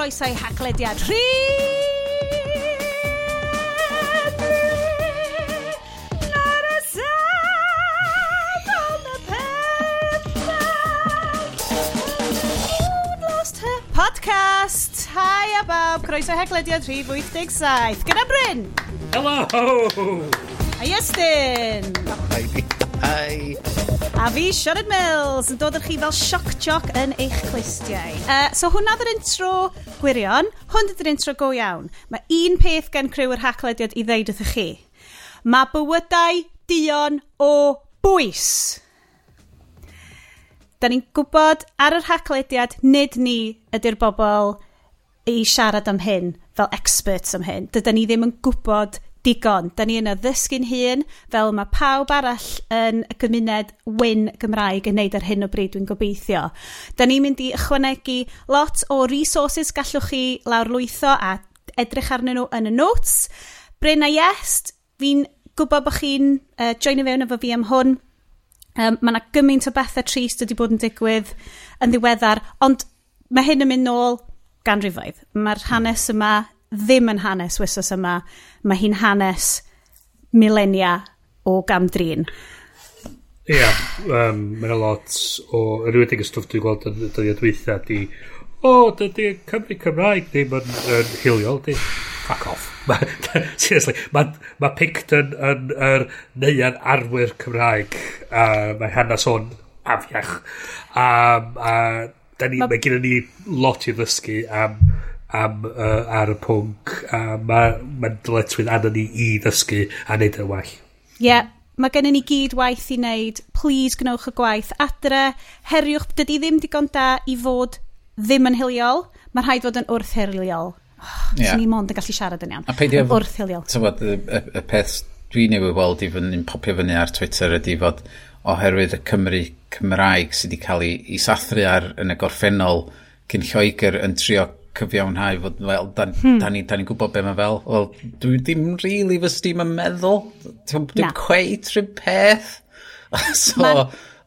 chroeso i haglediad rhi... Nor y saf on the pethau lost her podcast. Hi a bawb, croeso haclediad rhif 87 Gyda Bryn. Hello Hi Estyn Hi. Hi. A fi, Sioned Mills, yn dod â chi fel sioc joc yn eich clustiau. Uh, so hwnna fydd intro gwirion, hwn ydy'r intro go iawn. Mae un peth gen criw yr haclediad i ddeud wrthych chi. Mae bywydau dion o bwys. Da ni'n gwybod ar yr haclediad nid ni ydy'r bobl i siarad am hyn fel experts am hyn. Dydyn ni ddim yn gwybod digon. Da ni yn addysgu'n hun, fel mae pawb arall yn y gymuned wyn Gymraeg yn neud ar hyn o bryd dwi'n gobeithio. Da ni'n mynd i ychwanegu lot o resources gallwch chi lawrlwytho a edrych arnyn nhw yn y notes. Bryn a Iest, fi'n gwybod bod chi'n uh, joinio fewn efo fi am hwn. Um, mae yna gymaint o bethau trist wedi bod yn digwydd yn ddiweddar, ond mae hyn yn mynd nôl ganrifoedd. Mae'r hanes yma ddim yn hanes wysos yma. Mae hi'n hanes milenia o gamdrin. Ie, yeah, um, mae'n lot o... Yn y stwff dwi'n gweld yn dyddiad dweitha di... O, oh, dydy Cymru Cymraeg ddim yn, yn hiliol, di... Fuck off. Seriously, mae ma Picton yn yr neuan arwyr Cymraeg. Uh, mae hanes o'n afiach. Um, uh, da ni, ma... Mae gen ni lot i ddysgu am... Um, am, uh, ar y pwnc a mae'n ma dyletswydd anna ni i ddysgu a wneud y well. Ie, yeah, mae gennym ni gyd waith i wneud. Please gnewch y gwaith adre. Heriwch, dydy ddim digon da i fod ddim yn hiliol. Mae'n rhaid fod yn wrth hiliol. Oh, yeah. Ni mond yn gallu siarad yn iawn. A peidio... Wrth hiliol. Tywod, y, y, y peth dwi ei weld i fyny'n popio fyny ar Twitter ydy fod oherwydd y Cymru Cymraeg sydd wedi cael ei sathru ar yn y gorffennol cyn Lloegr yn trio cyfiawnhau fod, wel, da, hmm. da ni'n ni gwybod be mae fel. Wel, dwi ddim really fy stym yn meddwl. Dwi'n cweith rhyw peth. so...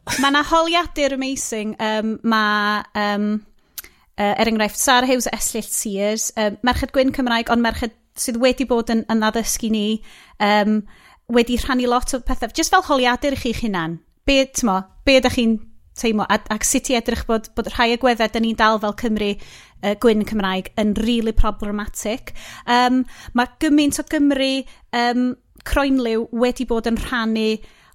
Mae yna ma holiadur amazing. Um, mae... Um, uh, er enghraifft, Sarah Hughes Eslill Sears, um, merched Gwyn Cymraeg, ond merched sydd wedi bod yn, yn addysgu ni, um, wedi rhannu lot o pethau, jyst fel holiadur i chi'ch hunan. Be, tymo, be ydych chi'n teimlo, ac sut i edrych bod, bod rhai agweddau dyn ni'n dal fel Cymru uh, gwyn Cymraeg yn really problematic. Um, mae gymaint o Gymru um, croenliw wedi bod yn rhannu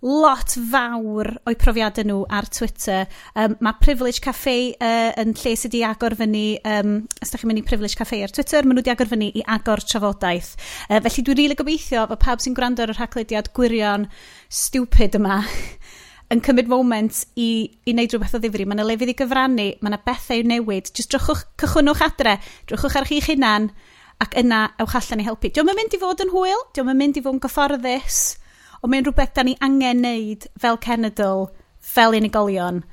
lot fawr o'i profiadau nhw ar Twitter. Um, mae Privilege Cafe uh, yn lle sydd wedi agor fyny, um, os da chi'n mynd i Privilege Cafe ar Twitter, maen nhw wedi agor fyny i agor trafodaeth. Uh, felly dwi'n rili really gobeithio fod pawb sy'n gwrando ar y rhaglediad gwirion stupid yma yn cymryd moment i, i wneud rhywbeth o ddifri. Mae yna lefydd i gyfrannu, mae yna bethau i'w newid. Jyst drwchwch, cychwynnwch adre, drwchwch ar chi'ch hunan ac yna ewch allan i helpu. Diolch yn mynd i fod yn hwyl, diolch yn mynd i fod yn gyfforddus, ond mae'n rhywbeth da ni angen wneud fel cenedl, fel unigolion.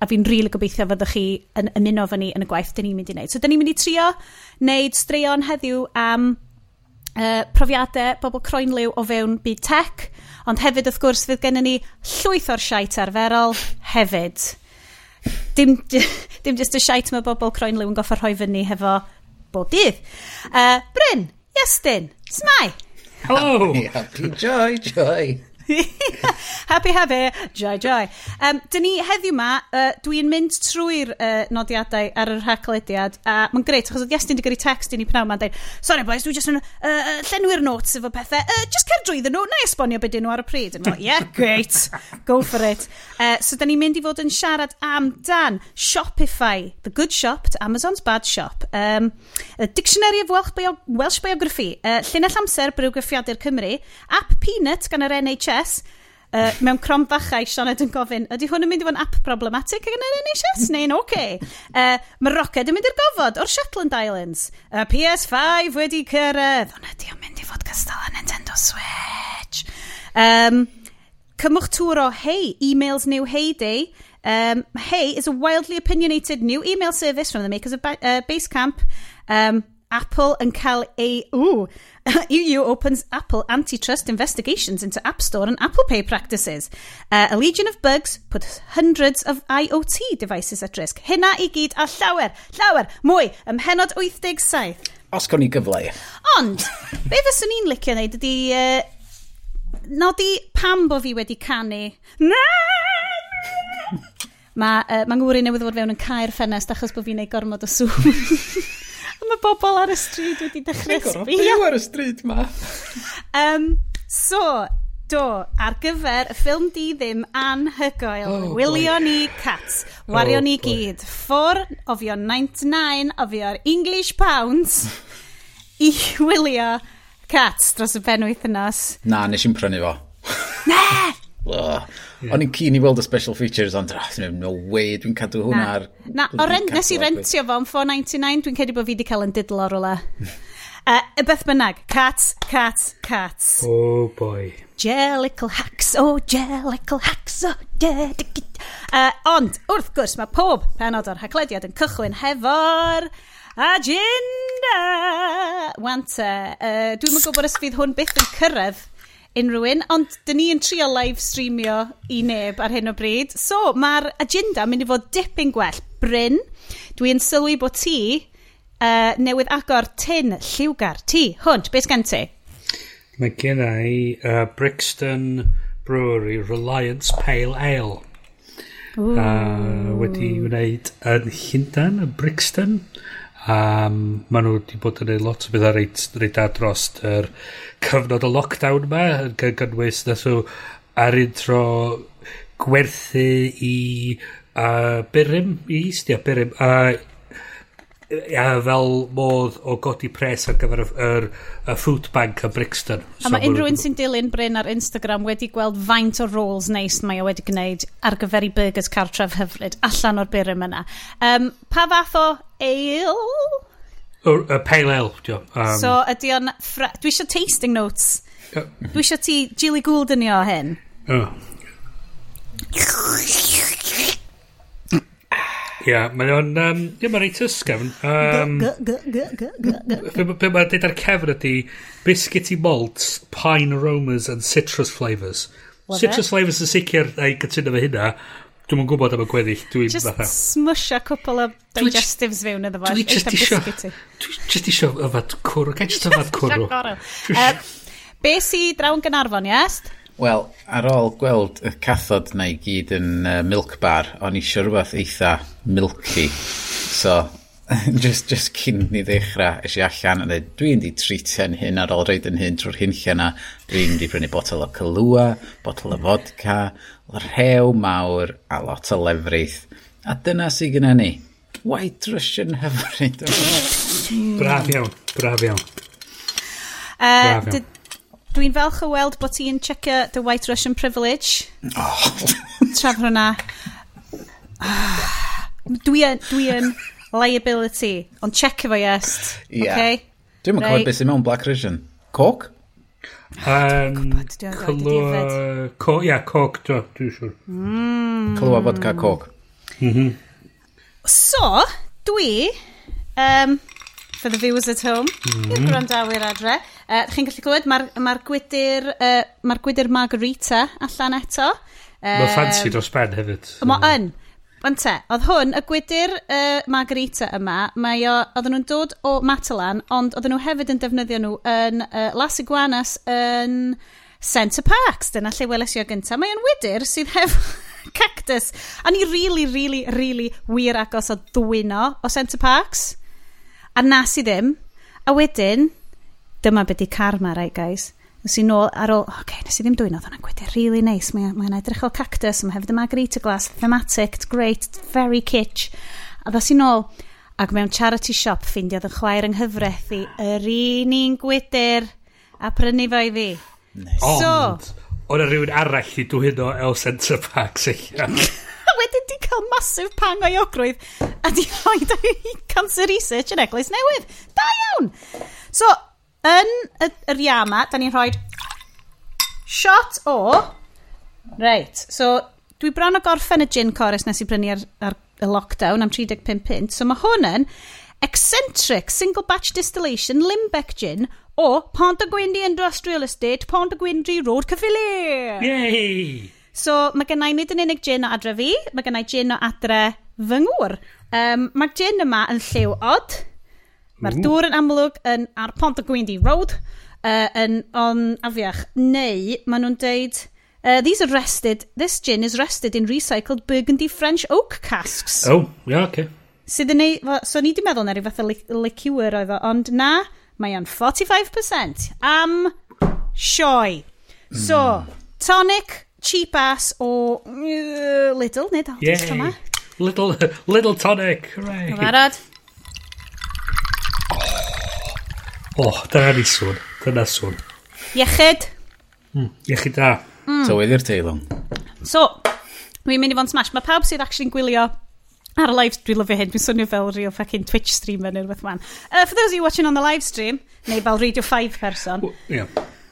A fi'n rili really gobeithio fyddwch chi yn ymuno fo ni yn y gwaith dyn ni'n mynd i wneud. So, dyn ni'n mynd i trio wneud straeon heddiw am uh, profiadau bobl croenliw o fewn byd tech, Ond hefyd, wrth gwrs, fydd gennym ni llwyth o'r siait arferol hefyd. Dim, dim jyst y siait mae bobl croen liw yn goffa rhoi fyny hefo bob dydd. Uh, Bryn, Iestyn, smai. Hello! Happy, happy, joy, joy. Happy happy. jai jai. Um, dyn ni heddiw ma, uh, dwi'n mynd trwy'r uh, nodiadau ar yr rhaglediad. a mae'n greit, achos oedd Iestyn wedi gyrru text i ni pnawn ma'n dweud, sorry boys, dwi jyst yn uh, llenwi'r notes efo pethau, uh, just cer drwy nhw, na esbonio beth nhw ar y pryd. Yn yeah, great, go for it. Uh, so, dyn ni'n mynd i fod yn siarad am dan Shopify, the good shop to Amazon's bad shop, um, a Dictionary of Welsh, Bio Welsh Biography, uh, Llinell Amser, Brywgraffiadur Cymru, App Peanut gan yr NHS, NHS, Uh, mewn crom fachau, Sioned yn gofyn, ydy hwn yn mynd i fod yn app problematic yn yr NHS neu'n oce? Okay? Uh, Mae Rocket yn mynd i'r gofod o'r Shetland Islands. Uh, PS5 wedi cyrraedd. Ond ydy o'n mynd i fod gystal â Nintendo Switch. Um, cymwch tŵr o Hey, emails new heyday. Um, hey is a wildly opinionated new email service from the makers of ba uh, Basecamp. Um, Apple yn cael ei... Ooh, EU opens Apple antitrust investigations into App Store and Apple Pay practices. Uh, a legion of bugs put hundreds of IoT devices at risk. Hynna i gyd a llawer, llawer, mwy, ym henod 87. Os gawn ni gyfle. Ond, be fyswn i'n licio wneud ydy... Uh, nodi pam bo fi wedi canu. Na! Mae uh, ma ngwri newydd fod fewn yn cael ffenest achos bod fi'n neud gormod o sŵn. mae bobl ar y stryd wedi dechrau sbio. Byw ar y stryd ma. um, so, do, ar gyfer y ffilm di ddim anhygoel, oh, wylio ni cats, wario oh, ni gyd, ffwr, of your 99 of your English pounds i wylio cats dros y penwythnos. Na, nes i'n prynu fo. ne! Oh. Yeah. O'n i'n cyn i weld y special features, ond oh, no way, dwi'n cadw hwnna ar... Na, o rent, nes i rentio fo am 499, dwi'n cedi bod fi wedi cael yn didl ar ola. E. Uh, e, y beth bynnag, cats, cats, cats. Oh boy. Jellicle hacks, oh jellicle hacks, oh yeah. Uh, ond, wrth gwrs, mae pob penod o'r haglediad yn cychwyn hefo'r agenda. Wante, uh, e, dwi'n mynd gwybod os fydd hwn byth yn cyrraedd unrhyw un, ond dyn ni yn trio live streamio i neb ar hyn o bryd. So, mae'r agenda mynd i fod dipyn gwell. Bryn, dwi'n sylwi bod ti uh, newydd agor tin lliwgar. Ti, hwnt, beth gen ti? Mae gen i uh, Brixton Brewery Reliance Pale Ale. Uh, wedi wneud yn Llundain, yn Brixton um, maen nhw wedi bod yn gwneud lot o bethau reit, reit da dros yr cyfnod o lockdown ma yn gynnwys nath nhw ar un tro gwerthu i uh, Byrym, i Istia Byrym, a uh, ia, fel modd o godi pres ar gyfer y, y, y food bank yn Brixton. So a mae unrhyw un sy'n dilyn Bryn ar Instagram wedi gweld faint o rolls neis mae o wedi gwneud ar gyfer i burgers cartref hyfryd allan o'r byrym yna. Um, pa fath o ale? Y pale ale, dio. Um, so ydy o'n... Dwi eisiau tasting notes. Uh, dwi eisiau ti Gilly Gould yn o hyn. Uh. Ia, mae o'n... Um, ia, mae'n reit ysgafn. Um, Be mae'n dweud ar cefn ydy biscuity malts, pine aromas and citrus flavours. Citrus flavours yn sicr ei gytuno fe hynna. Dwi'n mwyn gwybod am y gweddill. Dwi'n just fatha. smusha cwpl o digestives fewn iddo fo. Dwi'n just isio... Dwi'n just isio yfad cwrw. Gael just yfad cwrw. Be si drawn Gynarfon, yes? Wel, ar ôl gweld y cathod na i gyd yn uh, milk bar, o'n i eisiau rhywbeth eitha milky. So, just, just cyn ni ddechrau, eisiau allan a dweud, dwi'n di treatio'n hyn ar ôl reid yn hyn trwy'r hunllia na. Dwi'n di prynu botol o cylwa, botol o vodka, rhew mawr a lot o lefrith. A dyna sy'n gyda ni. White Russian hyfryd. braf iawn, braf iawn. Uh, braf iawn. Dwi'n falch o weld bod ti'n checio The White Russian Privilege. Oh. Traf hwnna. Ah, dwi yn, dwi yn liability, ond check efo yes. Yeah. Okay? Dwi'n right. cofio beth sy'n mewn Black Russian. Coke? Um, Clwa... Co, ia, coc, dwi'n siŵr. Mm. Clwa vodka coc. Mhm. So, dwi, um, for the viewers at home, mm -hmm. i'r mhm. gwrandawyr adre, Uh, Chi'n gallu clywed, mae'r ma, gwydr, uh, ma gwydyr Margarita allan eto. Uh, mae fancy dros ben hefyd. Mae yn. Ond te, oedd hwn, y gwydr uh, Margarita yma, mae o, oedden nhw'n dod o Matalan, ond oedden nhw hefyd yn defnyddio nhw yn uh, Las Iguanas yn Centre Parks. Dyna lle weles i o gyntaf. Mae o'n wydr sydd hefo cactus. A ni really, really, really wir agos o ddwyno o Centre Parks. A nas i ddim. A wedyn, dyma beth di karma, right guys. Nes i nôl ar ôl, oce, okay, nes i ddim dwy'n oedd hwnna'n gweithio really nice. Mae'n mae edrych fel cactus, mae hefyd y margarita glass, thematic, it's great, it's very kitsch. A ddos i nôl, ac mewn charity shop ffindiodd yn chwaer yng nghyfraith i yr un un gwydr a prynu fo i fi. Nice. Ond, so, o'n e rhywun arall i dwyno El Centre Park seichian. wedyn di cael masif pang o'i ogrwydd a di rhoi i cancer research yn eglwys newydd. Da iawn! So, Yn y, yr iama, da ni'n rhoi shot o... Reit, so dwi bron o gorffen y gin chorus nes i brynu ar, ar y lockdown am 35 pint. So mae hwn yn eccentric single batch distillation Limbeck gin o Pont y Gwyndi Industrial Estate, Pont y Gwyndi Road Cyffili. Yay! So mae gennau nid yn unig gin o adre fi, mae gennau gin o adre fy ngŵr. Um, mae'r gin yma yn lliw od, Mae'r dŵr yn amlwg yn ar Pont y Gwyndi Road, uh, yn on afiach. Neu, maen nhw'n deud, uh, these are rested, this gin is rested in recycled burgundy French oak casks. Oh, yeah, okay. Sydd yn ei, so ni di meddwl na rhyw fath o liqueur oedd o, ond na, mae o'n 45% am sioe. So, hmm. tonic, cheap ass o uh, Lidl, nid Aldi's yma. Little, little tonic, hooray. Barod? O, oh, dyna ni sŵn. Dyna sŵn. Iechyd. Mm, iechyd da. Mm. Tywydd i'r teilwng. So, dwi'n mynd i fod smash. Mae pawb sydd actually'n gwylio ar y live stream, dwi'n lyfio hyn, dwi'n swnio fel real fucking Twitch streamer neu rhywbeth man. Uh, for those of you watching on the live stream, neu fel Radio 5 person, yeah.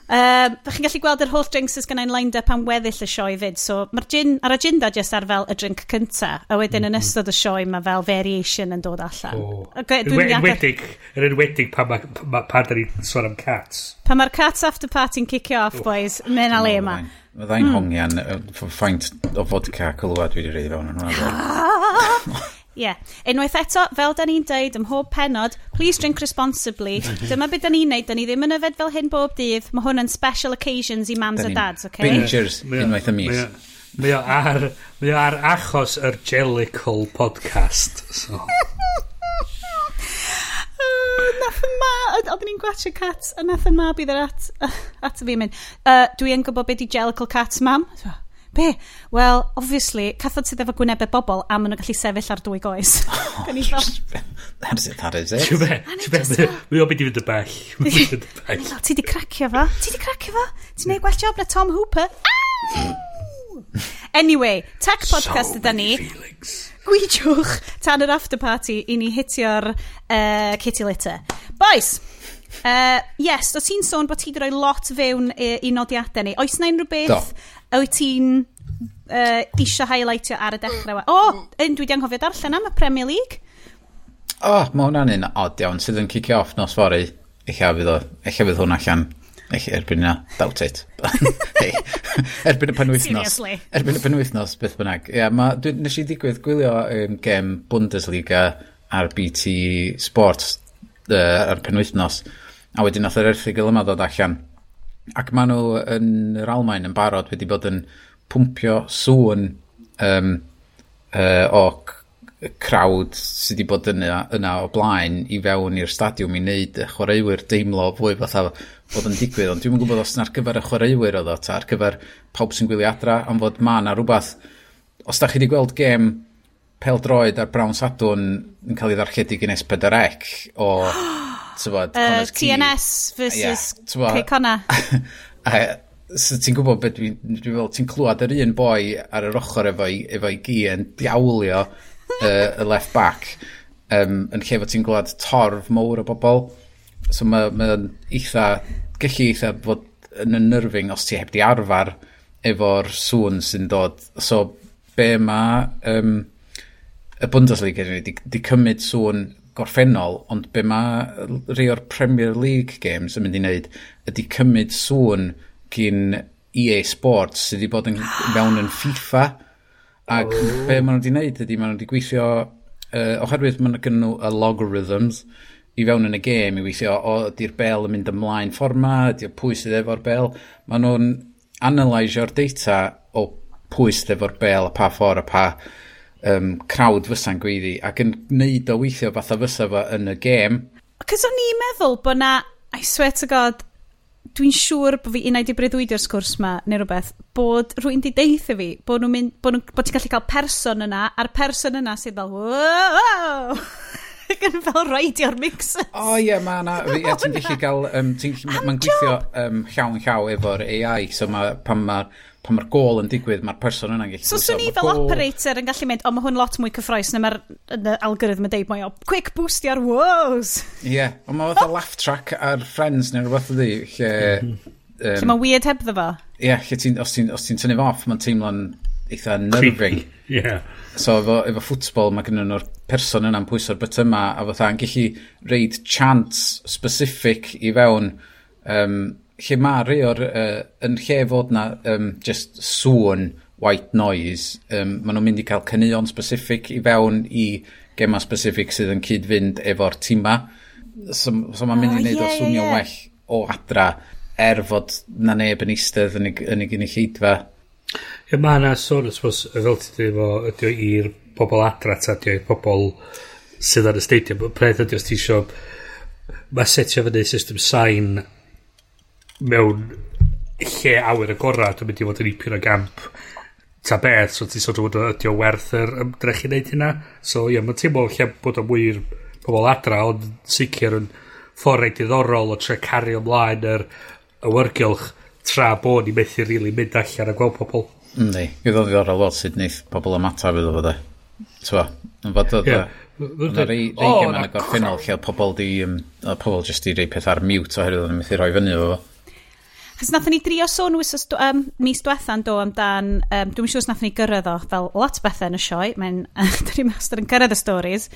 Um, Bych chi'n gallu gweld yr holl drinks sydd gennau'n lined up am weddill y sioe fyd. So mae'r gin ar agenda jyst ar fel y drink cynta, a wedyn mm -hmm. yn mhm. ystod y sioe mae fel variation yn dod allan. Oh. Yn enwedig, yn enwedig pan ma, ma, pa da ni'n sôn am cats. Pan mae'r cats after party'n cicio off, oh. boys, mae'n a le yma. Mae ddau'n hongian, ffaint o fodca cylwad dwi wedi reid fewn yn hwnna. Ie. Yeah. Unwaith eto, fel da ni'n deud ym mhob penod, please drink responsibly. Dyma beth da ni'n neud, da ni ddim yn yfed fel hyn bob dydd. Mae hwn yn special occasions i mams a dads, oce? Okay? Bingers, unwaith y mis. Mae o ar, mae o ar achos yr Jellicle podcast. So. Oh, nath yn ma, oedden ni'n gwachio cats, a nath yn ma bydd yr at, at y fi'n mynd, uh, dwi yn gwybod beth i Jellicle Cats, mam. So, Be? Wel, obviously, cathod sydd efo gwynebau bobl a maen nhw'n gallu sefyll ar dwy goes. Oh, that is it, that is it. Ti'n be? Mwy o byd i fynd y bell. Milo, ti di cracio fo? Ti di cracio fo? Ti'n neud gwell job na Tom Hooper? Anyway, tech podcast so yda ni. Feelings. Gwydiwch tan yr after party i ni hitio'r uh, kitty litter. Boys! Uh, yes, o ti'n sôn bod ti wedi rhoi lot fewn i, i nodiadau ni. Oes na unrhyw beth wyt ti'n uh, isio highlightio ar y dechrau? O, oh, dwi wedi anghofio darllen am y Premier League. O, oh, mae hwnna'n un odd iawn sydd yn cicio off nos fory. Eich fydd, o, echa fydd hwn allan. Eich erbyn yna, doubt it. hey, erbyn y penwythnos. Seriously. Erbyn y penwythnos, beth bynnag. Ia, yeah, ma, dwi, nes i ddigwydd gwylio um, gem Bundesliga ar BT Sports uh, ar penwythnos. A wedyn nath yr erthigol yma ddod allan. Ac maen nhw yn yr Almain yn barod wedi bod yn pwmpio sŵn um, uh, o crowd sydd wedi bod yna, yna o blaen i fewn i'r stadiwm i wneud y chwaraewyr deimlo fwy fatha bod yn digwydd. Ond dwi'n gwybod os yna ar gyfer y chwaraewyr oedd o, ta ar gyfer pawb sy'n gwylio adra, ond fod ma na rhywbeth. Os da chi wedi gweld gêm pel droed ar Brown Sadwn yn cael ei ddarlledu gen S4C o tywod, uh, TNS versus yeah, Cicona. so ti'n gwybod beth dwi'n dwi fel, ti'n clywed yr un boi ar yr ochr efo'i efo gi yn diawlio uh, y left back um, yn lle fod ti'n gwybod torf mowr o bobl. So mae'n ma eitha, gallu eitha bod yn unnerving os ti heb di arfer efo'r sŵn sy'n dod. So be mae um, y Bundesliga di, di, di cymryd sŵn gorffennol, ond be mae rhai o'r Premier League games yn mynd i wneud ydy cymryd sŵn gyn EA Sports sydd wedi bod yn, mewn yn FIFA. Ac oh. be maen nhw wedi wneud ydy maen nhw wedi gweithio, uh, oherwydd maen nhw nhw y logarithms i fewn yn y gêm i weithio, o, ydy'r bel yn mynd ymlaen ffordd ma, ydy'r pwy sydd efo'r bel. Maen nhw'n analysio'r data o pwy sydd efo'r bel, a pa ffordd, a pa um, crowd fysa'n gweiddi ac yn neud o weithio fatha fysa fo yn y gêm. Cos o'n i'n meddwl bod na, I swear to god, dwi'n siŵr bod fi unai di breuddwydio'r sgwrs ma neu rhywbeth, bod rwy'n di deitha fi, bod, nhw mynd, bod, nhw, bod ti'n gallu cael person yna, a'r person yna sydd fel, wow, yn fel radio'r mixers. O oh, ie, yeah, mae yna, ie, ti'n gallu cael, um, mae'n gweithio um, llawn llaw efo'r AI, so ma, pan mae'r pan mae'r gol yn digwydd, mae'r person yna'n gallu... So, swn i fel goal... operator yn gallu mynd, o, mae hwn lot mwy cyffroes na mae'r algorithm yn deud mwy o, quick boost i'r woes. Ie, yeah, ond mae fath o laugh track ar Friends neu rhywbeth ydi, lle... Um, lle mae weird heb ddefo. Ie, yeah, lle ti'n, os ti'n ti tynnu off, mae'n teimlo'n eitha nerfing. yeah. So, efo, efo ffwtbol, mae gennym nhw'r person yna'n pwyso'r bytyma, a fatha'n gallu reid chants specific i fewn um, lle Mari o'r, uh, yn lle fod na um, just sŵn white noise, um, maen nhw'n mynd i cael cynnion specific i fewn i gema specific sydd yn cyd-fynd efo'r tîma. So, so mae'n mynd i wneud oh, yeah, o swnio yeah. well o adra er fod na neb yn eistedd yn, yn y gynulleidfa. Ie, mae yna sôn, ysbos, fel ti dweud fo, ydy o i'r pobol adra, ta ydy o i'r pobol sydd ar y stadium. Preth ydy os ti eisiau, mae setio fyny system sain mewn lle awyr agorad yn mynd i fod yn ipyn o gamp ta beth, so ti'n sôn bod ydi o werth yr ymdrech i wneud hynna. So ie, yeah, mae'n teimlo lle bod o mwy pobl adra, ond sicr yn ffordd reit diddorol o tre cario ymlaen yr awyrgylch tra bod ni methu rili really mynd allan a gweld pobl. Yndi, fydd o'n ddiddorol lot sut wneud pobl ymatab iddo fo de. Twa, yn fod o de. Yna rei gymau yn y gorffennol lle oedd pobl di, um, pobl jyst i rei peth ar mute oherwydd oedd o'n methu rhoi fyny o fo. Chos nathon ni drio sôn wysos, um, mis diwetha'n do amdan, um, dwi'n siŵr os nathon ni gyrraedd o, fel lot bethau yn y sioe, mae'n dyn ni'n master yn gyrraedd y stories.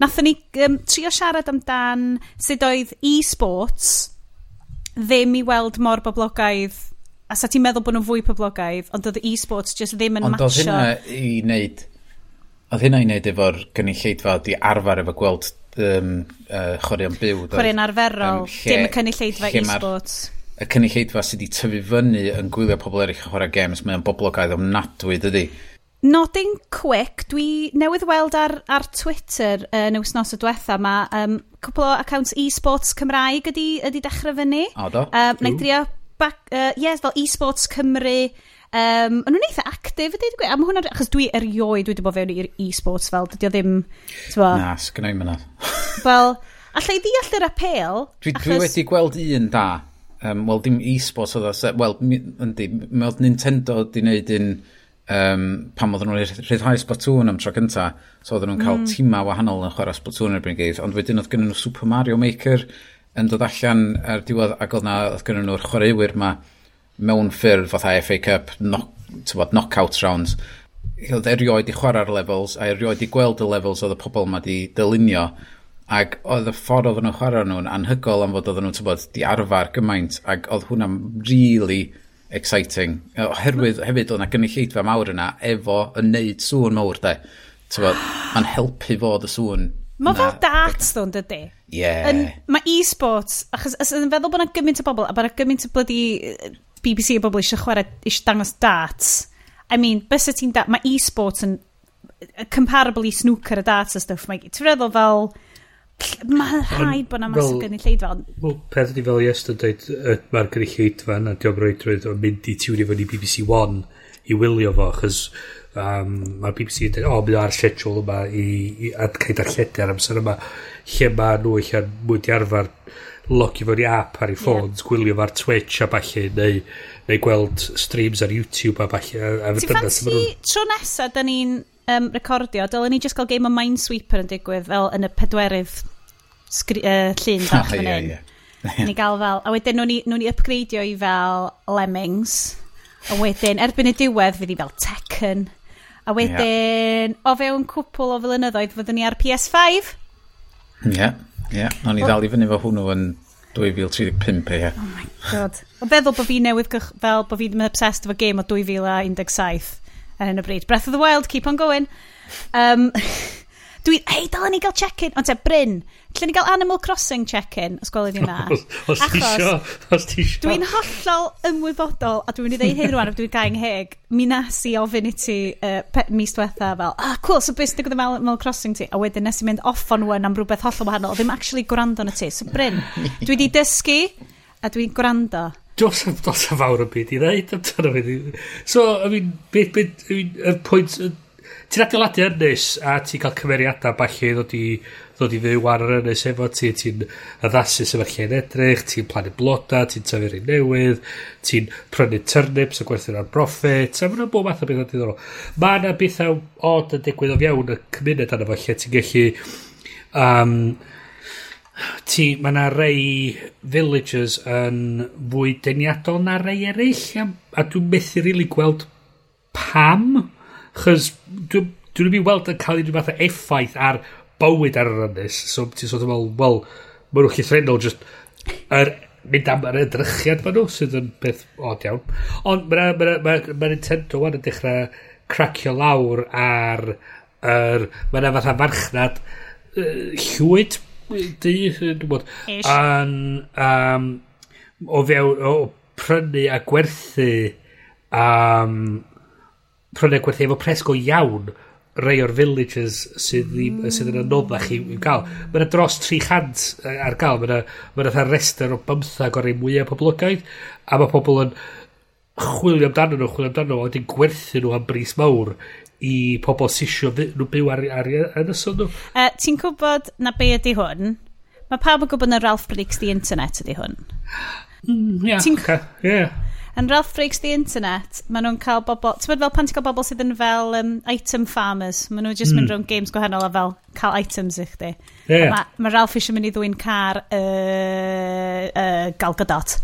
Nathon ni um, trio siarad amdan sut oedd e-sports ddim i weld mor boblogaidd A sa ti'n meddwl bod nhw'n fwy poblogaidd, ond oedd e-sports just ddim yn matcho. Ond oedd hynna i wneud, oedd hynna i wneud efo'r gynulleidfa, di arfer efo gweld um, uh, chwaraeon byw. Chwaraeon arferol, um, lle, dim y cynulleidfa e-sports y cynulleidfa sydd wedi tyfu fyny yn gwylio pobl eraill yn chwarae games, mae'n boblogaidd ofnadwy, dydy? Nodding quick, dwi newydd weld ar, ar Twitter yn uh, wythnos y diwetha mae um, cwpl o accounts e-sports Cymraeg ydy, ydy dechrau fyny. O do. Um, na i drio, back, uh, yes, fel e-sports Cymru, Um, yn nhw'n eitha actif ydy, dwi, a mae hwnna, achos dwi erioed, dwi wedi bod fewn i'r e-sports fel, dydy o ddim, tyfo... Na, sgynnau mynd Wel, allai ddeall yr apel, dwi, achos... dwi wedi gweld un da, um, wel, dim e-sports oedd o, wel, yndi, mi oedd Nintendo di wneud un um, pam oedden nhw'n rhyddhau Splatoon am tro cynta, so oedden nhw'n cael mm. tima wahanol yn chwarae Splatoon erbyn gyd, ond wedyn oedd gynnu nhw Super Mario Maker yn dod allan ar diwedd ac oedd, na, oedd gynnu nhw'r chwaraewyr ma mewn ffyrdd fatha FA Cup, knock, tywod, knockout rounds, oedd erioed i chwarae'r levels a erioed i gweld y levels oedd y pobl ma di dylunio Ac oedd y ffordd oedden nhw'n chwarae nhw'n anhygol am fod oedden nhw'n tybod di arfer gymaint. Ac oedd hwnna'n really exciting. Oherwydd hefyd oedd yna gynulleidfa mawr yna efo yn neud sŵn mawr de. Tybod, mae'n helpu fod y sŵn Mae fel darts ddo'n dydy. Ie. Yeah. Mae e-sports, achos yn feddwl bod yna gymaint o bobl, a bod yna gymaint o blydi BBC o bobl eisiau chwarae, eisiau dangos darts. I mean, bys y ti'n darts, mae e-sports yn comparable i snooker a darts a stuff. Mae ti'n feddwl fel Mae rhaid bod yna masif gynulleidfa. Wel, peth ydi fel yes, yn dweud, mae'r gynulleidfa yna, diolch roi drwydd o'n mynd i tiwnio fyny BBC One i wylio fo, achos um, mae'r BBC yn dweud, o, mynd ar schedule yma i, i adcaid ar lledu ar amser yma, lle mae nhw eich mwyd i arfer logio fo'n i app ar ei ffôns, yeah. gwylio fo'r Twitch a falle, neu, neu gweld streams ar YouTube a falle. Ti'n ffansi tro nesaf, da ni'n um, recordio, dylen ni just gael game o Minesweeper yn digwydd fel yn y pedwerydd uh, llun bach oh, fan hyn. Ni gael fel, a wedyn nhw'n ni, nhw ni upgradeio i fel Lemmings, a wedyn erbyn y diwedd fydd i fel Tekken, a wedyn yeah. o fewn cwpl o flynyddoedd fyddwn ni ar PS5. Ie, yeah, ie, yeah. o'n i ddal i fyny fo hwnnw yn 2035 ie. Yeah. Oh my god. O feddwl bod fi newydd fel bod fi ddim yn obsessed efo game o 2017 ar hyn o bryd. Breath of the Wild, keep on going. Um, dwi, hei, dalen ni gael check-in. Ond te, Bryn, lle ni gael Animal Crossing check-in, os gwelwyd ni na. os ti isio, os ti isio. Dwi'n hollol ymwybodol, a dwi'n mynd i ddeud hyn rwan, a dwi'n gael ngheg, mi nes i ofyn i ti uh, mis diwetha fel, ah, cool, so beth sydd gyda Animal Crossing ti? A wedyn nes i mynd off on one am rhywbeth hollol wahanol, ddim actually gwrando na ti. So, Bryn, dwi di dysgu, a dwi'n gwrando dos am dos am fawr o byd i ddeud amdano fe. So, I mean, beth, beth, I mean, y pwynt, ti'n adeiladu ynnes a ti'n cael cymeriadau falle ddod i, ddod i fyw ar yr ynnes efo ti, ti'n addasu sef yr lle'n edrych, ti'n plannu bloda, ti'n tyfu rhywun newydd, ti'n prynu turnips a gwerthu'n ar broffit, a mae'n bob math o beth bethau diddorol. Mae yna bethau od yn digwydd o fiewn y cymuned arno fo lle ti'n gallu um, ti, mae yna rei villagers yn fwy deniadol na rei eraill, a a dwi'n methu rili really gweld pam, chys dwi'n dwi mynd i weld yn cael unrhyw fath o effaith ar bywyd ar yr ynnes, so ti'n sort of fel, wel, mae nhw'n llithrenol just er, mynd am yr edrychiad maen nhw, sydd yn beth od iawn. Ond mae ma, ma, ma Nintendo wan yn dechrau cracio lawr ar yr... Mae yna fatha farchnad uh, llwyd Di, dwi'n bod. An, um, o fewn, o prynu a gwerthu, um, prynu a gwerthu efo presgo iawn rei o'r villages sydd, ddim, mm. sydd yn anoddach i, i'w gael. Mae yna dros 300 ar gael. Mae yna, mae yna rester o 15 o'r ei mwyaf poblogaidd. A mae pobl yn chwilio amdano nhw, chwilio amdano nhw, a wedyn gwerthu nhw am bris mawr i pobl sisio nhw byw ar, ar, ar ysod nhw. Uh, e, Ti'n gwybod na be ydy hwn? Mae pawb yn gwybod na Ralph Breaks the Internet ydy hwn. Mm, yeah, Ti'n... Okay, yeah. Yn Ralph Breaks the Internet, maen nhw'n cael bobl... Ti'n bod fel pan ti'n cael bobl sydd yn fel um, item farmers? Maen nhw'n just mm. mynd rhwng games gwahanol a fel cael items i chdi. Yeah. Mae ma Ralph eisiau mynd i ddwy'n car uh, uh, Gal Gadot.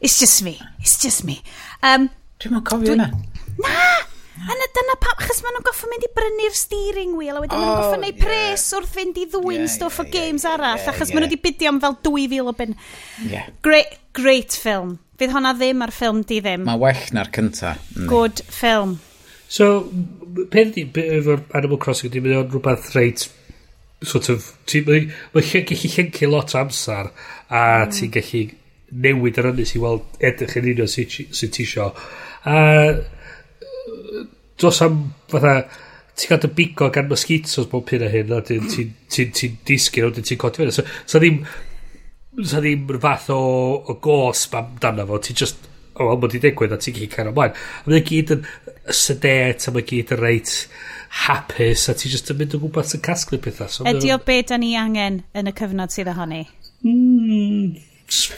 It's just me. It's just me. Um, Dwi'n mwyn cofio yna. Na! Yna dyna pam, achos maen nhw'n goffa mynd i brynu'r steering wheel, a wedyn oh, maen nhw'n goffa neud pres wrth fynd i ddwy'n yeah, stwff yeah, o games yeah, arall, yeah, achos yeah. maen nhw wedi bidio am fel 2,000 o bin. Yeah. Great, great film. Fydd honna ddim ar ffilm di ddim. Mae well na'r cynta. Mm. Good film. So, peth di, efo'r Animal Crossing, di mynd o'n rhywbeth reit, sort of, mae'n gallu llencu lot amser, a mm. ti'n gallu newid yr ynnes i weld edrych yn un o sy'n ti isio. A dros am, fatha, ti'n cael dy bigo gan mosquitos bob pyn a hyn, a ti'n ti, ti, ti disgyn, a ti'n codi fyny. So, so ddim, so ddim fath o, o gos amdano fo, ti'n just, o, oh, mod i digwydd, a ti'n cael cael ymlaen. A mae'n gyd yn sedet, a mae'n gyd yn reit hapus, a ti'n just yn mynd o gwmpas yn casglu pethau. So, Ydy o be da ni angen yn y cyfnod sydd ohoni? Mm, just,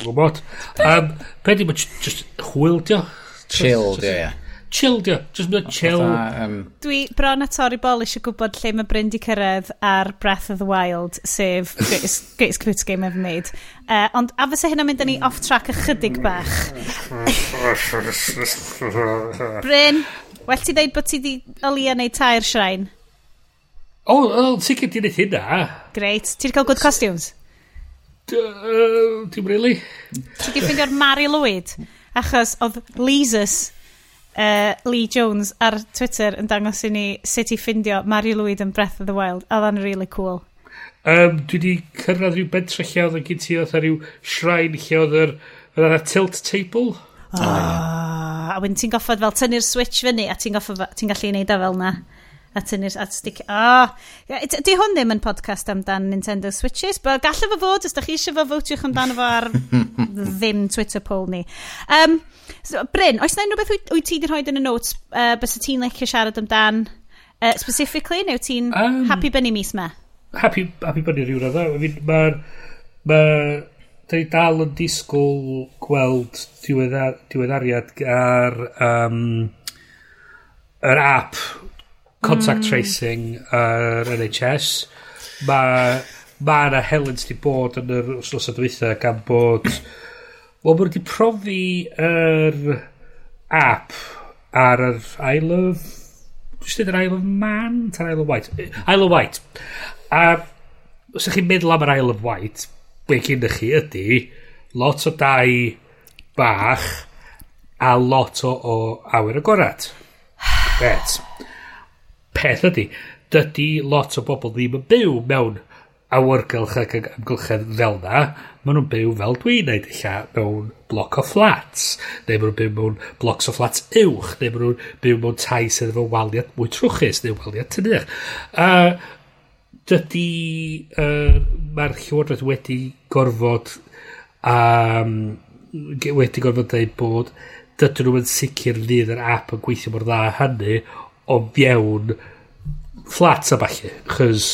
gwybod. Um, be di, just hwyldio? Chill, di ie. ia. Chill, di. Just mynd chill. Um... Dwi bron a torri bol eisiau gwybod lle mae Bryn di cyrraedd ar Breath of the Wild, sef greatest, greatest computer game ever made. Uh, ond a fysa hynna mynd â ni off track ychydig bach. Bryn, well ti ddeud bod ti di olia neu tair shrine? O, oh, oh, sicr ti'n wneud hynna. Great. Ti wedi cael good costumes? Uh, Dim really. Ti wedi ffeindio'r Mary Lloyd? Achos oedd Leesus, uh, Lee Jones ar Twitter yn dangos i ni sut i ffindio Mary Lloyd yn Breath of the Wild. Oedd o'n really cool. Um, dwi wedi cyrraedd rhyw bentre lle oedd yn gyd ti oedd rhyw shrine lle oedd yr, yr tilt table. Oh, oh, yeah. A wedyn ti'n goffod fel tynnu'r switch fyny a ti'n ti gallu neud o fel na a tynnu'r at stick. Oh. Di hwn ddim yn podcast amdan Nintendo Switches, but gallai fo fod, os da chi eisiau fo fowtiwch amdano fo ar ddim Twitter poll ni. Um, so, Bryn, oes na unrhyw beth wyt ti wedi rhoi yn y notes uh, bys y ti'n leicio siarad amdan uh, specifically, neu ti'n um, happy bunny mis me? Happy, happy bunny rhyw radd. Mae'r... Mae, da ni dal yn disgwyl gweld diweddariad ar um, yr app contact mm. tracing yr uh, NHS. Mae ma yna helens di bod yn yr wsnos adweitha gan bod... Wel, mae wedi profi yr er app ar yr Isle of... Dwi'n dweud yr Isle of Man? Ta'r Isle of White? Isle of White. A os ydych chi'n meddwl am yr Isle of White, be gynnych chi ydy lot o dau bach a lot o, o awyr agorad. Bet peth ydy, dydy lot o bobl ddim yn byw mewn awyrgylch ac amgylchedd fel na, maen nhw'n byw fel dwi'n neud illa mewn bloc o flats, neu maen nhw'n byw mewn blocs o flats uwch, neu maen nhw'n byw mewn tai sydd efo waliad mwy trwchus, neu waliad tynnych. A dydy, uh, mae'r llywodraeth wedi gorfod, um, wedi gorfod dweud bod dydyn nhw'n sicr fydd yr app yn gweithio mor dda hynny, o fiewn fflat a falle, chys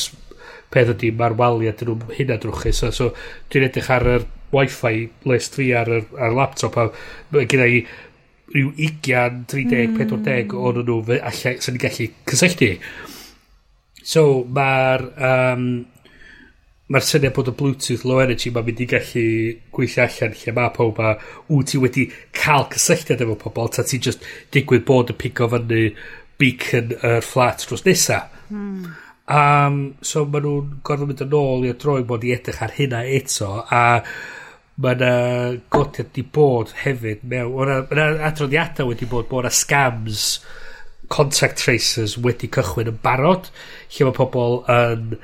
peth ydy mae'r waliad yn nhw'n hynna drwchus. So, so dwi'n edrych ar yr wifi list fi ar, yr, ar laptop a mae gyda i rhyw 20, 30, mm. 40 o'n nhw allai, sy'n ni'n gallu cysylltu. So mae'r um, mae'r syniad bod y Bluetooth low energy mae'n mynd i gallu gweithio allan lle mae pob a wyt ti wedi cael cysylltiad efo pobl ta ti just digwydd bod y pigo fyny beacon yr flat drws nesa. Mm. Um, so maen nhw'n gorfod mynd yn ôl i'r droi bod i edrych ar hynna eto a mae yna godiad di bod hefyd mewn, mae yna adroddiadau wedi bod bod yna scams contact tracers wedi cychwyn yn barod lle mae pobl yn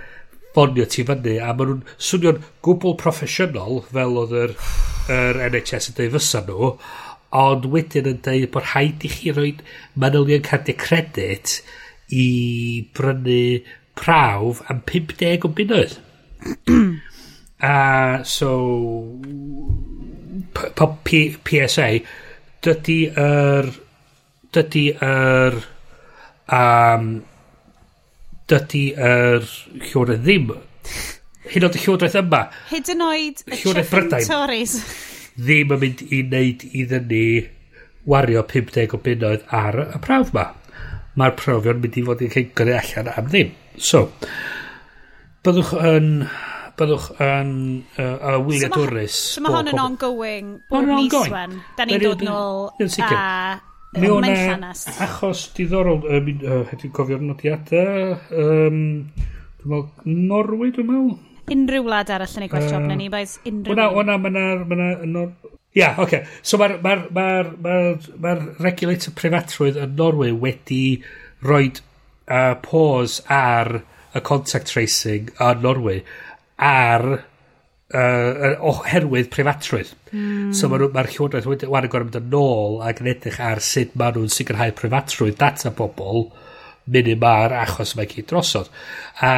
ffonio ti fyny a maen nhw'n swnio'n gwbl proffesiynol fel oedd yr, yr NHS yn dweud fysa nhw ond wedyn yn dweud bod rhaid i chi roi manylion cardiau credit i brynu prawf am 50 o bunnoedd. a so P PSA dydy yr dydy yr um, dydy yr llywodraeth ddim hyd yn oed y llywodraeth yma hyd yn oed y Llywodraeth Brydain Tories ddim yn mynd i wneud iddyn ni wario 50 o bunnoedd ar y prawf ma. Mae'r profion mynd i fod yn cael gyrru allan am ddim. So, byddwch yn byddwch yn uh, a Wylia so Dwrys. So mae hon yn ongoing bob mis wen. Da ni'n dod nôl a Mi o'n achos diddorol, um, uh, heddi'n cofio'r nodiadau, um, dwi'n meddwl, Norwy dwi'n meddwl? unrhyw wlad arall yn ei gwell job na ni, boes unrhyw... Wna, wna, mae'na... Ia, yeah, oce. Okay. So mae'r ma ma ma ma regulator prifatrwydd yn Norwy wedi rhoi uh, pause ar y contact tracing yn Norwy ar uh, oherwydd prifatrwydd. Mm. So mae'r ma llywodraeth wedi wan yn gorau mynd yn ôl ac yn edrych ar sut maen nhw'n sicrhau prifatrwydd data pobl. Mm munud ma'r achos mae gyd drosod. A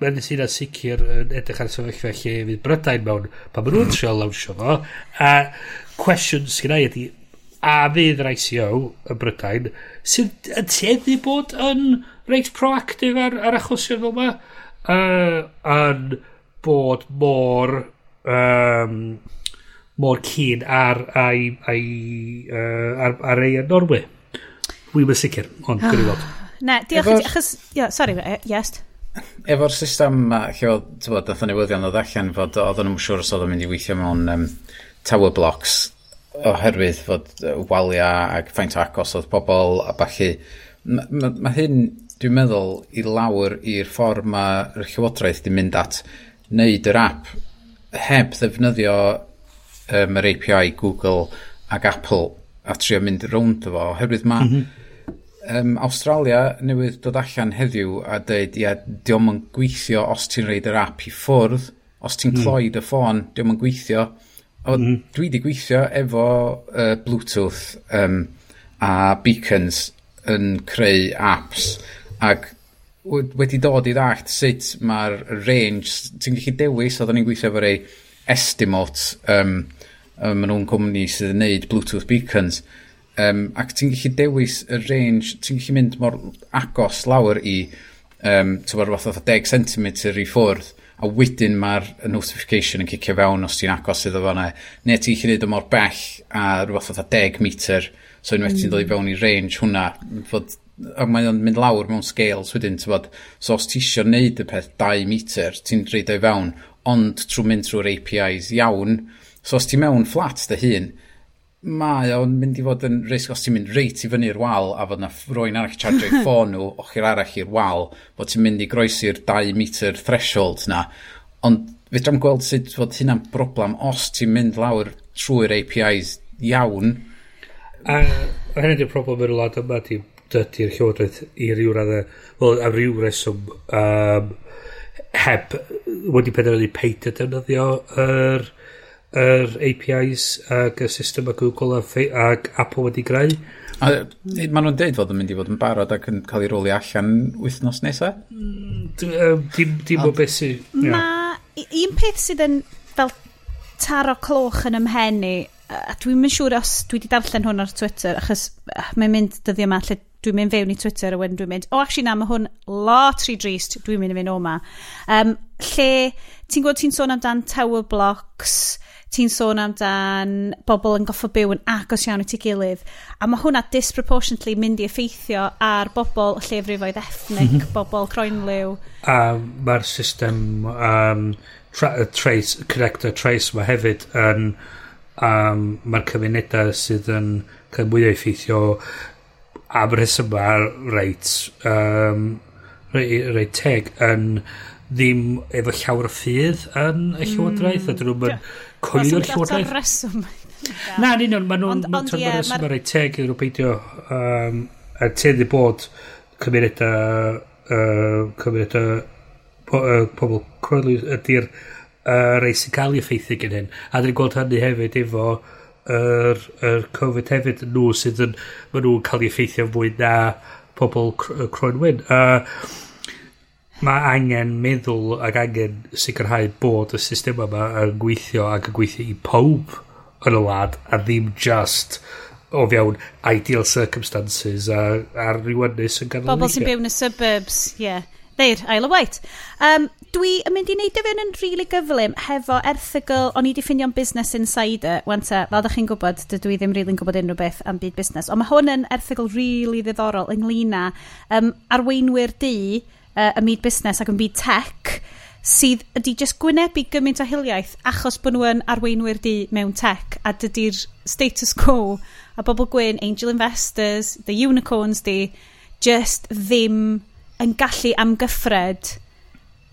mae'n sy'n sicr yn edrych ar sefyllfa lle fydd Brydain mewn pa maen nhw'n trio lawnsio fo. A cwestiwn sy'n ei ydy, a fydd yr ICO yn Brydain sy'n teddu bod yn reit proactif ar, ar achosion fel yma uh, yn bod mor um, mor cyn ar ai, ai, uh, ar, ar ei Norwy. Wy'n mae'n sicr, ond ah. gyrwyd. Ne, diolch i ti, achos... Yeah, sorry, e, yes. Efo'r system ma, lle oedd, ti'n bod, dath o newyddion oedd allan fod oedden nhw'n siŵr os oedd yn mynd i weithio mewn um, tower blocks oherwydd fod uh, walia ac faint o agos oedd pobl a bachu. Mae ma, ma hyn, dwi'n meddwl, i lawr i'r ffordd mae'r llywodraeth di mynd at wneud yr app heb ddefnyddio um, yr API Google ac Apple a trio mynd rownd efo, oherwydd mae mm -hmm um, Australia newydd dod allan heddiw a dweud, ia, diolch yn gweithio os ti'n reid yr app i ffwrdd, os ti'n mm. cloi dy ffôn, diolch yn gweithio. O, mm. Dwi wedi gweithio efo uh, Bluetooth um, a beacons yn creu apps ac wedi dod i ddallt sut mae'r range, ti'n gallu dewis, oedden ni'n gweithio efo rei estimate, um, um, maen nhw'n cwmni sydd yn neud Bluetooth beacons, Um, ac ti'n gallu dewis y range, ti'n gallu mynd mor agos lawr i um, ti'n tyfod rhywbeth o 10 cm i ffwrdd a wedyn mae'r notification yn cicio fewn os ti'n agos iddo fo na. Neu ti'n gallu neud o mor bell a rhywbeth o 10 metr so unwaith mm. ti'n dod i mm. fewn i range hwnna fod, a mae o'n mynd lawr mewn scales wedyn ti'n tyfod so os ti eisiau neud y peth 2 metr ti'n reid o'i fewn ond trwy mynd trwy'r APIs iawn. So os ti mewn flat dy hun Mae o'n mynd i fod yn risg os ti'n mynd reit i fyny'r wal a fod na rwy'n arall charge i ffôn nhw ochr arall i'r wal bod ti'n mynd i groesi'r 2 metr threshold na. Ond fedram gweld sut fod hynna'n broblem os ti'n mynd lawr trwy'r APIs iawn. A hynny di'r problem yn y lad yma ti dydy'r llywodraeth i ryw raddau well, a ryw reswm um, heb wedi penderfynu peidio defnyddio yr er, yr APIs ac y system a Google a, ac Apple wedi greu. A, maen nhw'n deud fod yn mynd i fod yn barod ac yn cael ei roli allan wythnos nesaf? Mm, dim o beth sydd... Ma, un peth sydd yn fel taro cloch yn ymhen a dwi'n mynd siŵr os dwi wedi darllen hwn ar Twitter, achos mae'n mynd dyddiau yma lle dwi'n mynd fewn i Twitter a wedyn dwi'n mynd, o, oh, actually na, mae hwn lot rhy drist, dwi'n mynd i fynd o ma. Um, lle, ti'n gwybod ti'n sôn amdan tower blocks, ti'n sôn amdan bobl yn goffo byw yn agos iawn i ti gilydd. A mae hwnna disproportionately mynd i effeithio ar bobl llefrifoedd ethnic, mhm. bobl croenliw. A mae'r system um, tra trace, connector trace mae hefyd yn... Um, mae'r cymunedau sydd yn cael mwy o effeithio am rheswm mae'r reit um, reit teg yn ddim efo llawer o ffydd yn y mm, llywodraeth mm, a dyn nhw'n yeah coelio'r llywodraeth. reswm. Na, yn union, maen nhw'n tynnu'r reswm ar ei teg iddyn nhw peidio um, a teddi bod cymunedau uh, cymunedau po, uh, pobl coelio ydy'r uh, rei sy'n cael ei effeithio gen hyn. A dyn ni'n gweld hynny hefyd efo yr, yr Covid hefyd nhw sydd yn, maen nhw'n cael ei effeithio fwy na pobl Croenwyn. Uh, Mae angen meddwl ac angen sicrhau bod y system yma yn gweithio ac yn gweithio i pob yn y wlad a ddim just o fewn ideal circumstances a, a rhywunus yn ganol Bobl sy'n byw yn y suburbs, ie. Yeah. Neu'r Isle of Wight. Um, dwi yn mynd i wneud y fewn yn rili really gyflym hefo erthygl o'n i di ffinio'n Business Insider. Wan ta, fel ydych chi'n gwybod, dydw i ddim rili'n really gwybod unrhyw beth am byd busnes. Ond mae hwn yn erthygl rili really ddiddorol ynglyn â um, arweinwyr di uh, y myd busnes ac yn byd tech sydd ydy jyst gwynebu gymaint o hiliaeth achos bod nhw yn arweinwyr di mewn tech a dydy'r status quo a bobl gwyn, angel investors, the unicorns di, just ddim yn gallu amgyffred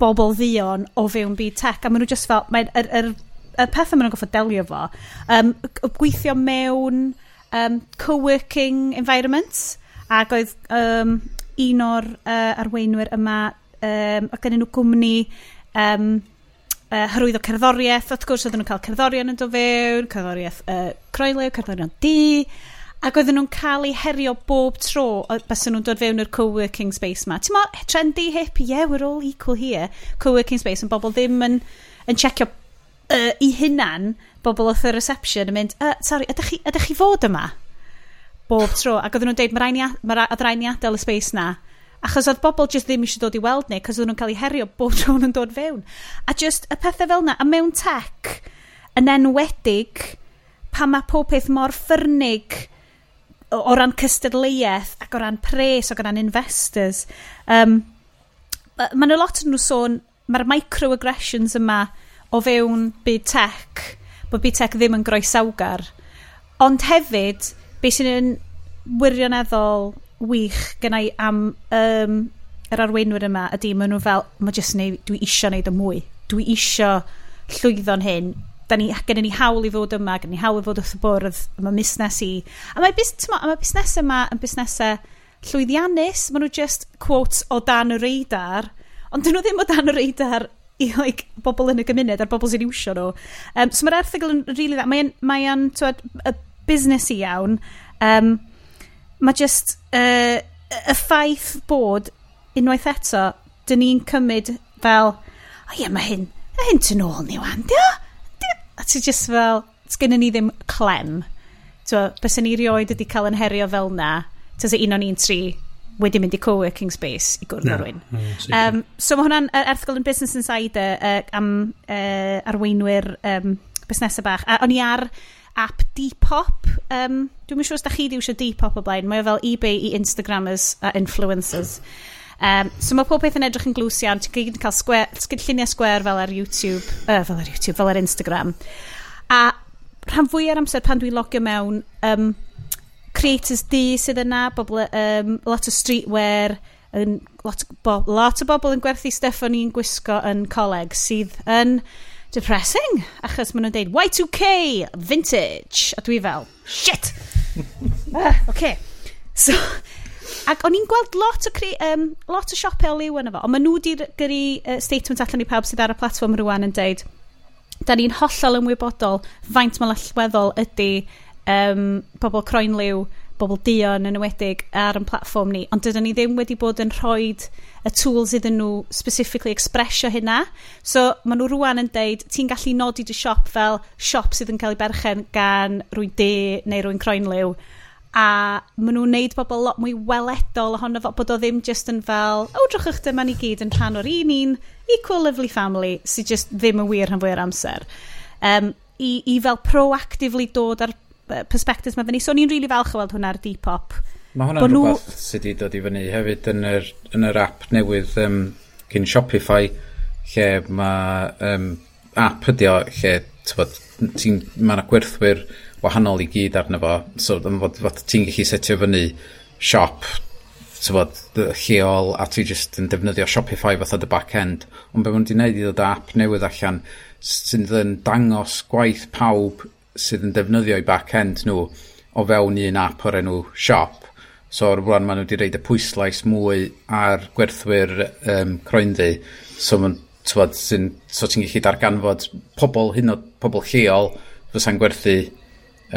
bobl ddion o fewn byd tech. A maen nhw just fel, mae'r er, er, er pethau maen nhw'n goffod delio fo, um, gweithio mewn um, co-working environments ac oedd um, un o'r uh, arweinwyr yma um, ac yn nhw gwmni um, uh, hyrwyddo cerddoriaeth. Wrth gwrs, oedden nhw'n cael cerddorion yn dod fewn, cerddoriaeth uh, croelew, cerddorion di. Ac oedden nhw'n cael eu herio bob tro bys nhw'n dod fewn i'r co-working space ma. Ti'n mo, trendy, hip, yeah, we're all equal here. Co-working space, yn bobl ddim yn, yn checio uh, i hunan, bobl oedd y reception yn mynd, uh, sorry, ydych chi, ydych chi fod yma? bob tro. Ac oedden nhw'n deud, mae rhaid ni, adael y space na. Achos oedd bobl jyst ddim eisiau dod i weld ni, cos oedden nhw'n cael eu herio bob tro nhw'n dod fewn. A just y pethau fel na, a mewn tech, yn enwedig, pa mae pob peth mor ffyrnig o ran cystadleuaeth ac o ran pres ac o ran investors. Um, mae yna lot yn nhw sôn, mae'r microaggressions yma o fewn byd tech, bod byd tech ddim yn groesawgar. Ond hefyd, beth sy'n yn wirioneddol wych gyna i am um, yr arweinwyr yma ydy maen nhw fel mae jyst neud, dwi isio neud y mwy. Dwi isio llwyddo'n hyn. Da ni, gennym ni hawl i fod yma gen ni hawl i fod wrth y bwrdd yma busnes i a mae, bus, ma, mae busnes yma yn busnesau llwyddiannus. Maen nhw just quotes o dan y reidar ond dyn nhw ddim o dan y reidar i like, bobl yn y gymuned a'r bobl sy'n iwsio nhw. Um, so mae'r erthigol yn rili really dda. Mae'n mae, an, mae an, twed, busnes i iawn, um, mae just uh, y ffaith bod unwaith eto, dyn ni'n cymryd fel, o ie, mae hyn, mae hyn tyn ôl ni wan, dio? A ti just fel, sgynny ni ddim clem. So, bys ni rioed wedi cael yn herio fel na, tas un o'n un tri wedi mynd i co-working space i gwrdd no, rwy'n. um, so mae hwnna'n erthgol yn Business Insider uh, am uh, arweinwyr um, busnesau bach. A o'n i ar app Depop. Um, Dwi'n siŵr os da chi di eisiau Depop o blaen. Mae o fel eBay i Instagrammers a influencers. Um, so mae pob peth yn edrych yn glws iawn. Ti'n gyd yn cael square, lluniau square fel ar YouTube, uh, fel ar YouTube, fel ar Instagram. A rhan fwy ar amser pan dwi'n logio mewn, um, creators di sydd yna, bobl, um, lot o streetwear, yn, lot, bo, lot o bobl yn gwerthu stuff o'n i'n gwisgo yn coleg sydd yn depressing. Achos maen nhw'n deud Y2K vintage. A dwi fel, shit! uh, okay. So, ac o'n i'n gweld lot o, cre, um, lot o siopau o liw yna fo. Ond maen nhw wedi gyrru uh, statement allan i pawb sydd ar y platform rwan yn deud, da ni'n hollol ymwybodol faint mae'n allweddol ydy um, pobl croen liw bobl dion yn ywedig ar yn platform ni, ond dydyn ni ddim wedi bod yn rhoi y tools iddyn nhw specifically expresio hynna. So, maen nhw rwan yn deud, ti'n gallu nodi dy siop fel siop sydd yn cael ei berchen gan rwy'n de neu rwy'n croenliw. A maen nhw'n neud bobl lot mwy weledol ohono fo, bod o ddim just yn fel, o, drwch eich dyma ni gyd yn rhan o'r un un, equal lovely family, sydd just ddim yn wir rhan fwy o'r amser. Um, i, i fel proactively dod ar perspectives mae fyny. So ni'n rili really falch o weld hwnna ar Depop. Mae hwnna'n nhw... Rhywbeth sydd wedi dod i fyny hefyd yn yr, yn yr app newydd um, cyn Shopify, lle mae um, app ydi o, lle mae yna gwerthwyr wahanol i gyd arno fo, so fod, fod ti'n gallu setio fyny siop tywod, lleol a ti jyst yn defnyddio Shopify fatha dy back-end. Ond be maen di wneud i ddod app newydd allan sydd yn dangos gwaith pawb sydd yn defnyddio i back-end nhw o fewn un app o'r enw Shop. So o'r rwan maen nhw wedi reid y pwyslais mwy ar gwerthwyr um, croenddu. So maen tywod, sy'n, so ti'n gallu darganfod pobl, hyn o pobl lleol, fysa'n gwerthu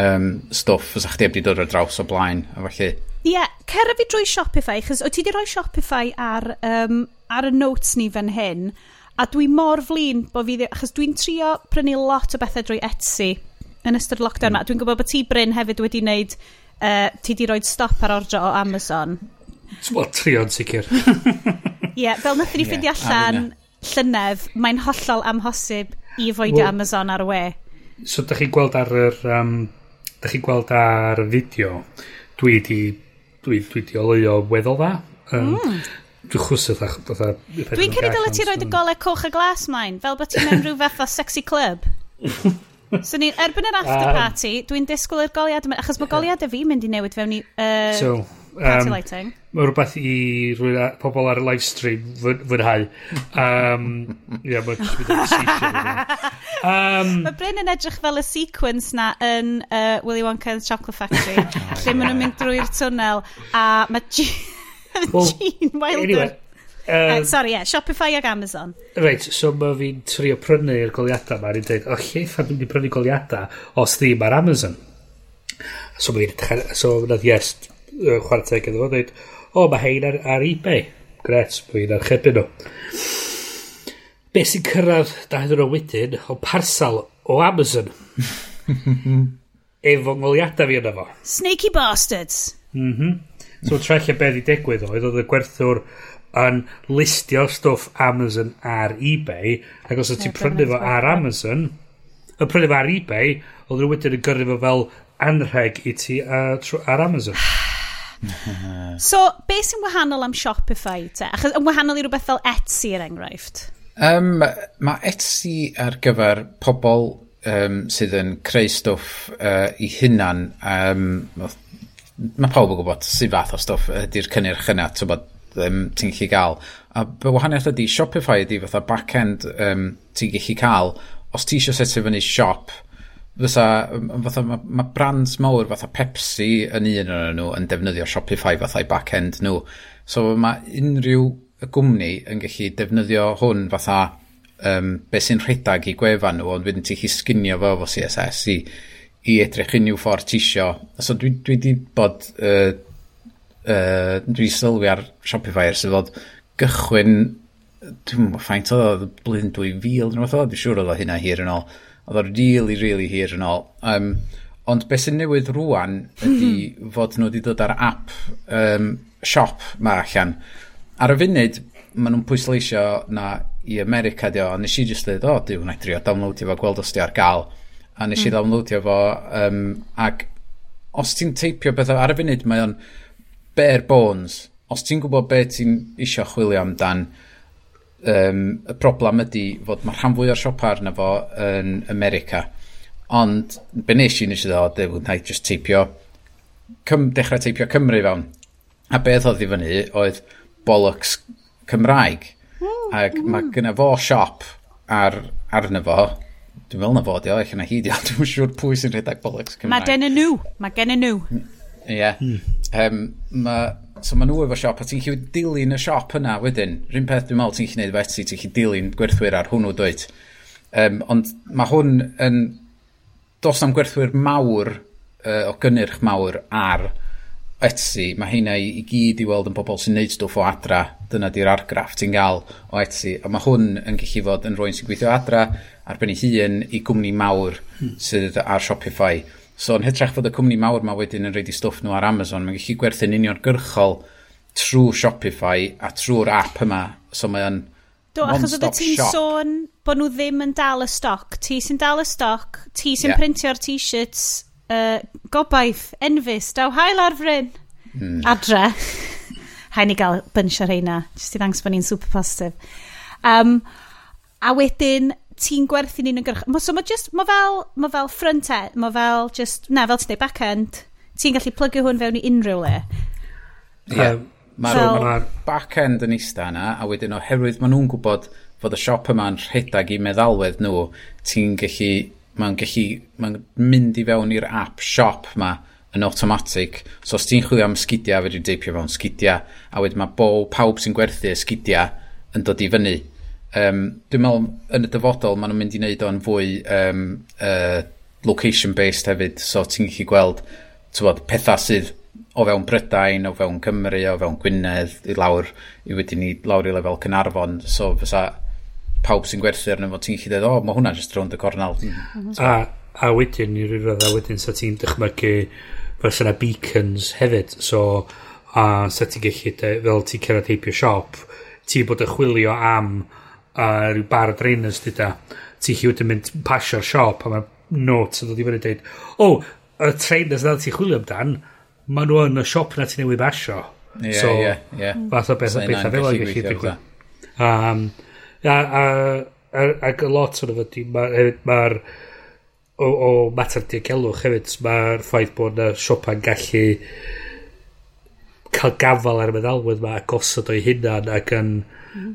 um, stwff, fysa chdi wedi dod ar draws o blaen, a falle. Ie, yeah, cer fi drwy Shopify, chys o ti wedi rhoi Shopify ar, um, ar y notes ni fan hyn, a dwi mor flin bod fi, achos dwi'n trio prynu lot o bethau drwy Etsy, yn ystod lockdown yma. Mm. Dwi'n gwybod bod ti Bryn hefyd wedi wneud, uh, ti wedi roi stop ar ordro o Amazon. Wel, trio'n sicr. Ie, yeah, fel nath ni yeah, allan llynedd, mae'n hollol amhosib i foedio well, Amazon ar y we. So, da chi'n gweld ar yr... Um, da chi'n gweld ar y fideo, dwi di, dwi, dwi di oleo weddol dda. Um, mm. Dwi'n chwsio dda. Dwi'n cynnig dylai ti roed y golau coch a glas mae'n, fel bod ti'n mewn rhyw fath o sexy club. so ni, erbyn yr after party, dwi'n disgwyl i'r goliad, achos mae goliad y fi mynd i newid fewn i uh, so, um, party lighting. Mae rhywbeth i rwy'n pobl ar y live stream fwynhau. Um, yeah, mae um, Mae Bryn yn edrych fel y sequence na yn uh, Willy Wonka's Chocolate Factory, lle maen nhw'n mynd drwy'r twnnel a mae Gene, well, Gene Wilder anyway, Um, uh, sorry, yeah, Shopify ag Amazon. Reit, so mae fi'n trio prynu'r goliadau ma, ni'n dweud, o, lle ffa'n mynd i prynu goliadau os ddim ar Amazon? So mae fi'n, so nad yes, chwarae teg iddo fo, dweud, o, mae hein ar, ar eBay. Gret, mae fi'n archebu nhw. Be sy'n cyrraedd, da hyn o'n wedyn, o parsal o Amazon. Efo ngoliadau fi yna fo. Sneaky bastards. Mhm. Mm -hmm. so, trellio beth i digwydd oedd, oedd y gwerthwr yn listio stwff Amazon ar eBay ac os ti'n prynu fo ar Amazon yn prynu fo ar eBay oedd rhywun wedyn yn gyrru fo fel anrheg i ti ar, ar Amazon So, be sy'n wahanol am Shopify te? Achos yn wahanol i rhywbeth fel Etsy er enghraifft? Um, mae Etsy ar gyfer pobl um, sydd yn creu stwff uh, i hunan um, mae pawb yn gwybod sy'n fath o stwff ydy'r cynnyrch yna, ti'n bod um, ti'n gallu gael. A be wahaniaeth ydy, Shopify ydy fatha back-end um, ti'n gallu cael, os ti eisiau setio fyny shop, fysa, fatha, mae ma brands mawr fatha Pepsi yn un o'n nhw yn defnyddio Shopify fatha i back-end nhw. So mae unrhyw gwmni yn gallu defnyddio hwn fatha um, be sy'n rhedag i gwefan nhw, ond wedyn ti'n chi sginio fo fo CSS i, i edrych unrhyw ffordd tisio. So dwi, dwi di bod uh, uh, dwi sylwi ar Shopify ers fod gychwyn, dwi'n mwyn ffaint oedd, blyn 2000 neu fath oedd, dwi'n siŵr oedd hynna hir yn ôl. Oedd o'r really, really hir yn ôl. Um, ond beth sy'n newydd rwan ydy mhm. fod nhw wedi dod ar app um, siop ma allan. Ar y funud, maen nhw'n pwysleisio na i America di o, a nes i just dweud, o, dwi'n gwneud drio, downloadio fo, gweld os di ar gael. A nes i mm. downloadio fo, um, ac os ti'n teipio beth ar y funud mae o'n, bare bones, os ti'n gwybod beth ti'n isio chwilio amdan, um, y problem ydy fod mae rhan fwy o'r siop arno fo yn America. Ond, be nes i nes i ddod, dde, wna i just teipio, cym, dechrau teipio Cymru fewn. A beth oedd i fyny oedd bollocks Cymraeg. Mm, Ac mae mm. gyna fo siop ar, arno fo, dwi'n meddwl na fo di o, eich yna hi di dwi'n siŵr pwy sy'n rhedeg bollocks Cymraeg. Mae gen nhw, mae gen nhw. Ie. Yeah. Mm um, ma, so ma nhw efo siop, a ti'n chi dilyn y siop yna wedyn. Rhyn peth dwi'n meddwl, ti'n chi wneud efo eti, ti'n chi dilyn gwerthwyr ar hwnnw dweud. Um, ond mae hwn yn... dos am gwerthwyr mawr uh, o gynnyrch mawr ar Etsy, mae hynna i, i gyd i weld yn bobl sy'n neud stwff o adra, dyna di'r argraff ti'n gael o Etsy, a mae hwn yn gallu fod yn rwy'n sy'n gweithio adra, ar ben ei hun i gwmni mawr hmm. sydd ar Shopify. So yn hytrach fod y cwmni mawr ma wedyn yn reidi stwff nhw ar Amazon, mae'n gallu gwerthu'n uniongyrchol trwy Shopify a trwy'r app yma. So mae'n Do, achos oedd ti'n sôn bod nhw ddim yn dal y stoc. Ti sy'n dal y stoc, ti sy'n yeah. printio'r t-shirts, uh, gobaith, enfys, daw hael ar fryn. Mm. Adre. Hain i gael bunch o'r heina, jyst i ddangos bod ni'n super positif. Um, a wedyn, ti'n gwerthu'n un yn gyrch... So mae just, mae fel, ma fel front end, mae fel just, na, fel ti'n dweud back end, ti'n gallu plygio hwn fewn i unrhyw le. Ie. Um, Mae'r so, ma back end yn eista yna, a wedyn oherwydd maen nhw'n gwybod fod y siop yma'n rhedeg i meddalwedd nhw, ti'n gallu, mae'n gallu, mae'n mynd i fewn i'r app siop ma yn automatic. So os ti'n chwilio am sgidiau, fe dwi'n deipio fewn sgidiau, a wedyn mae bob pawb sy'n gwerthu y sgidiau yn dod i fyny um, dwi'n meddwl yn y dyfodol maen nhw'n mynd i wneud o'n fwy um, uh, location-based hefyd, so ti'n gallu gweld tywod, pethau sydd o fewn Brydain, o fewn Cymru, o fewn Gwynedd, i lawr, i wedyn ni lawr i lefel Cynarfon, so fysa pawb sy'n gwerthu arno fo, ti'n gallu dweud, o, oh, mae hwnna jyst rownd y cornel. Mm-hmm. Mhm. A, a wedyn, i ryw a wedyn, sa ti'n dychmygu, fel sy'n beacons hefyd, so, a sa ti'n gallu, fel ti'n cerdded heibio siop, ti'n bod yn chwilio am a rhyw bar o drainers dyda ti chi wedyn mynd pasio'r siop a mae notes yn dod i fyny dweud o, oh, y trainers na ti chwilio amdan maen nhw yn y siop na ti newid basio yeah, so yeah, yeah. fath o beth o beth a fel yn gallu digwydd um, a, a, a, ac a lot o'n ydy mae'r ma o, o mater diogelwch hefyd mae'r ffaith bod y siopa'n gallu cael gafel ar y meddalwedd mae gosod o'i hunan ac yn mm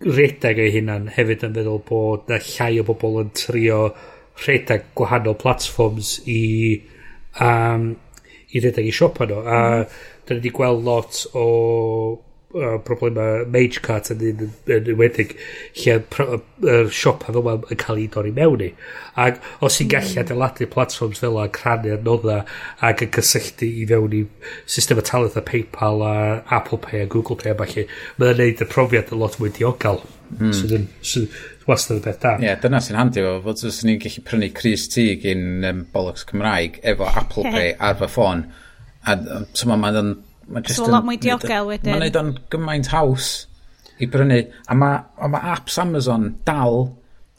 redeg ei hunan hefyd yn feddwl bod na llai o bobl yn trio rhedeg gwahanol platforms i um, i redeg i siopa nhw a mm. ni wedi gweld lot o uh, problemau mage cart yn un yn enwedig lle yr siop fel yma yn cael ei dorri mewn i ac os i'n gallu hmm. adeiladu platforms fel a crannu adnodda ac yn cysylltu i fewn i system y talent a Paypal a Apple Pay a Google Pay a falle mae'n neud y profiad a lot mwy diogel mm. sydd yn sydd wastad y beth da. Ie, yeah, dyna sy'n handi fo, fod os ni'n gallu prynu Cris T gyn um, Bollocks Cymraeg efo Apple Pay ar fy ffôn, a so mae'n Ma so, lot mwy diogel wedyn. Mae'n neud o'n gymaint haws i brynu. A mae, a ma apps Amazon dal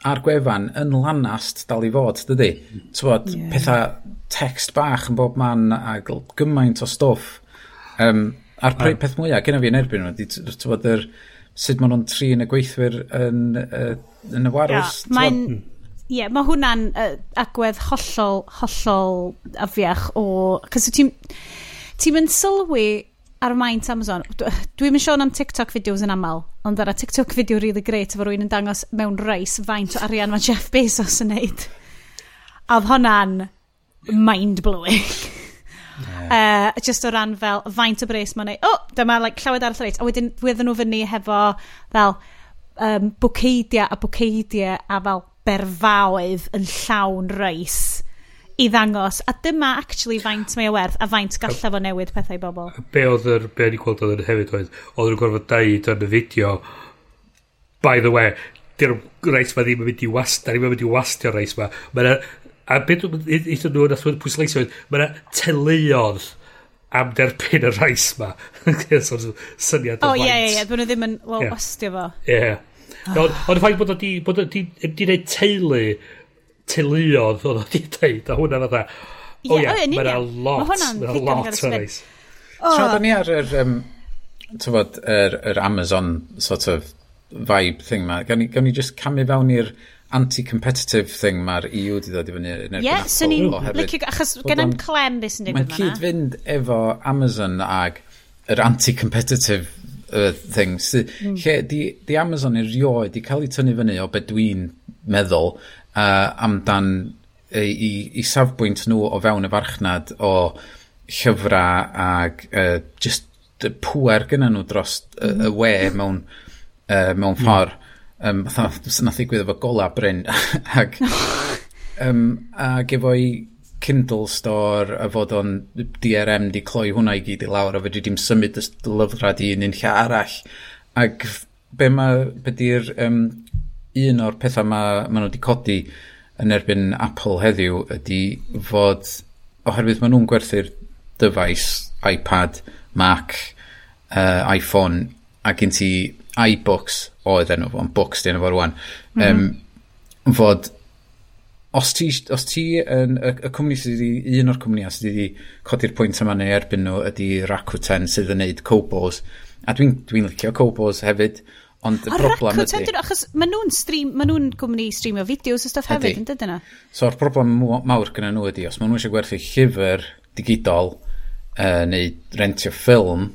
ar gwefan yn lanast dal i fod, dydy? Tywod, yeah. pethau text bach yn bob man a gymaint o stwff. Um, a'r um. peth mwyaf, gen i fi yn erbyn nhw, tywod, yr, sut maen nhw'n tri yn y gweithwyr yn, uh, yn y warws. Yeah, mae'n... Hmm. Ie, yeah, mae hwnna'n uh, agwedd hollol, hollol afiach o... Cos ti'n ti'n mynd sylwi ar maint Amazon, dwi'n mynd siôn am TikTok fideos yn aml, ond ar y TikTok fideo really great efo rwy'n yn dangos mewn reis faint o arian mae Jeff Bezos yn neud. A oedd hwnna'n mind-blowing. Yeah. Eh, uh, just o ran fel faint o bres mae'n neud, O, oh, dyma like, llawed ar y reit. A wedyn wedyn nhw fyny hefo fel um, bwceidia a bwceidia a fel berfaoedd yn llawn reis i ddangos a dyma actually faint mae o werth a faint galla fo newid pethau bobl be oedd yr be o'n i gweld oedd yn hefyd oedd oedd yn gorfod deud yn y fideo by the way di'r reis ma ddim yn mynd i wast da ni'n mynd i wastio reis ma mae'na a beth eithon nhw yn athwyd pwysleisio oedd mae'na teuluodd am derbyn y reis ma. so, syniad o faint. O, ie, ie, ie. Dwi'n ddim yn, wel, yeah. ostio fo. Ie. Yeah. Ond y ffaith bod o di, bod o di, di wneud teulu teuluodd oedd oedd i ddeud, a hwnna fatha, o ia, mae'n a lot, mae'n a lot o reis. Tra da ni ar yr, um, tyfod, yr, yr Amazon sort of vibe thing ma, gan, ni, gawn ni just camu fewn i'r anti-competitive thing mae'r EU di ddod i fyny yn erbyn yeah, Apple. So ni, like, achos gen gennym clem beth sy'n digwydd fyna. Mae'n cyd fynd efo Amazon ag yr anti-competitive uh, thing. Mm. Lle di, di Amazon erioed di cael ei tynnu fyny o beth dwi'n meddwl uh, amdan i, i, i safbwynt nhw o fewn y farchnad o llyfrau ag uh, just y pwer gyda nhw dros y, y mm-hmm. we mewn, uh, mewn mm. ffordd. Um, nath ddigwydd efo gola Bryn. Ag, um, ag efo'i Kindle store a fod o'n DRM di cloi hwnna i gyd i lawr a fe dwi symud y lyfrad i un un lle arall. Ac be, ma, be di'r um, un o'r pethau ma, ma nhw wedi codi yn erbyn Apple heddiw ydy fod, oherwydd ma nhw'n gwerthu'r dyfais iPad, Mac, uh, iPhone, a gen ti iBooks oedd enw fo, ond books di enw fo rwan, mm -hmm. um, fod os ti, os ti yn, y, y cwmni sydd wedi, un o'r cwmnïau sydd wedi codi'r pwynt yma neu erbyn nhw ydy Rakuten sydd yn neud Cobos, a dwi'n dwi licio Cobos hefyd, Ond y broblem ydy... Dyn, achos maen nhw'n stream, maen nhw'n cwmni streamio fideos a stuff hefyd, yn dydyn nhw? So'r o'r broblem mawr gyda nhw ydy, os maen nhw eisiau gwerthu llyfr digidol uh, neu rentio ffilm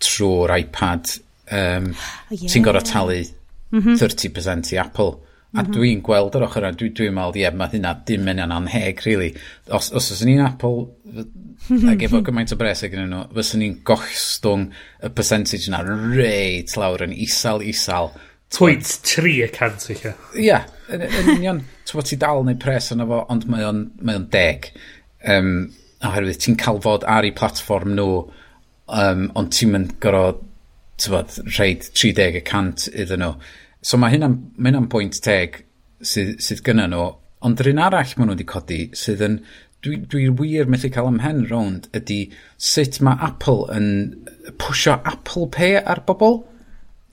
trwy'r iPad, um, oh, yeah. ti'n gorau talu mm -hmm. 30% i Apple. A dwi'n gweld yr ochr yna, dwi'n dwi meddwl, ie, mae hynna dim yn anheg, really. Os, os oes ni'n Apple, ac efo gymaint o bres ag nhw, fyswn ni'n gochstwng y percentage yna reit lawr yn isal, isal. Pwynt 3 y cant eich e. Ie, yn union, ti'n ti dal neu pres yna fo, ond mae o'n, mae on deg. Um, oherwydd ti'n cael fod ar ei platform nhw, um, ond ti'n mynd gorfod, ti'n bod, rhaid 30 y cant iddyn nhw. So mae hynna'n ma hynna pwynt teg sydd, sydd gyda nhw, ond yr un arall maen nhw wedi codi sydd yn, dwi, dwi wir methu cael ymhen rownd ydy sut mae Apple yn pwysio Apple Pay ar bobl.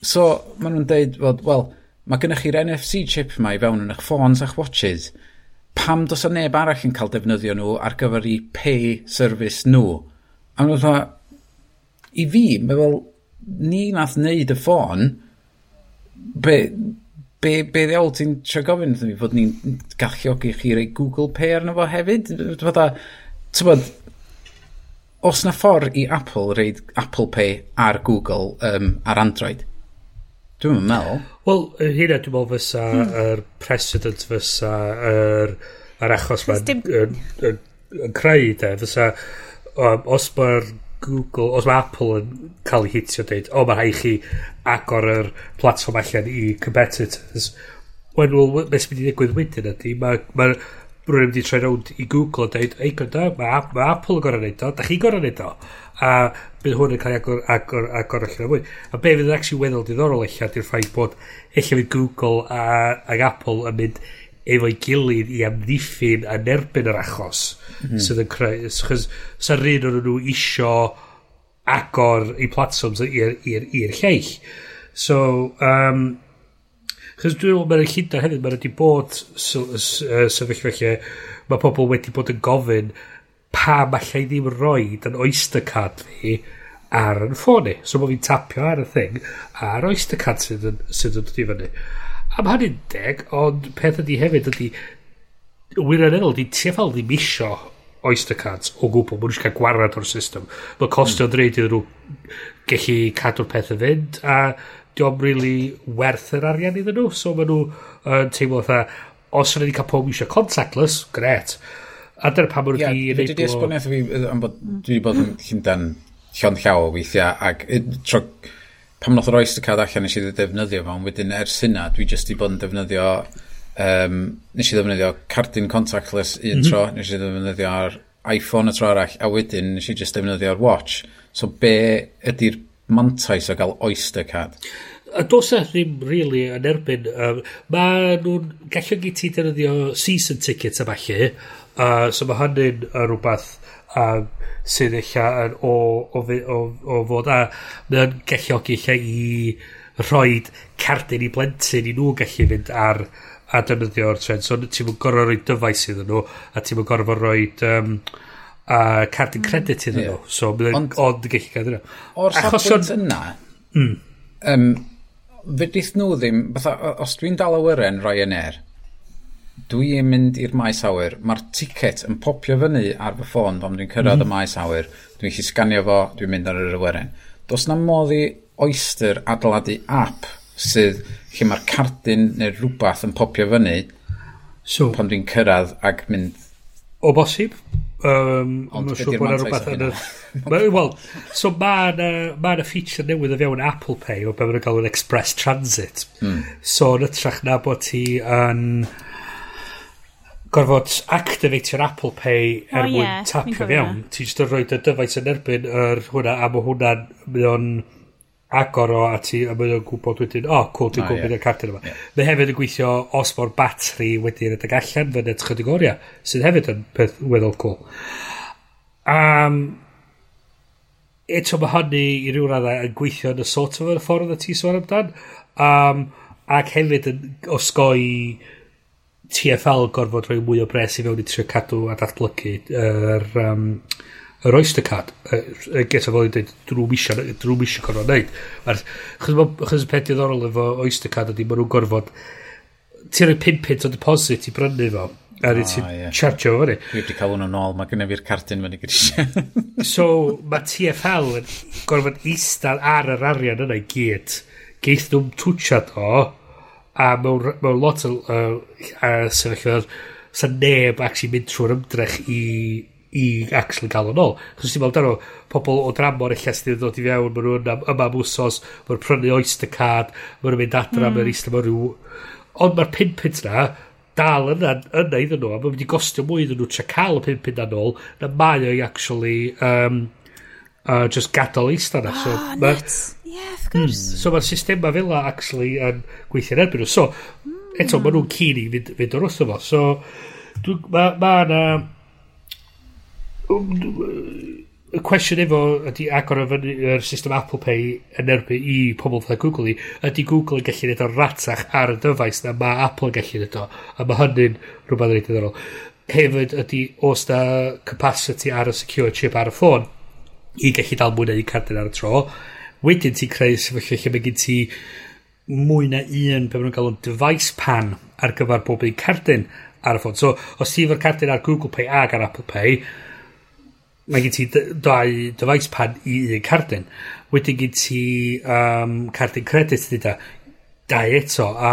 So maen nhw'n dweud, wel, well, mae gennych chi'r NFC chip yma i fewn yn eich ffôns a'ch watches. Pam dos o neb arall yn cael defnyddio nhw ar gyfer i pay service nhw? A maen nhw'n dweud, i fi, mae fel, ni nath wneud y ffôn, be, be, be ddiawl ti'n trio gofyn wrthyn ni fod ni'n galluogi chi rei Google Pay arno fo hefyd? Fydda, ti'n bod, os na ffordd i Apple reid Apple Pay ar Google um, ar Android? Dwi'n meddwl. Wel, hynna dwi'n meddwl fysa, hmm. yr mm. er precedent fysa, yr, er, er achos mae'n yn creu, de, fysa, um, os mae'r Google, os mae Apple yn cael ei hitio dweud, o mae rhaid chi agor yr platform allan i competitors. Wel, well, nes mynd i ddigwydd wedyn ydy, mae ma rhywun wedi troi rownd i Google a dweud, ei gyda, mae ma Apple yn gorau neud o, da chi gorau neud o. A bydd hwn yn cael ei agor, agor, agor allan o fwy. A be fydd yn actually weddol diddorol eich ar ffaith bod eich fydd Google a, ag Apple yn mynd efo'i gilydd i amddiffyn a nerbyn yr achos mm. sydd yn creu... Chos sa'r un o'n nhw isio agor i platforms i'r lleill. So, um, chos dwi'n meddwl mae'n llida hefyd, mae'n wedi bod sefyllfa lle mae pobl wedi bod yn gofyn pa mallai ddim roed yn oyster card fi ar yn ffôn i. So mae fi'n tapio ar y thing a'r oyster card sydd yn, sydd yn dod i fyny. Am hynny'n deg, ond peth ydy hefyd ydy wirioneddol, di TFL ddim isio Oyster Cards o gwbl. mae'n nhw eisiau cael gwarad o'r system. Mae costio mm. dreid iddyn nhw gallu cadw'r peth yn fynd a diolch really werth yr arian iddyn nhw. So mae nhw yn uh, teimlo fatha, os yna ni cael pob eisiau contactless, gret. A dyna pa mwyn yeah, i wneud... Ie, wedi esboniaeth fi, am bod dwi wedi bod yn Llundain llon llaw o weithiau, ac tro, pam nath yr Oyster Card allan nes i ddefnyddio fo, ond wedyn ers hynna, dwi jyst wedi bod yn defnyddio um, nes i ddefnyddio cardyn contactless un mm -hmm. tro, nes i ddefnyddio ar iPhone y tro arall, a wedyn nes i just ddefnyddio'r watch. So be ydy'r mantais o gael Oyster Card? A dos e ddim really yn erbyn. Um, mae nhw'n gallu gyd ti defnyddio season tickets a falle, uh, so mae hynny'n uh, rhywbeth um, sydd eich o, o, o, o fod a mae'n galluogi eich i rhoi cardyn i blentyn i nhw gallu fynd ar a defnyddio'r tren. So ti'n mynd gorfod rhoi dyfais iddyn nhw a ti'n mynd gorfod rhoi um, a cardyn mm, credit iddyn yeah. nhw. So mae'n ond yn gallu cael yna. O'r safbwynt yna, mm. um, fydith nhw ddim, fatha, os dwi'n dal awyren Ryanair, er, dwi'n mynd i'r maes awyr, mae'r ticket yn popio fyny ar fy ffôn pan dwi'n cyrraedd mm. y mhm. maes awyr, dwi'n chi sganio fo, dwi'n mynd ar yr awyren. Does na modd i Oyster adeiladu app sydd lle mae'r cardyn neu rhywbeth yn popio fyny so, pan dwi'n cyrraedd ac mynd... O bosib? Um, Ond beth siŵr bod yna rhywbeth yn y... Wel, so mae yna ma feature newydd o fewn Apple Pay o beth maen nhw'n yn express transit. Mm. So yn ytrach na bod ti yn gorfod activate'r Apple Pay er oh, mwyn yeah, tapio fewn. Ti jyst yn rhoi dy dyfais yn erbyn yr hwnna a mae hwnna'n... Mae o'n agor o a ti a mae o'n gwybod wedyn o oh, cool ti'n ah, gwybod yeah. y cartyn yma yeah. mae hefyd yn gweithio os mae'r batri wedi'n edrych allan fyny at chydig oriau sydd hefyd yn peth weddol cool um, eto mae hynny i ryw raddau yn gweithio yn y sort of y ffordd y ti sôn amdan um, ac hefyd yn osgoi TFL gorfod rhoi mwy o bres i fewn i trio cadw a datblygu yr er, um, yr Oyster Card y geta fod yn dweud drwy misio drwy misio gorfod wneud chos y peth diddorol efo Oyster Card ydy maen nhw'n gorfod ti'n rhoi 5 pint o deposit i brynu fo a rydyn ti'n yeah. charge o fyny. Dwi wedi cael hwnnw nôl mae gynnu fi'r cardyn fyny gyda so mae TFL yn gorfod eistedd ar yr arian yna i gyd geith nhw'n twtiad o a mewn, mewn lot o uh, sefyllfa sa neb ac mynd trwy'r ymdrech i i actually gael yn ôl. Chos ti'n meddwl amdano, pobl o dramor eich sydd wedi dod i fewn, maen nhw'n am, yma am wsos, maen nhw'n prynu oyster card, maen nhw'n mynd adra, mm. maen nhw'n eistedd maen nhw... Ond mae'r pinpint na, dal yna, yna iddyn nhw, a maen wedi gostio mwy iddyn nhw tra cael y pinpint na'n ôl, na mae o'i actually um, uh, just gadael eistedd na. So, oh, ma, Yeah, of course. Mm. So mae'r systema fel actually yn gweithio'n erbyn nhw. So, eto, maen nhw'n hmm. cyn i fynd, fynd o'r wrth efo. So, ma, ma, na, y cwestiwn efo ydy agor yr system Apple Pay yn erbyn i pobl fel Google i, ydy Google yn gallu neud o ratach ar y dyfais na mae Apple yn gallu neud o, a mae hynny'n rhywbeth reit ddiddorol. Hefyd ydy os da capacity ar y secure chip ar y ffôn i gallu dal mwy na un cardyn ar y tro, wedyn ti'n creu sefyllfa lle mae gen ti mwy na un pe maen nhw'n cael device pan ar gyfer bob un cardyn ar y ffôn. So, os ti efo'r cardyn ar Google Pay ag ar Apple Pay, mae gen ti dau dyfais pan i un cardyn. Wedyn gen ti um, cardyn credit dyda, dau eto, a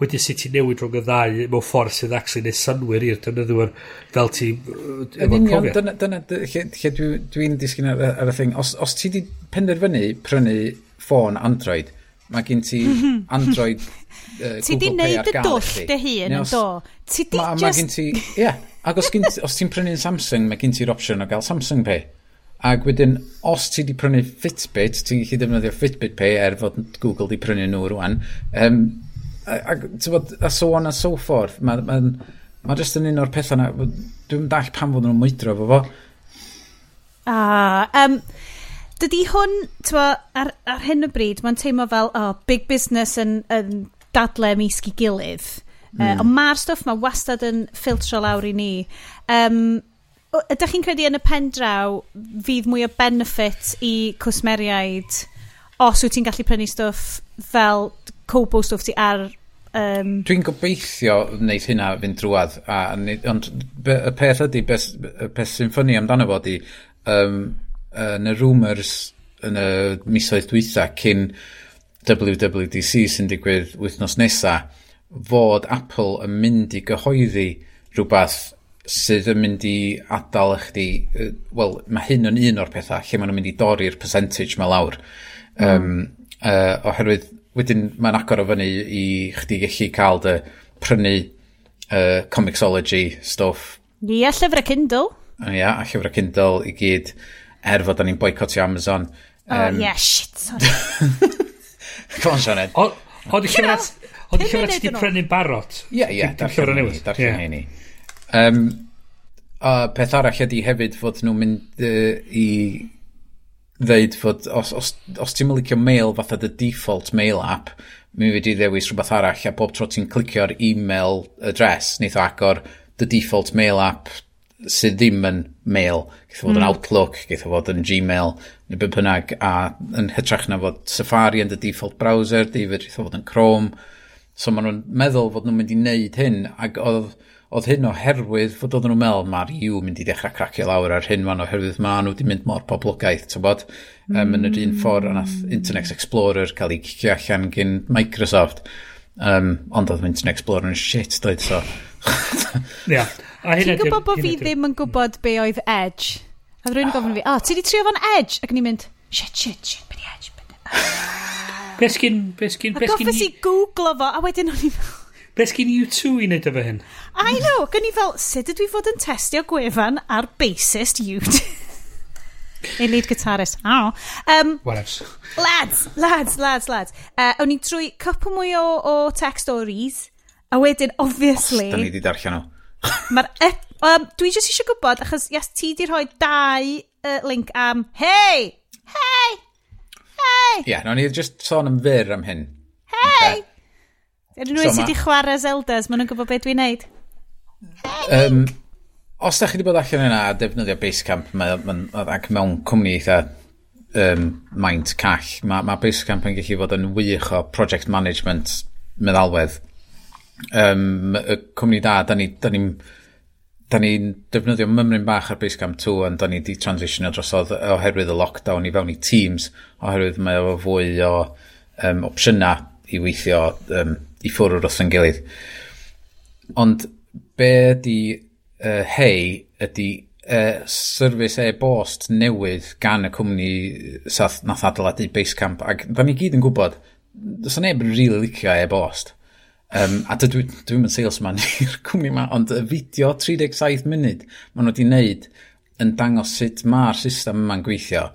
wedyn sut ti newid rhwng y ddau mewn ffordd sydd actually neu synwyr i'r defnyddiwr fel ti efo profiad. Dyna, dyna lle, lle dwi'n disgyn ar, ar y thing. Os, os ti di penderfynu prynu ffôn Android, mae gen ti Android uh, Ti di neud y dwll dy hun, do? Ti di just... Mae gen ti, ie. Yeah Ac os, gynt, os ti'n prynu'n Samsung, mae gen ti'r opsiwn o gael Samsung Pay. Ac wedyn, os ti wedi prynu Fitbit, ti'n gallu defnyddio Fitbit Pay er fod Google wedi prynu nhw rwan. Um, ac, bod, a so on a so forth. mae ma, ma, ma jyst yn un o'r pethau na, dwi'n dall pan fod nhw'n mwydro fo fo. Ah, um, dydy hwn, twa, ar, ar hyn o bryd, mae'n teimlo fel, oh, big business yn, yn dadle misg i gilydd. Mm. Uh, ond mae'r stwff mae wastad yn ffiltro lawr i ni. Um, ydych chi'n credu yn y pen draw fydd mwy o benefit i cwsmeriaid os wyt ti'n gallu prynu stwff fel cobo stwff ti ar Um, Dwi'n gobeithio wneud hynna fynd drwad, a, ond y peth ydy, beth, peth sy'n ffynnu amdano fo ydy, um, yn y rumours yn y misoedd dwytha cyn WWDC sy'n digwydd wythnos nesaf, fod Apple yn mynd i gyhoeddi rhywbeth sydd yn mynd i adael chdi, wel, mae hyn yn un o'r pethau lle maen nhw'n mynd i dorri'r percentage mae lawr. Mm. Um, uh, oherwydd, wedyn mae'n agor o fyny i chdi gallu cael dy prynu uh, comicsology stuff. Ie, yeah, llyfrau Kindle. Ia, uh, yeah, a llyfrau Kindle i gyd, er fod ni'n boicotio Amazon. Um, oh, yeah, shit, sorry. Come on, Sioned. Oedd y llyfrau... Ond y llyfrau ti wedi prynu'n barod? Ie, ie. Darllen ni, darllen ni. Um, a peth arall ydy hefyd fod nhw'n mynd uh, i ddeud fod os, os, os ti'n licio mail fatha the default mail app mi wedi ddewis rhywbeth arall a bob tro ti'n clicio'r email address neith o agor the default mail app sydd ddim yn mail geith o fod yn mm. Outlook, geith o fod yn Gmail neu beth bynnag a yn hytrach na fod Safari yn the default browser David geith o fod yn Chrome So maen nhw'n meddwl fod nhw'n mynd i wneud hyn, ac oedd, oedd hyn oherwydd fod oedden nhw'n meddwl mae'r EU mynd i ddechrau cracio lawr ar hyn fan oherwydd maen nhw wedi mynd mor poblogaeth, ti'n bod? Mm. Um, yn yr un ffordd o nath Internet Explorer cael ei cicio allan gyn Microsoft. Um, ond oedd Internet Explorer yn shit, doedd, so... yeah. Ti'n gwybod bod fi ddim yn gwybod be oedd Edge? A rwy'n gofyn fi, o, oh, ti di trio fo'n Edge? Ac ni'n mynd, shit, shit, shit, beth Edge? Be sgyn... Be sgyn... Ac offers i googlo fo, a wedyn o'n i fel... Be sgyn U2 i wneud efo hyn? I know, gyn i fel, sut ydw i fod yn testio gwefan ar bassist U2? A lead guitarist. Oh. Um, What else? Lads, lads, lads, lads. Uh, o'n i trwy cwpl mwy o, o tech stories, a wedyn, obviously... Os, da ni wedi darllen nhw. Mae'r... Um, dwi jyst eisiau gwybod, achos yes, ti di rhoi dau uh, link am, hei, hei, Hei! Ie, yeah, no, ni just sôn am fyr am hyn. Hei! Okay. Ydyn nhw so, sydd ma... wedi chwarae Zeldas, maen nhw'n gwybod beth dwi'n neud. Um, os da chi wedi bod allan yna a defnyddio Basecamp mae, mae, ac mewn cwmni eitha um, maint call, mae mae Basecamp yn gallu fod yn wych o project management meddalwedd. Um, y cwmni da, da ni'n... Ni, da ni da ni'n defnyddio mymryn bach ar Basecamp 2 ond da ni di transitionio drosodd oherwydd y lockdown i fewn i Teams oherwydd mae o fwy o um, opsiyna i weithio um, i ffwrw wrth yn gilydd. Ond be di uh, hei ydi uh, service e-bost newydd gan y cwmni sath nath adeiladu Basecamp ac da ni gyd yn gwybod does neb yn really licio e-bost. Um, a dwi, dwi salesman i'r cwmni yma, ond y fideo 37 munud maen nhw wedi wneud yn dangos sut mae'r system yma'n gweithio.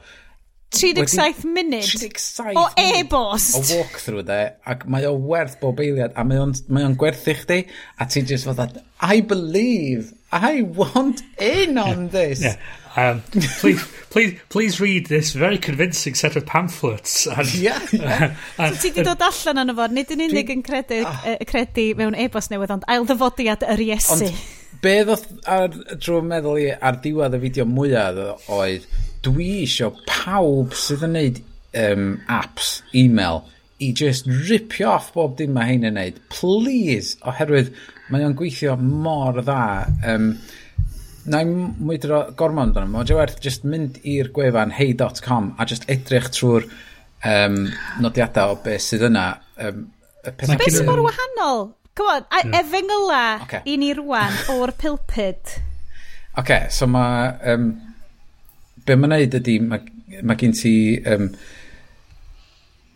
37 munud? 37 O e-bost? O walkthrough de, ac mae o werth bob eiliad, a mae o'n, mae on gwerthu chdi, a ti just fatha, I believe, I want in on this. Yeah. Um, please, please, please read this very convincing set of pamphlets. And, yeah, yeah. Uh, so ti di dod allan yno fo, nid yn unig yn credu, uh, credu mewn e-bost newydd, ond ail ddyfodiad yr Iesu. Ond be ddoth ar drwy meddwl i ar diwedd y fideo mwyaf oedd, dwi eisiau pawb sydd yn neud um, apps, e-mail, i just ripio off bob dim mae hyn yn neud. Please, oherwydd mae o'n gweithio mor dda. Um, na i mwydro gormod amdano, mae'n werth just mynd i'r gwefan hey.com a just edrych trwy'r um, nodiadau o beth sydd yna. Um, Beth sy'n mor wahanol? Come on, a mm. efengyla okay. i ni rwan o'r pilpid. Oce, okay, so mae... Um, be mae'n neud ydy, mae ma gen ti... Um,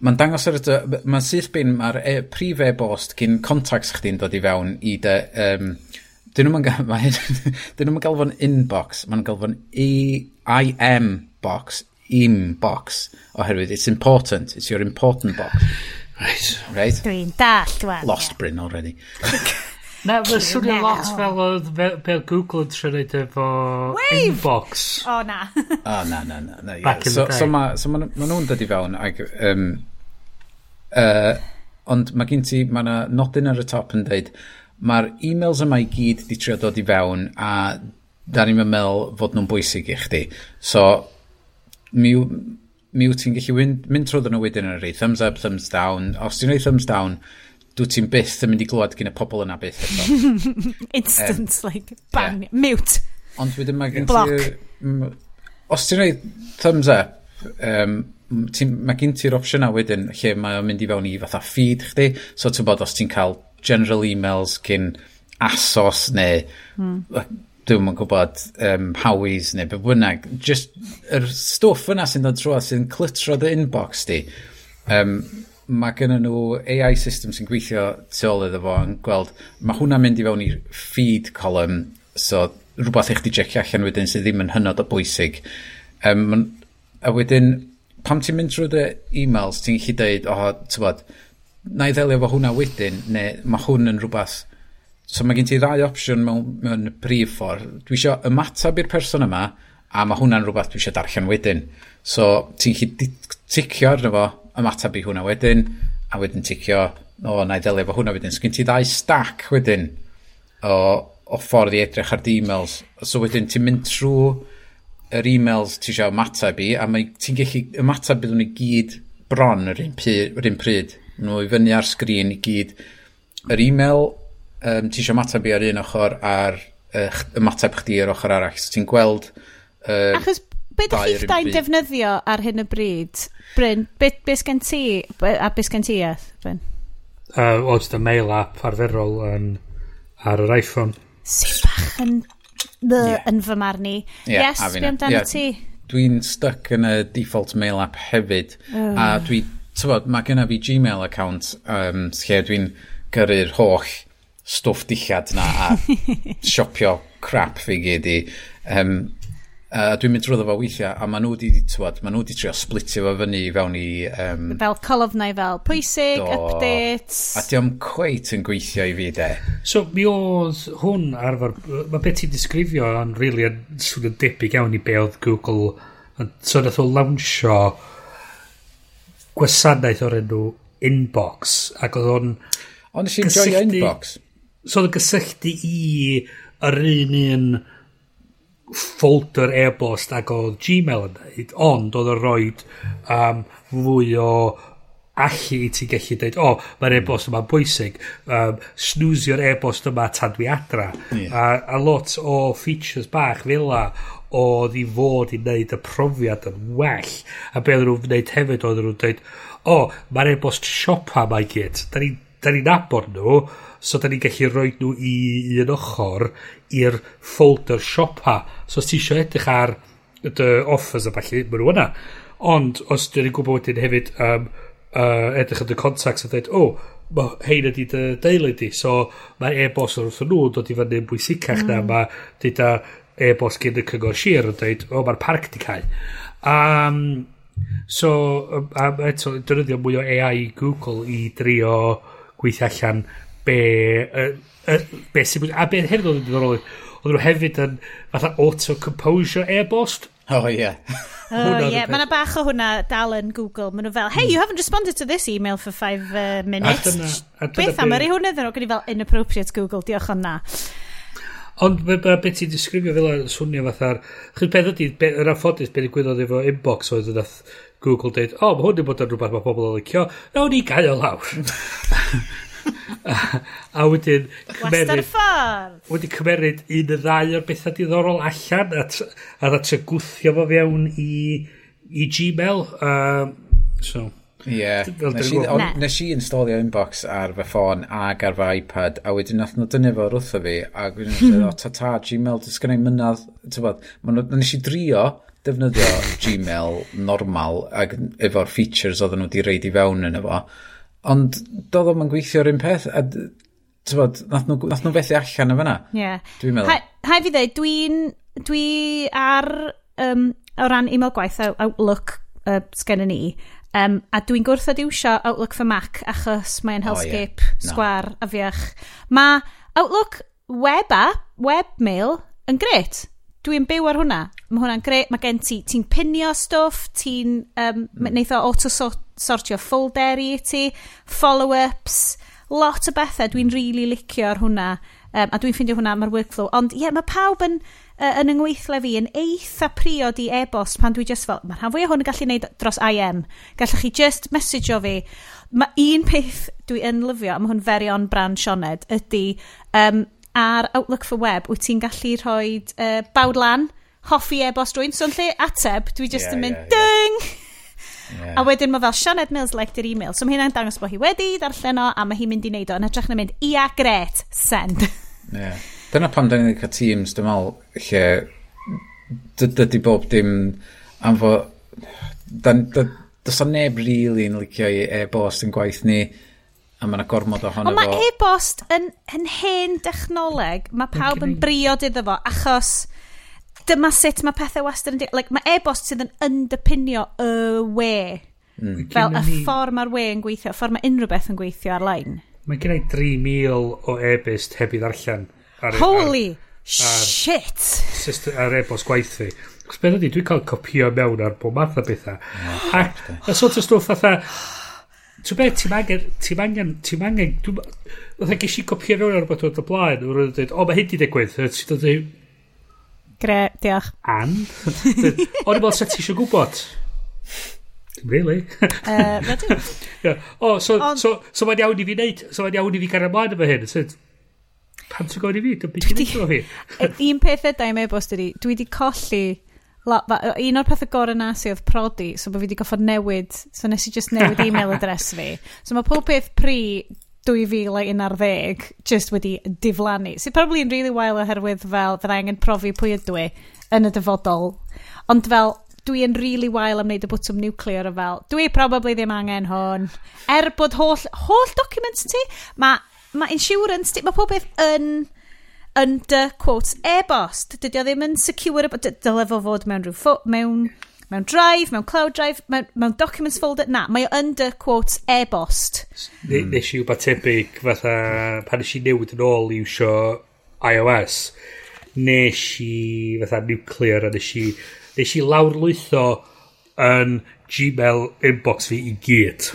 Mae'n dangos ar y... Mae'n syth bin, mae'r e, prif e-bost gyn contacts chdi'n dod i fewn i dy... Um, dyn nhw'n gael, mae dyn nhw'n gael fo'n inbox, mae'n gael fo'n IM box, im box, oherwydd it's important, it's your important box. Right. Right. Dwi'n dall, dwi'n. Lost Bryn already. Na, mae'n swnio lot fel oedd fel Google yn trio efo inbox. O, oh, na. o, oh, na, na, na. na yeah. so, so, ma, so ma, ma nhw'n dod i fewn ac... Um, uh, ond mae gen ti, mae yna nodyn ar y top yn dweud, Mae'r e-mails yma i gyd di trio dod i fewn a da ni'n meddwl fod nhw'n bwysig i chdi. So, mi, mi wyt ti'n gallu mynd mynd trwy nhw wedyn yn rhaid, thumbs up, thumbs down. Os ti'n rhaid thumbs down, dwi ti'n byth yn mynd i glwad gyda pobl yna byth. eto. Instant, um, like, bang, yeah. mute. Ond wedyn mae gen ti... Os ti'n rhaid thumbs up, um, mae gen ti'r opsiwn wedyn lle mae o'n mynd i fewn i fatha feed chdi. So ti'n bod os ti'n cael general emails cyn asos neu mm. dwi'n yn gwybod um, howies neu be bynnag just yr stwff yna sy'n dod trwy sy'n clitro dy inbox di um, mae gen nhw AI system sy'n gweithio tu ôl iddo fo yn gweld mae hwnna'n mynd i fewn i feed column so rhywbeth eich di checio allan wedyn sydd ddim yn hynod o bwysig um, a wedyn pam ti'n mynd drwy dy e-mails ti'n gallu dweud o oh, tywod, na i ddelio fo hwnna wedyn, neu mae hwn yn rhywbeth... So mae gen ti ddau opsiwn mewn, mewn brif ffordd. Dwi eisiau ymateb i'r person yma, a mae hwnna'n rhywbeth dwi eisiau darllen wedyn. So ti'n chi ticio arno fo, ymateb i hwnna wedyn, a wedyn ticio, o, na i ddelio fo hwnna wedyn. So gen ti ddau stac wedyn o, o ffordd i edrych ar emails. So wedyn ti'n mynd trwy yr e-mails ti eisiau ymateb i, a ti'n gallu ymateb iddyn nhw gyd bron yr un, pryd, yr un pryd nhw i fyny ar sgrin i gyd. Yr e-mail, um, ti eisiau matab i ar un ochr a'r uh, ymateb chdi ar ochr arall. So ti'n gweld... Uh, Achos be da chi'ch dain defnyddio ar hyn y bryd? Bryn, beth be sgen ti, a beth sgen ti eth, Bryn? Uh, oes jyst mail app arferol yn, ar yr iPhone. Sy'n bach yn, the, yeah. yn fy marn i. Yeah, yes, be amdano yeah. ti? Dwi'n stuck yn y default mail app hefyd, oh. a dwi tywod, mae genna fi Gmail account um, lle dwi'n gyrru'r holl stwff dillad na a siopio crap fi gyd i. Um, uh, dwi'n mynd drwyddo fo weithiau a maen nhw wedi, tywod, maen nhw wedi trio splitio fo fyny fewn i... Um, fel colofnau fel pwysig, do, updates. A diolch cweit yn gweithio i fi de. So mi oedd hwn arfer, mae beth ti'n disgrifio yn rili really, swnio'n debyg iawn i be oedd Google, so nath o lawnsio gwasanaeth o'r enw Inbox ac oedd o'n Ond nes i'n joio Inbox So oedd yn gysylltu i yr un un folder e-bost ac oedd Gmail yn dweud ond oedd yn rhoi um, fwy o allu i ti gallu dweud o, oh, mae'r e-bost yma'n bwysig um, snwzio'r e-bost yma tan dwi adra yeah. a, a lot o features bach fel oedd i fod i wneud y profiad yn well a be oedd nhw'n wneud hefyd oedd nhw'n dweud o, oh, mae'r e-bost siopa mae gyd. Da ni'n ni nabod nhw so da ni'n gallu rhoi nhw i un ochr i'r folder siopa. So os ti eisiau edrych ar y offers a falle mae nhw yna. Ond os dyn ni'n gwybod wedyn hefyd um, uh, edrych yn y contacts a dweud o oh, mae hein ydi dy deulu di so mae e-bost o'r wrth nhw dod i fyny yn bwysicach mm. na mae dyda e-bost gen y cyngor sir yn dweud, o, mae'r parc di cael. Um, so, um, eto, dynyddio mwy o AI Google i drio gweithio allan be, uh, uh, be sy'n A be hefyd oedd yn ddiddorol, oedd nhw hefyd yn fatha auto-composure e-bost. Oh, ie. yeah. oh, yeah. Mae yna bach o hwnna dal yn Google. Mae nhw fel, hey, you haven't responded to this email for five uh, minutes. A dyna, a dyna Beth am yr i hwnna ddyn nhw? Gwni fel inappropriate Google, diolch o'na. Ond mae ma, beth ti'n disgrifio fel o'n swnio fatha'r... Chyd beth ydy, be, yr anffodus beth gwynodd efo inbox oedd yn ath Google dweud, o, oh, mae hwn wedi bod yn rhywbeth mae pobl yn licio, nawn ni gael o lawr. a, wedyn cymeryd... Wedyn cymeryd un y ddau o'r bethau diddorol allan a, a ddatio gwthio fo fewn i, i Gmail. Um, so... Ie. Yeah. Nes i installio inbox ar fy ffôn ag ar fy iPad, a wedyn nath nhw dynnu fo wrtho fi, a wedyn dweud, o ta Gmail, dys gen i mynydd, tybod, nes i drio defnyddio Gmail normal ag efo'r features oedden nhw wedi reid i fewn yn efo, ond doedd o'n gweithio'r un peth, a tybod, nath nhw, nath nhw fethu allan yn fyna. Ie. Yeah. Dwi'n meddwl. Hai fi dweud, dwi'n, dwi ar, um, o ran email gwaith, Outlook uh, sgennyn ni, Um, a dwi'n gwrthod iwsio Outlook for Mac achos mae'n hellscape, oh, yeah. no. sgwar a fiach. Mae Outlook web a, webmail, yn gret. Dwi'n byw ar hwnna. Mae hwnna'n gret. Mae gen ti, ti'n pinio stwff, ti'n um, mm. neith o auto-sortio folder i ti, follow-ups, lot o bethau dwi'n really licio ar hwnna. Um, a dwi'n ffeindio hwnna, mae'r workflow. Ond ie, yeah, mae pawb yn uh, yn yngweithle fi yn eitha priod i e-bost pan dwi just fel, mae'r rhan fwy o hwn yn gallu neud dros IM. Gallwch chi just message o fi. Mae un peth dwi yn lyfio, am hwn very on brand Sioned, ydy um, ar Outlook for Web, wyt ti'n gallu rhoi uh, bawd lan, hoffi e-bost rwy'n, so'n lle ateb, dwi just yeah, yn mynd, yeah, dyng! Yeah. Yeah. A wedyn mae fel Sianed Mills liked yr email. So mae hynna'n dangos bod hi wedi darllen o a mae hi'n mynd i wneud o yn hytrach na mynd, ia, gret, send. Yeah. Dyna pam da ni'n cael teams, dwi'n meddwl, lle dydy bob dim am fo... Does o neb rili really yn licio i e-bost yn gwaith ni a mae yna gormod ohono fo. Ond mae e-bost yn, yn hen dechnoleg, mae pawb yn briod iddo fo achos dyma sut mae pethau wastad yn... Like, mae e-bost sydd yn underpinio y we. Mm. Fel y ffordd mae'r we yn gweithio, y ffordd mae unrhyw beth yn gweithio ar-lein. Mae gen i 3,000 o e-bost heb i ddarllen. Ar, Holy ar, shit! System, ar e-bost gwaith fi. Cos beth ydy, dwi'n cael copio mewn ar bob math o bethau. a, a sort of stwff fatha... Ti'n beth, ti'n angen, ti'n angen, ti'n angen, dwi'n... ges i copio mewn ar rhywbeth o'r blaen, o'r dweud, o, mae hyn di digwydd, ti'n dweud... Gre, diolch. An? O'n i'n meddwl sa ti eisiau gwybod? Really? uh, yeah. O, oh, so, on... so, so, so mae'n iawn i fi wneud, so mae'n iawn i fi gario ymlaen efo hyn. So, pan ti'n gofyn i fi? Dwi'n byd i'n fi. Un peth yda i'n e-bost ydi, dwi wedi colli... La, ba, un o'r pethau gorau na sydd oedd prodi, so bod fi wedi goffod newid, so nes i just newid e-mail adres fi. So mae pob peth pri 2011 just wedi diflannu. Sydd so, probably yn really wael oherwydd fel fydda angen profi pwy ydw i yn y dyfodol. Ond fel, dwi yn really wael am wneud y bwtwm nuclear o fel, dwi probably ddim angen hwn. Er bod holl, holl documents ti, mae mae insurance, mae pob beth yn under quotes e-bost. Dydy o ddim yn secure, dylai fo fod mewn rhyw mewn, mewn drive, mewn cloud drive, mewn, mewn documents folder. Na, mae o under quotes e-bost. Mm. Nes i wbeth tebyg fatha pan nes i newid yn ôl i wsio iOS. Nes i fatha nuclear a nes i, nes i lawr lwytho yn Gmail inbox fi i gyd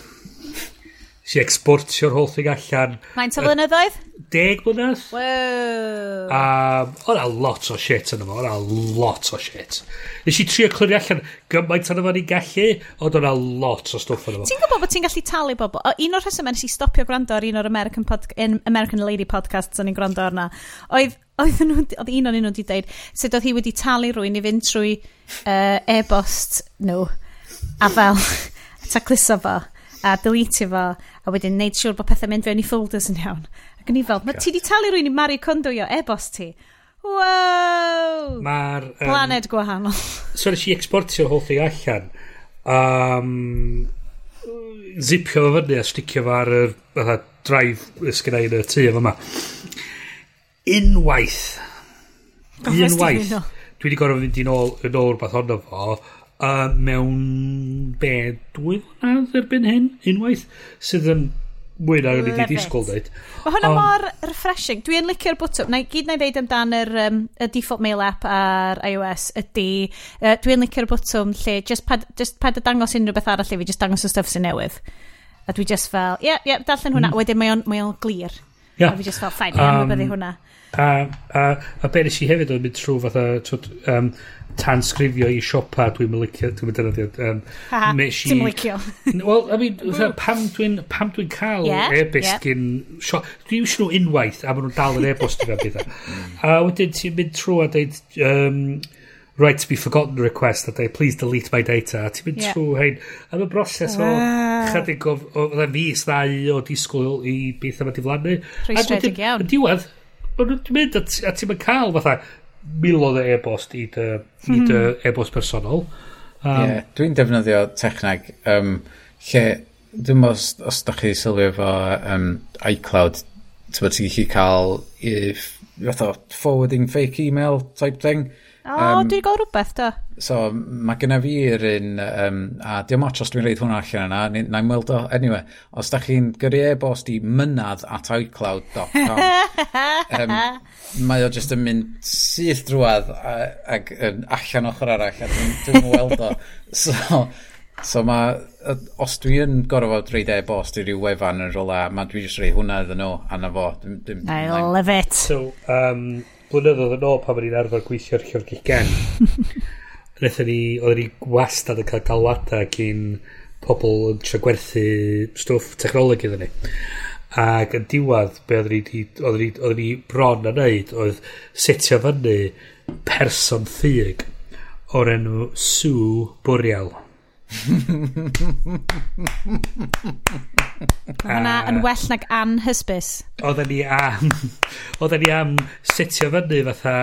si exportio'r holl thing allan. Mae'n ta flynyddoedd? Deg blynedd. Wow. Um, o'na lot o shit yn yma, o'na lot o shit. Nes i trio clynu allan gymaint yn yma ni'n gallu, ond o'na lot o stwff yn yma. Ti'n gwybod bod ti'n gallu talu bobl? O, un o'r rheswm nes i stopio gwrando ar un o'r American, pod, American Lady podcasts o'n i'n gwrando arna, oedd oedd, nhw, oedd un o'n nhw wedi dweud sut oedd hi wedi talu rwy'n i fynd trwy uh, e-bost nhw no. a fel tacluso fo a deletio fo a wedyn neud siŵr bod pethau mynd fewn i folders yn iawn. Ac yn i fel, mae ti di talu rwy'n i Mari Condo i o e-bost ti? Wow! Mae'r... Um, Planed gwahanol. So nes i exportio holl i allan um, zipio fo fyny a sticio fo ar y fatha drive sgynna i'n y tŷ efo ma unwaith. Unwaith. dwi wedi gorfod fynd i nôl yn ôl rhywbeth honno fo uh, mewn be, dwy flynedd erbyn hyn, unwaith, sydd yn mwy na o'n i wedi disgwyl dweud. Mae hwnna um, mor refreshing. Dwi'n licio'r bwtwm. Na, gyd na i ddeud amdan yr um, y default mail app ar iOS ydy, uh, dwi'n licio'r bwtwm lle just pad, just pad y dangos unrhyw beth arall i fi, just dangos y stuff sy'n newydd. A dwi just fel, ie, yeah, ie, yeah, darllen hwnna. Mm. Wedyn mae o'n, mae on glir. Yeah. A fi just fel, ffain, um, ie, mae hwnna. A, a, a be nes i hefyd oedd mynd trwy fatha, um, tansgrifio i siopa dwi'n mylicio dwi'n mynd yna um, ha meshi... ti'n mylicio wel I mean mm. pam dwi'n pam dwi'n cael yeah, e-bus yeah. gyn siop dwi'n eisiau nhw unwaith a maen nhw'n dal yn e-bus dwi'n bydda e. a wedyn ti'n mynd trwy a dweud um, right to be forgotten request a dweud please delete my data a ti'n mynd yeah. trwy hein am y broses o chadig o fydda fus ddau o disgwyl i beth yma diflannu rwystredig iawn diwedd Ond dwi'n mynd a ti'n mynd cael fatha milodd o e-bost i dy, hmm. i dy hmm. e-bost personol. Um, yeah, dwi'n defnyddio techneg um, lle dwi'n os, os da chi sylwi efo um, iCloud ti'n bod ti'n gallu cael if, fath forwarding fake email type thing. O, um, dwi'n gael rhywbeth da. So, mae gyda fi'r un, um, a diolch much os dwi'n reid hwnna allan yna, na'i'n na weld o, anyway, os da chi'n gyrru e-bost i mynadd at iCloud.com, um, mae o jyst yn mynd syth drwad ac yn allan ochr arall, a dwi'n dwi weld o. So, so mae, os dwi yn gorfod reid e-bost i ryw wefan yn rola, mae dwi jyst reid hwnna iddyn nhw, a na fo. Dim, dim, I love it. So, um, blynyddoedd yn ôl pan o'n i'n arfer gweithio'r llyfrgigen, Nethon ni, oedden ni wastad yn cael galwada gyn pobl yn trio gwerthu stwff technolog iddyn ni. Ac yn diwad, be oedden ni, oedden ni, oedden ni bron a wneud, oedd setio fyny person ffug o'r enw Sue Bwriel. Hwna yn well nag anhysbys. Oedden ni am... Oedden ni am setio fyny fatha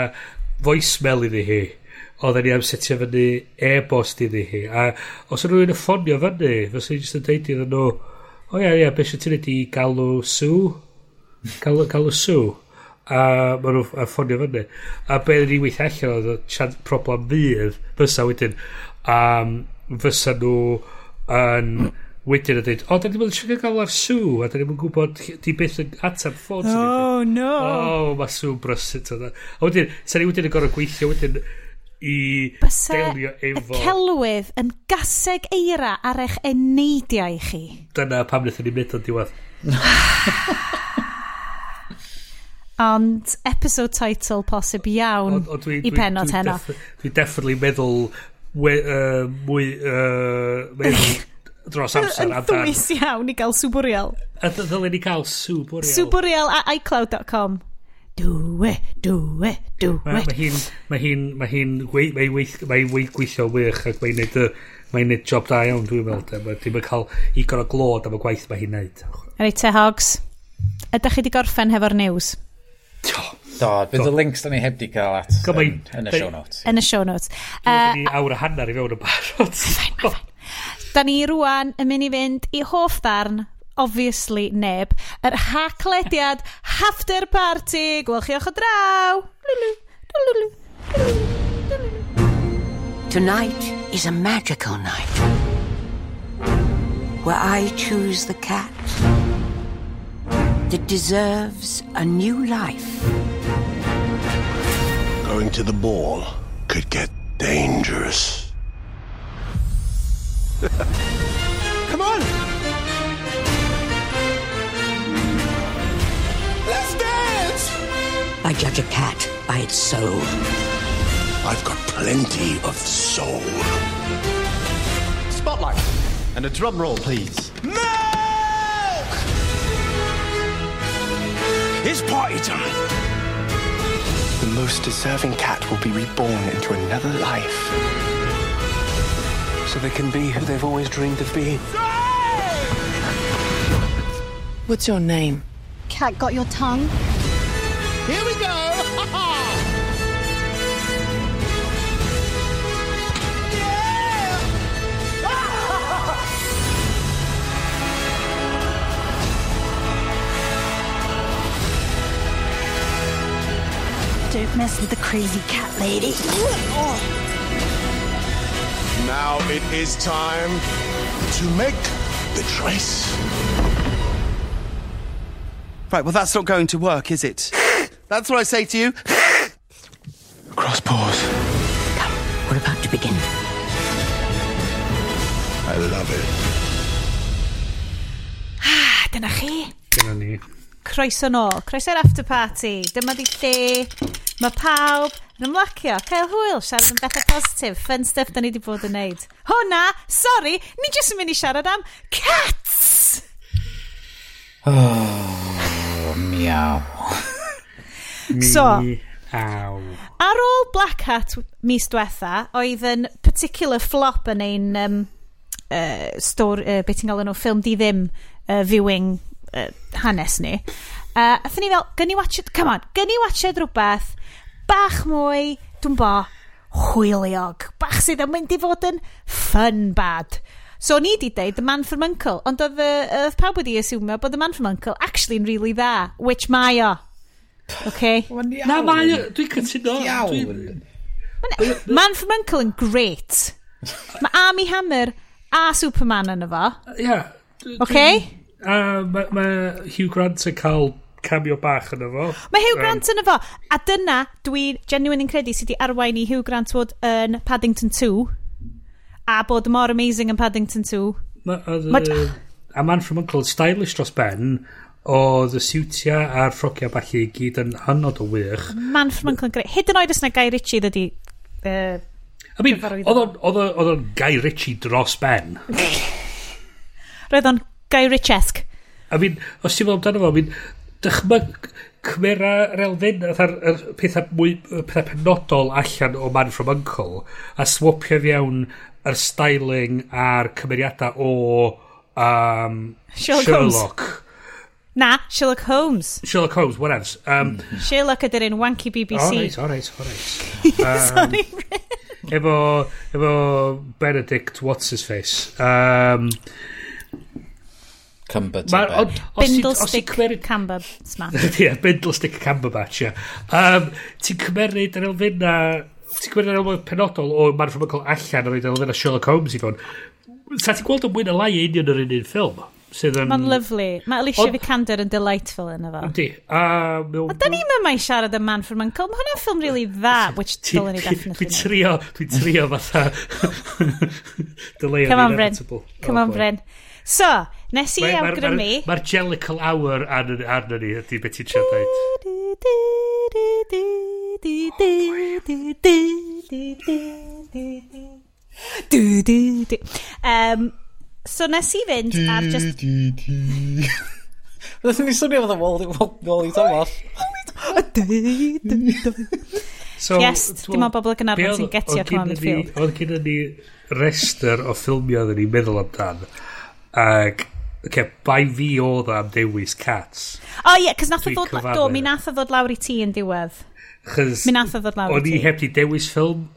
voicemail iddi hi oedden ni am setio fyny e-bost iddi hi. A os yna rhywun yn ffonio fyny fysa ni jyst yn deud iddyn nhw o ia ia beth sy'n tynnu di galw sŵ galw, galw sŵ a maen nhw yn ffonio fyny. A be ni weithio allan oedd chant problem fydd fysa wedyn um, fysa nhw yn wedyn yn dweud o da ni'n mynd eisiau gael ar sŵ a da ni'n gwybod di beth yn atab ffôn oh no! Oh mae sŵ brysut a wedyn sa ni wedyn yn gorau gweithio wedyn i Byse delio efo... y celwydd yn gaseg eira ar eich eneidiau chi. Dyna pam wnaethon ni'n mynd o'n diwedd. Ond episode title posib iawn o, o, dwi, i penod dwi, heno. Dwi, dwi definitely meddwl we, uh, mwy... Uh, meddwl dros amser Yn ddwys iawn i gael sŵ bwriel. Ddylen ni gael sŵ bwriel. Sŵ a iCloud.com. Do it, dwe, dwe, dwe. Mae hi'n, mae hi'n, mae hi'n, mae hi'n gweithio wych ac mae'n neud, mae'n neud job da iawn dwi'n meddwl. Mae ddim yn cael igon o glod am y gwaith mae hi'n neud. Reit te Hogs, ydych chi wedi gorffen hefo'r news? Do. Do, bydd y links da ni heb di cael at yn, yn y show notes. Yn y show notes. Dwi'n uh, awr a hanner i fewn y barod. Da ni rwan yn mynd i fynd i hoff ddarn obviously neb, yr haclediad Hafter Party. Gwelchiwch o draw. Lulu, lulu, lulu. Tonight is a magical night where I choose the cat that deserves a new life. Going to the ball could get dangerous. Come on! I judge a cat by its soul. I've got plenty of soul. Spotlight. And a drum roll, please. No! It's party time. The most deserving cat will be reborn into another life. So they can be who they've always dreamed of being. What's your name? Cat got your tongue? Here we go! Don't mess with the crazy cat lady. Now it is time to make the choice. Right, well, that's not going to work, is it? That's what I say to you. Cross paws. Come, we're about to begin. I love it. Ah, dyna chi. Dyna ni. Croeso nôl. Croeso'r after party. Dyma di lle. Mae pawb yn ymlacio, cael hwyl, siarad yn bethau positif, fun stuff da ni wedi bod yn neud. Hwna, sori, ni jyst yn mynd i siarad am cats! Oh, miaw. So, Aw. Ar ôl Black Hat mis diwetha, oedd yn particular flop yn ein um, uh, stor, uh, beth ti'n galw nhw, ffilm di ddim uh, viewing uh, hanes ni. Uh, Athyn ni fel, gynni watched, come on, gynni watched rhywbeth bach mwy, dwi'n bo, hwyliog, bach sydd yn mynd i fod yn fun bad. So ni di deud The Man From Uncle, ond oedd, uh, oedd pawb wedi asumio bod The Man From Uncle actually yn really dda, which mae o. Okay. Na, mae... Dwi'n cytuno. Iawn. Man from Uncle yn great. Mae Army Hammer a Superman yn efo. Ia. Okay? A mae Hugh Grant yn cael cameo bach yn efo. Mae Hugh Grant yn efo. A dyna dwi genuine yn credu sydd wedi arwain i Hugh Grant fod yn Paddington 2. A bod mor amazing yn Paddington 2. Ma, a, a Man from Uncle stylish dros ben oedd y siwtia a'r ffrocia falle i gyd yn hynod o wych. Man ffrwm yn clyngri. Hyd yn oed os na Guy Ritchie dydi... Uh, I mean, oedd o'n Guy Ritchie dros ben. Roedd o'n Guy Ritchesque. I mean, os ti'n meddwl amdano fo, I mean, dychmyg cymera yr elfen a'r pethau, mwy, pethau penodol allan o Man From Uncle a swopio fiewn yr styling a'r cymeriadau o um, Sherlock. Sherlock. Holmes Na, Sherlock Holmes. Sherlock Holmes, what else? Um, Sherlock ydy'r un wanky BBC. O, oh, reit, o, oh, reit, o, oh, reit. Sorry, um, Efo, efo Benedict What's-His-Face. Um, Cumber Ma- o- os ti- os ti'n Bindlestick cymeryd- Smash. Ie, Bindlestick Cumberbatch, ie. Um, ti'n cymeryd yr elfenna... Ti'n cymeryd yr elfenna penodol o Man From Uncle allan a roed elfenna Sherlock Holmes i fod. Sa ti'n gweld o mwy na lai union yr un un ffilm? sydd yn... Mae'n lyflu. Mae Alicia Ond... Vikander yn delightful yn efo. Yndi. A... Mil... A da ni yma i siarad y Man from Uncle. Mae hwnna'n ffilm really dda, which ti, dylen ni definitely. Dwi'n trio, dwi'n trio fatha... Dyleio Come on, Bryn. Come oh, on, Bryn. So, nes i awgrymu... Mae'r Jellicle Hour arno ni, ydy beth ti'n siarad dweud. Um, So nes i fynd ar just... Roedd ni swnio fath o Wally Wally Thomas. So, yes, dim ond bobl y Gynarfon sy'n getio Clan Midfield. Oedd gen ni rester o ffilmio oedden ni'n meddwl amdan. Ac, okay, bai fi oedd am dewis Cats. O oh, ie, yeah, cos nath o ddod, do, mi nath o ddod lawr i ti yn diwedd. Mi nath o ddod lawr i ti. O'n i heb di dewis ffilm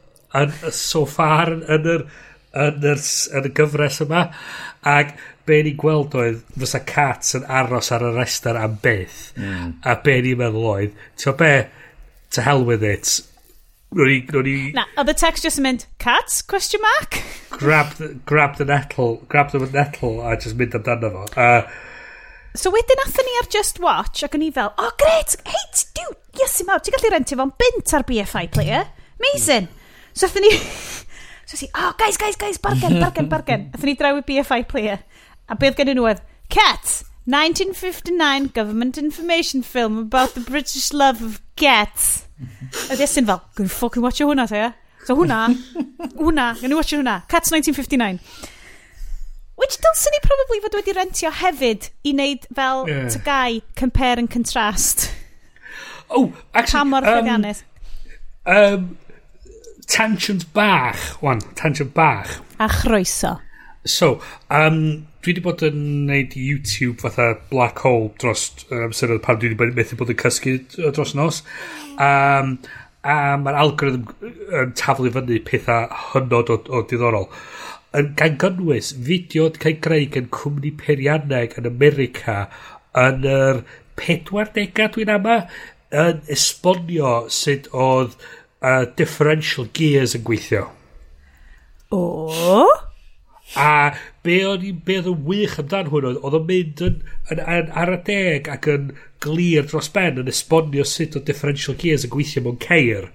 so far yn yr yn, yr, yn y gyfres yma ac be ni'n gweld oedd fysa Cats yn aros ar y rester am beth mm. a be ni'n meddwl oedd ti'n be to hell with it Rwy'n i... Ro'n ni... Na, oedd y text just yn mynd, cats, question mark? Grab the, grab the nettle, grab the nettle a just mynd amdano fo. Uh, so wedyn athyn ni ar Just Watch ac o'n i fel, oh great, hei, dude, yes i mawr, ti'n gallu rentio fo'n bint ar BFI player? Amazing. So athyn ni... So si, oh, guys, guys, guys, bargen, bargen, bargen. Athyn ni draw i BFI player. A beth gen nhw oedd, Cats, 1959 government information film about the British love of cats. A ddysyn fel, gwyn ffocin watch hwnna, ta, ia? So hwnna, hwnna, gwyn i watch hwnna. Cats 1959. Which dylsyn ni probably fod wedi rentio hefyd i wneud fel yeah. tygau compare and contrast. Oh, actually... Pa mor um, um, tangent bach, wan, tangent bach. A chroeso. So, um, dwi wedi bod yn neud YouTube fatha black hole dros yr um, amser pan dwi wedi methu bod yn cysgu dros nos. Um, a mae'r algorithm yn taflu fyny pethau hynod o, o diddorol. Yn gan gynnwys fideo yn cael greu gan cwmni peirianneg yn America yn yr 40au dwi'n ama yn esbonio sut oedd uh, differential gears yn gweithio. O? A be o'n i'n bedd yn wych amdan hwn oedd, oedd o'n mynd yn, yn, yn, ar y deg ac yn glir dros ben yn esbonio sut o differential gears yn gweithio mewn ceir.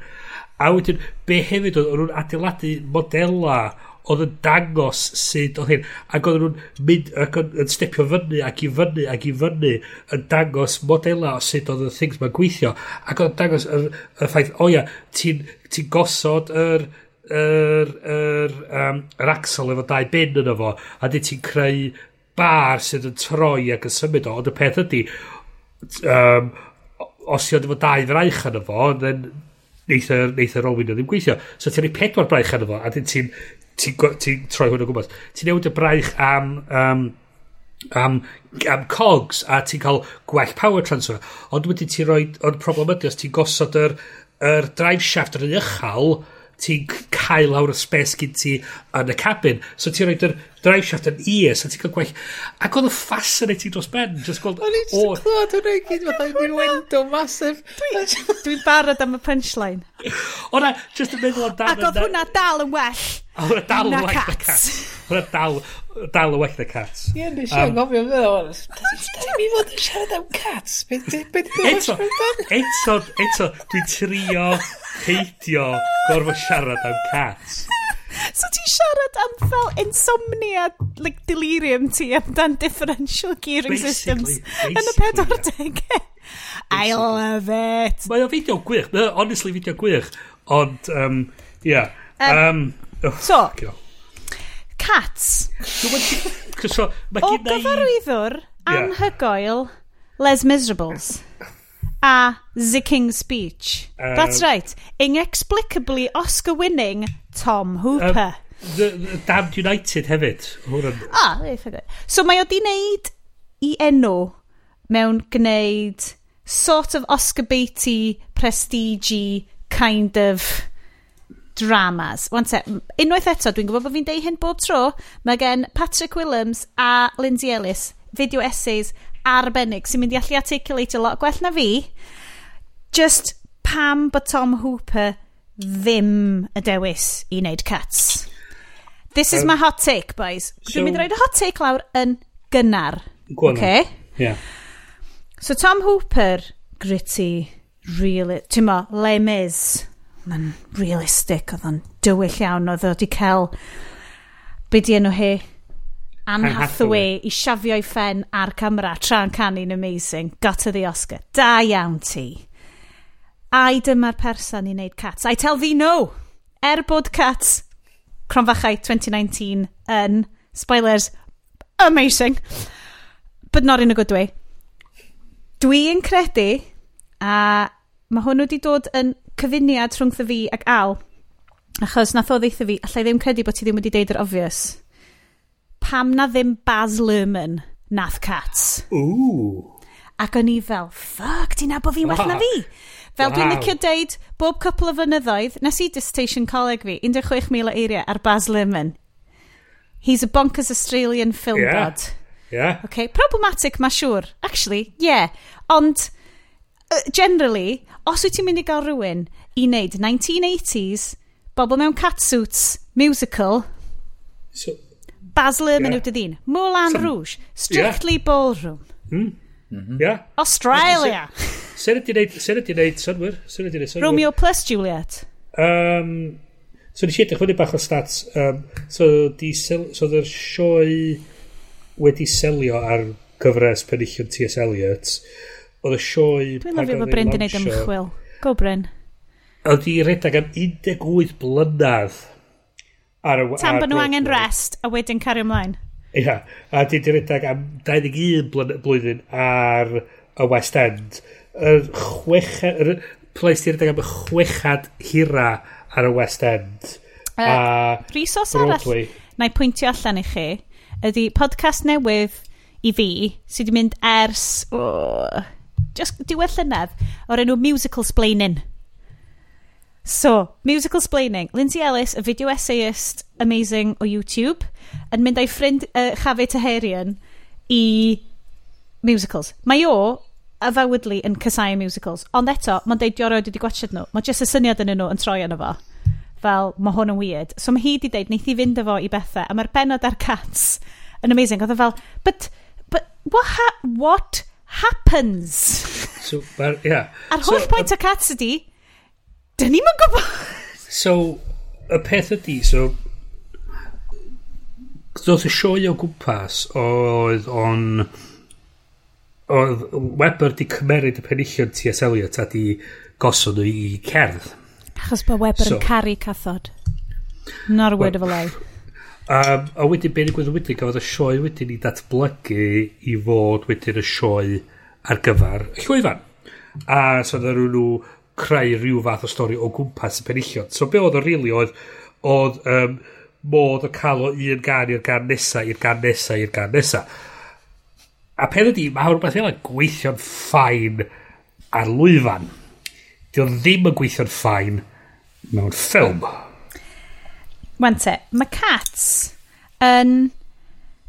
A wedyn, be hefyd oedd, oedd nhw'n adeiladu modelau oedd yn dangos sut oedd hyn. Ac oedd nhw'n mynd, ac yn stepio fyny, ac i fyny, ac i fyny, yn dangos modela o sut oedd y things ma'n gweithio. Ac oedd yn dangos y, y ffaith, o ia, ti'n ti gosod yr yr, yr, um, yr axel efo dau bin yno fo, a di ti'n creu bar sydd yn troi ac yn symud o, ond y peth ydy, um, os ti'n efo dau fraich yno fo, then neith yr Olwyn o ddim gweithio. So ti'n ei pedwar braich arno fo, a dyn ti'n ti'n ti troi hwn o gwmpas. Ti'n newid y braich am um, am, am cogs a ti'n cael gwell power transfer. Ond wedi ti roi ond problem ydy os ti'n gosod yr, yr drive shaft yr uchel, ti'n cael lawr y spes gyd ti yn y cabin. So ti'n rhoi yr Drive Shaft yn ears, a ti'n cael gwell. Ac oedd y fascinating dros ben, just gweld... O'n i'n just clywed hwnna i gyd, fatha i'n window massive. Dwi'n barod am y punchline. O'na, just yn meddwl amdano... Ac oedd hwnna dal yn well. O'na dal yn well na cats. O'na dal, dal yn well na cats. Ie, nes i angofio am hwnna. Dwi'n mi fod yn siarad am cats. Eto, eto, eto, dwi'n trio heidio gorfod siarad am cats. So ti'n siarad am fel insomnia, like delirium ti, amdan differential gearing basically, systems yn y 40. I love it. Mae o fideo gwych, mae o honestly fideo gwych, ond, um, yeah. Um, um, oh, so, Cats. so, o gyfarwyddwr yeah. anhygoel Les Miserables a The King's Speech. Um, That's right. Inexplicably Oscar-winning Tom Hooper. Um, the, the Damned United hefyd. Hwran. Ah, eitha gwe. So mae o di wneud i enw mewn gwneud sort of Oscar Beatty, prestige kind of dramas. Wan te, unwaith eto, dwi'n gwybod bod fi'n deud hyn bob tro, mae gen Patrick Williams a Lindsay Ellis video essays arbennig sy'n mynd i allu articulate a lot gwell na fi. Just pam bod Tom Hooper ddim y dewis i wneud cuts. This is my hot take, boys. So, Dwi'n mynd i roed y hot take lawr yn gynnar. Gwana. Okay? Yeah. So Tom Hooper, gritty, really, ti'n mo, le mis. Mae'n realistic, oedd o'n dywyll iawn, oedd wedi cael, be di enw hi? Anne Hathaway i siafio'i ffen ar camera, tra'n canu'n amazing, got to the Oscar. Da iawn ti ai dyma'r person i wneud cats. I tell thee no! Er bod cats Cronfachau 2019 yn, spoilers, amazing, but not in a good way. Dwi'n credu, a mae hwn wedi dod yn cyfuniad rhwngth y fi ac Al, achos nath o ddeitha fi, allai ddim credu bod ti ddim wedi deud yr obvious. Pam na ddim Baz Luhrmann nath Cats? Ooh. Ac o'n i fel, fuck, ti'n nabod fi'n well na fi? Fel wow. dwi'n licio deud, bob cwpl o fynyddoedd, nes i dissertation coleg fi, 16,000 o eiriau ar Baz Luhrmann. He's a bonkers Australian film yeah. god. Yeah. Okay, problematic ma siŵr. Actually, yeah. Ond, uh, generally, os wyt ti'n mynd i gael rhywun i wneud 1980s, bobl mewn catsuits, musical, so, Baz Luhrmann yeah. yw dy ddyn, Moulin Some, Rouge, Strictly yeah. Ballroom. Mm. Mm -hmm. Mhm. yeah. Australia! Sen ydi wneud, sen ydi wneud synwyr? Sen ydi wneud synwyr? Romeo plus Juliet. Um, so nes i edrych fyny bach o stats. Um, so di sel, so ddy'r sioe wedi selio ar cyfres penillion T.S. Eliot. Oedd y sioe... Dwi'n lyfio fod Bryn di wneud ymchwil. Go Bryn. Oedd i redag am 18 blynedd. Ar y, Tan bod nhw angen rest a wedyn cario ymlaen. Ia, a di di redag am 21 blwyddyn ar y West End yr chwechad, yr place ti'r deg am y chwechad hira ar y West End. Uh, a Rhesos arall, na i pwyntio allan i chi, ydy podcast newydd i fi sydd wedi mynd ers oh, just diwedd llynedd o'r enw Musical Splaining. So, Musical Splaining. Lindsay Ellis, y video essayist amazing o YouTube, yn mynd â'i ffrind uh, Chafet Aherian i musicals. Mae o avowedly yn casau musicals. Ond eto, mae'n deud diorau wedi gwachod nhw. Mae jyst y syniad yn nhw yn troi yno fo. Fel, mae hwn yn weird. So mae hi wedi deud, wneith i fynd efo i bethau. A mae'r benod ar cats yn amazing. Oedd e fel, but, but what, ha what happens? So, but, yeah. A'r holl pwynt o cats ydi, dyn ni'n mynd gwybod. so, y peth ydi, so, Doedd y sioe o gwmpas oedd on oedd Weber di cymeryd y penillion T.S. Eliot a di gosod nhw i cerdd. Achos bod Weber so, yn caru cathod. Not a word well, of a lie. Um, a wedyn be'n digwydd wedyn gafodd y sioe wedyn i datblygu i fod wedyn y sioe ar gyfer y llwyfan. A so dda nhw creu rhyw fath o stori o gwmpas y penillion. So be oedd o rili really, oedd, oedd um, modd o cael o un gan i'r gan nesa, i'r gan nesa, i'r gan nesa a peth ydi, mae rhywbeth fel gweithio'n ffain ar lwyfan. Dio ddim yn gweithio'n ffain mewn ffilm. Wan te, mae Cats yn...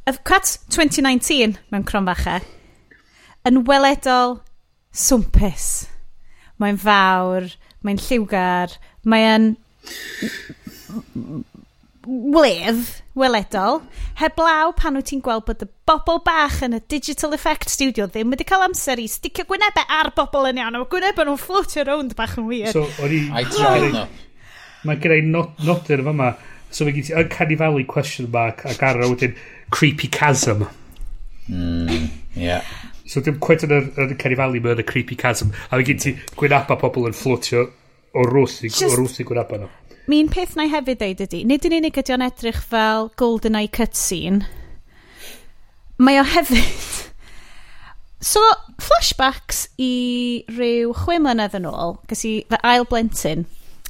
Of Cats 2019 mewn cronfache yn weledol swmpus. Mae'n fawr, mae'n lliwgar, mae'n... Wledd weledol, heblaw pan wyt ti'n gweld bod y bobl bach yn y Digital Effect Studio ddim wedi cael amser i sticio gwynebau ar bobl yn iawn, a mae gwynebau nhw'n floatio rownd bach yn wir. So, o'n i... I tried, no. Mae gen i nodyn yn fyma, so mae gen ti Uncanny Valley question mark ac ar arno wedyn Creepy Chasm. Mm, yeah. So dim cwet yn yr Uncanny Valley, mae yn y Creepy Chasm. A mae gen ti gwynebau pobl yn floatio o rwth i, o rwth i gwynebau nhw mi'n peth na i hefyd ddeud ydy, nid yn unig ydy o'n edrych fel GoldenEye cutscene, mae o hefyd... So, flashbacks i ryw chwe mlynedd yn ôl, ges i fy ail blentyn,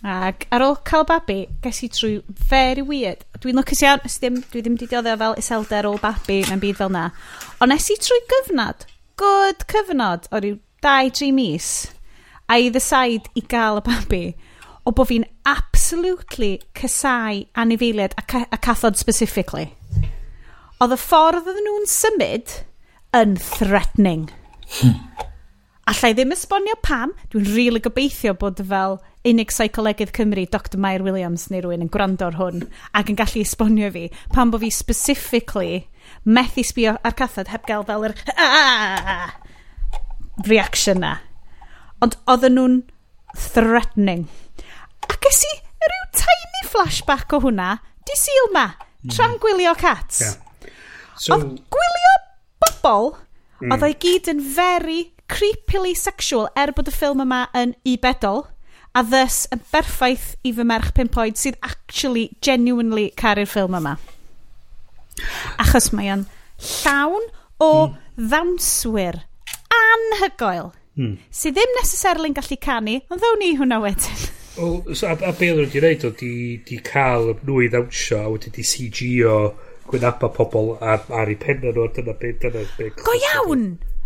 ac ar ôl cael babi, ges i trwy very weird. Dwi'n lwcus iawn, ddim, dwi ddim wedi dioddio fel iselder ôl babi mewn byd fel na. Ond nes i trwy gyfnod, good cyfnod, o ryw 2-3 mis, a i ddysau i gael y babi o bod fi'n absolutely cysau anifeiliaid a, a cathod specifically. Oedd y ffordd oedden nhw'n symud yn threatening. Hmm. Allai ddim esbonio pam, dwi'n rili really gobeithio bod fel unig psycholegedd Cymru, Dr Mair Williams neu rhywun yn gwrando ar hwn ac yn gallu esbonio fi pam bod fi specifically methu sbio ar cathod heb gael fel yr reaction na. Ond oedden nhw'n threatening. A ges i rhyw tiny flashback o hwnna, di syl ma, hmm. tra'n gwylio cats. Yeah. So... Oedd gwylio bobl, mm. oedd o'i gyd yn very creepily sexual er bod y ffilm yma yn ibedol a thus yn berffaith i fy merch pimp oed sydd actually genuinely caru'r ffilm yma. Achos mae o'n llawn o mm. ddawnswyr anhygoel mm. sydd ddim necessarily gallu canu, ond ddawn ni hwnna wedyn. Wel, so, a, a be oedd nhw wedi gwneud o, di, di cael nhw i ddawnsio, a wedi di CG o gwynaba pobl ar, ar ei penna nhw, a dyna be, dyna be. Go iawn!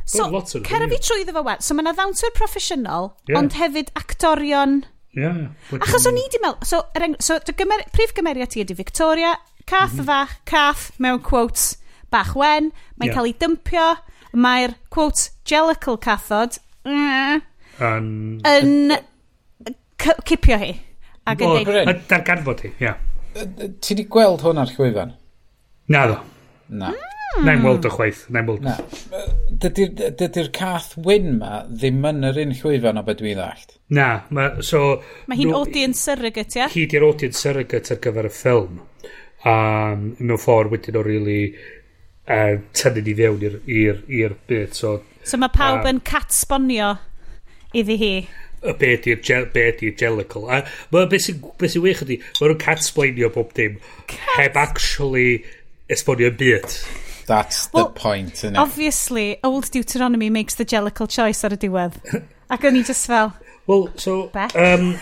So, cer fi trwy iddo fo wan. So, mae yna ddawnswyr proffesiynol, yeah. ond hefyd actorion... Yeah, Achos o'n i di meddwl... So, er eng... so gymer... prif gymeriad ti ydi Victoria, cath mm -hmm. fach, cath, mewn quotes, bach wen, mae'n yeah. cael ei dympio, mae'r, quotes gelical cathod, mm, an, yn cipio hi. Ac yn dweud... Darganfod hi, ia. Ti di gweld hwn ar llwyfan? Na ddo. Na. Mm. Na'n weld o chwaith. Na'n weld. Na. Dydy'r dydy cath wyn ma ddim yn yr un llwyfan o beth dwi'n ddallt. Na. Ma, so, Mae hi'n audience surrogate, ia? Hi di'r audience surrogate ar gyfer y ffilm. Um, mewn ffordd wedyn o really uh, tynnu ni fewn i'r bit. So, so mae pawb uh, yn cat sbonio iddi hi y be ydy'r ge, be ydy gelical a mae beth sy'n be sy wych ydi, mae nhw'n catsplainio bob dim Cats. heb actually esbonio'n byd that's the well, point isn't it? obviously old Deuteronomy makes the Jellicle choice ar y diwedd ac o'n i just fel well so Beth? um,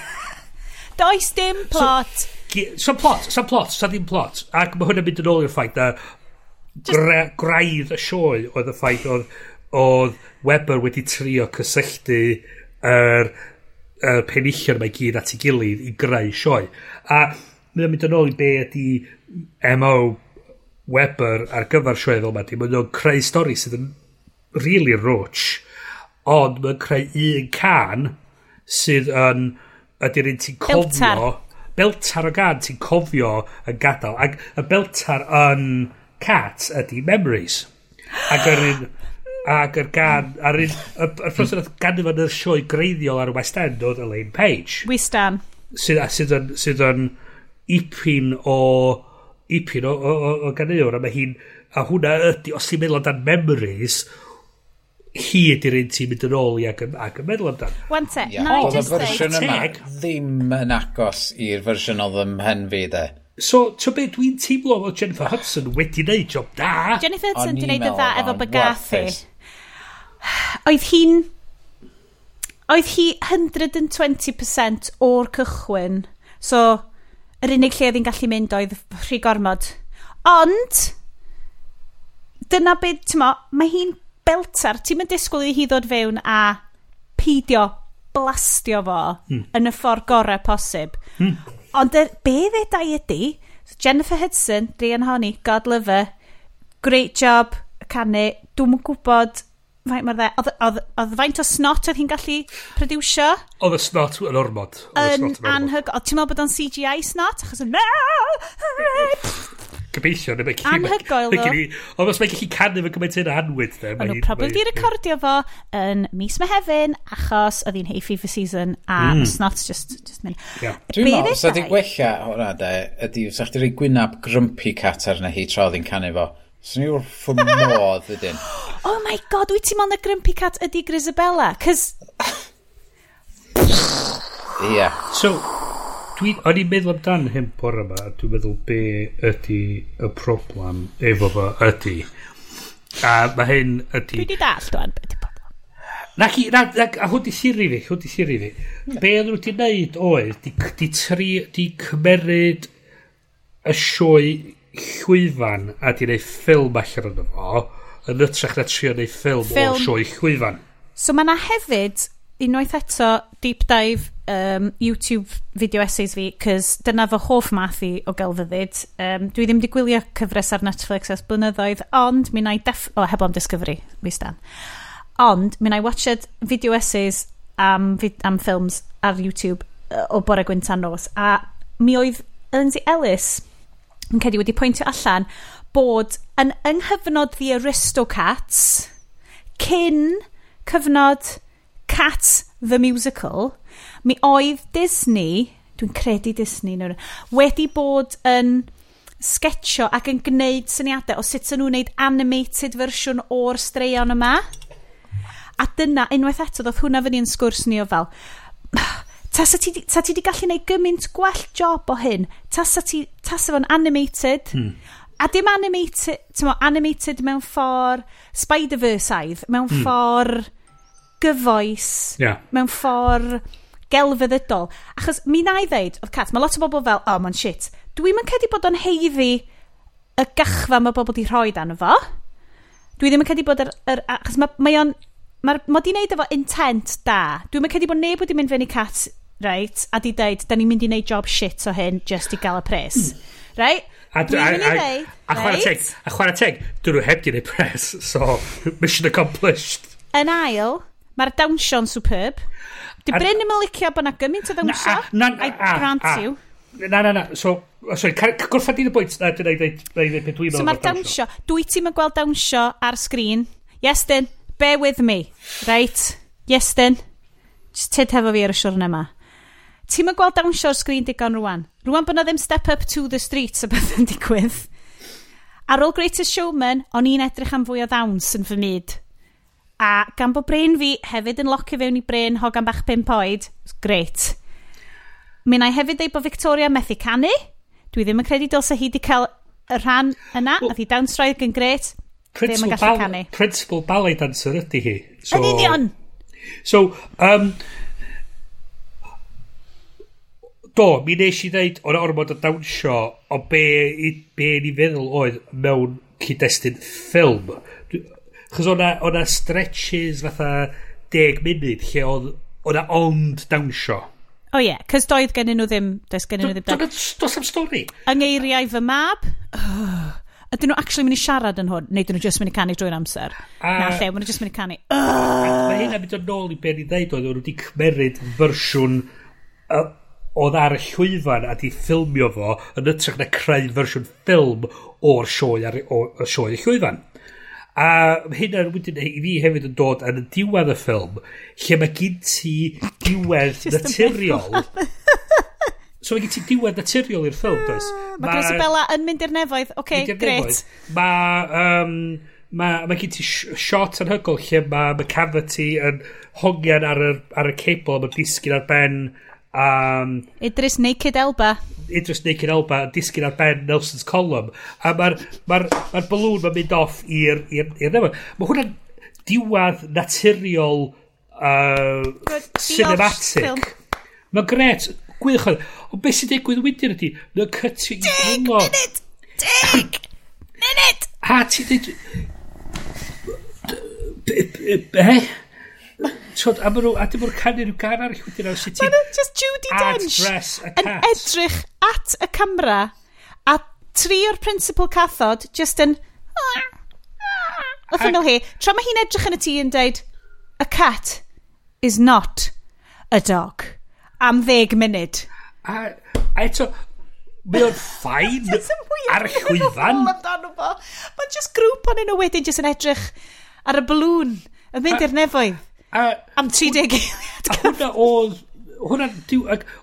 does dim plot so, so plot so plot so ddim plot ac mae hwnna'n mynd yn ôl i'r ffaith na gra, graidd y sioe oedd y ffaith oedd oedd Weber wedi trio cysylltu yr, yr penillion mae gyd at ei gilydd i greu sioe. A mae'n mynd yn ôl i be ydi MO Weber ar gyfer sioe fel yma. Mae nhw'n creu stori sydd yn really roach, ond mae'n creu un can sydd yn ydy'r un ti'n cofio... Beltar. Beltar o gan ti'n cofio yn gadael. Ac y beltar yn cat ydy memories. Ac yr un... Ac yr gan, a'r un, y person oedd gan yma'n y sioe greiddiol ar y West End oedd Elaine Page. We stan. Sydd sy yn, sydd yn ipin o, ipin o, o, o, o ganeuon, a mae hi'n, a hwnna ydy, os ti'n meddwl amdan memories, hi ydy'r un ti'n mynd yn ôl i ac, ac yn meddwl amdan. One sec, yeah. no, Oedd y fersiwn yma ddim yn agos i'r fersiwn oedd ym ymhen fi de. So, ti'n beth dwi'n teimlo fod Jennifer Hudson wedi wneud job da? Jennifer Hudson wedi wneud y dda efo Bagathi. Oedd hi'n... Oedd hi 120% o'r cychwyn. So, yr unig lle oedd hi'n gallu mynd oedd rhy gormod. Ond, dyna beth, ti'n mo, mae hi'n beltar. Ti'n mynd disgwyl i hi ddod fewn a pidio blastio fo hmm. yn y ffordd gorau posib. Hmm. Ond er, be ddedau ydy, Jennifer Hudson, Rian Honey, God love her, great job, canu, dwi'n gwybod faint mor dde, oedd, oedd, oedd faint o snot oedd hi'n gallu produsio? Oedd y snot yn ormod. Yn anhyg, oedd ti'n meddwl bod o'n CGI snot? Achos yn... Gobeithio, neu mae'n Anhygoel, ddo. Ond os mae gallu canu fe gymaint yn anwyd, dde. Ond nhw'n probably di recordio fo yn mis mehefin, achos oedd hi'n hay fever season, a mm. snot just, just mynd. Yeah. Dwi'n meddwl, sa di gwella, o na, de, ydi, sa chdi rei gwynab grumpy cat arna hi tra oedd hi'n canu fo. Swn i wrth fy modd ydyn. Oh my god, wyt ti'n mynd y Grumpy Cat ydi Grisabella? Cys... Ie. Yeah. So, dwi, o'n i'n meddwl amdan hyn bore yma, dwi'n meddwl be ydy y problem efo fo ydy. A mae hyn ydy... Dwi wedi dall, dwi'n beth ydy problem. Na chi, na, na, a hwn di siri fi, hwn di siri fi. Yeah. Be oedden nhw wedi wneud oedd, di, di, tri, di cymeryd y sioe llwyfan a di wneud ffilm allan o'n fo yn ytrach na trio wneud ffilm, ffilm. o sioi llwyfan. So mae yna hefyd, unwaith eto, deep dive um, YouTube video essays fi, cys dyna fy hoff math i o gelfyddyd. Um, dwi ddim wedi gwylio cyfres ar Netflix ers blynyddoedd, ond mi na i def... O, heb on Discovery, mi stan. Ond, mi na i watched video essays am, am ffilms ar YouTube o bore gwynta nos, a mi oedd Lindsay Ellis yn cedi wedi pwyntio allan bod yn ynghyfnod The Aristocats cyn cyfnod Cats the Musical mi oedd Disney dwi'n credu Disney nawr wedi bod yn sgetio ac yn gwneud syniadau o sut yn nhw'n gwneud animated fersiwn o'r straeon yma. A dyna unwaith eto ddoth hwnna fyny yn sgwrs ni o fel Tasa ti, ta ti di gallu gwneud gymaint gwell job o hyn. Tasa ti, tasa fo'n animated. Hmm. A dim animated, ti'n animated mewn ffordd Spider-Verse-aidd, mewn hmm. ffordd gyfoes, yeah. mewn ffordd gelfyddydol. Achos mi na i ddeud, oedd Cat, mae lot o bobl fel, oh, mae'n shit. Dwi'n yn cedi bod o'n heiddi y gachfa mae bobl wedi rhoi dan fo. Dwi ddim yn cedi bod yr... yr achos mae, mae o'n... Mae, mae di wneud efo intent da. Dwi'n cedi bod neb wedi mynd fyny cat right, a di deud, da ni'n mynd i wneud job shit o hyn just i gael y pres. Right? A, a, a, a, chwarae teg, a chwarae teg, dyn nhw heb di wneud pres, so mission accomplished. Yn ail, mae'r dawnsio'n superb. Di Bryn ddim yn licio bod na gymaint o ddawnsio, I grant you. Na, na, na, so, oh, sorry, gwrtha di'n y bwynt, na, dyna i ddweud beth dwi'n meddwl. So mae'r dawnsio, dwi ti'n mynd gweld dawnsio ar sgrin. Yes, then, bear with me, right? Yes, then, just tyd hefo fi ar y siwrn yma ti'n gweld dawnsio o'r sgrin digon rwan. Rwan bod na ddim step up to the streets a beth yn digwydd. Ar ôl Greatest Showman, o'n i'n edrych am fwy o ddawns yn fy myd. A gan bod brain fi hefyd yn locio fewn i bren hogan bach 5 oed, great. Mi na i hefyd dweud bod Victoria methu canu. Dwi ddim yn credu dylse hi wedi cael y rhan yna, well, a dawns roedd yn gret. Ddim yn gallu canu. Principal ballet dancer ydy hi. So, yn union! So, um, Do, mi nes i ddeud o'n ormod o dawnsio o be, be ni feddwl oedd mewn cyd-destun ffilm. Chos o'na, ona stretches fatha deg munud lle oedd o'na ond dawnsio. O ie, yeah, cys doedd gen nhw ddim... Does gen nhw ddim... Does am stori. Yng eiriau fy mab? Oh. Ydyn nhw actually mynd i siarad yn hwn, neu ydyn nhw just mynd i canu drwy'r amser? A, Na lle, maen nhw just mynd i canu. Mae hynna'n mynd yn ôl i be ni ddeud oedd, nhw wedi cymeryd fersiwn oedd ar y llwyfan a di ffilmio fo yn ytrach na creu fersiwn ffilm o'r sioe, ar, o, o sioe y llwyfan. A hynna wedyn i fi hefyd yn dod yn y diwedd y ffilm, lle mae gyd ti diwedd naturiol. So mae gen ti diwedd naturiol i'r ffilm, does? Ah, mae Chris Bella yn mynd i'r nefoedd. Oce, okay, gret. Mae... Um, mae ma gen ti shot yn anhygol lle mae ma cafod ti yn hongian ar y, ar y cable a mae disgyn ar ben Um, Idris Naked Elba. Idris Naked Elba yn disgyn ar Ben Nelson's column. A mae'r ma ma balŵn ma'n mynd off i'r nefod. Mae hwnna'n diwad naturiol uh, Good cinematic. Mae'n gret. Gwych oedd. Ond beth sy'n digwydd wedyn ydy? Mae'n cytio i hwnnw. Dig minute! Dig minute! A ti dweud... Be? Tod, a maen nhw, a dim o'r canu rhyw gan arall wedyn nhw, sut ti'n... Maen just Judy Dench yn edrych at y camera, a tri o'r principal cathod just yn... Ah, ah. Wrth yn hi, tra mae hi'n edrych yn y tŷ yn dweud, a cat is not a dog. Am ddeg munud. A, a eto, mae o'n ffain ar y chwyfan. Mae'n just grŵp o'n nhw wedyn, just yn edrych ar y balŵn, yn mynd i'r nefoedd. A, am 30 eiliad. A hwnna oedd... Hwna,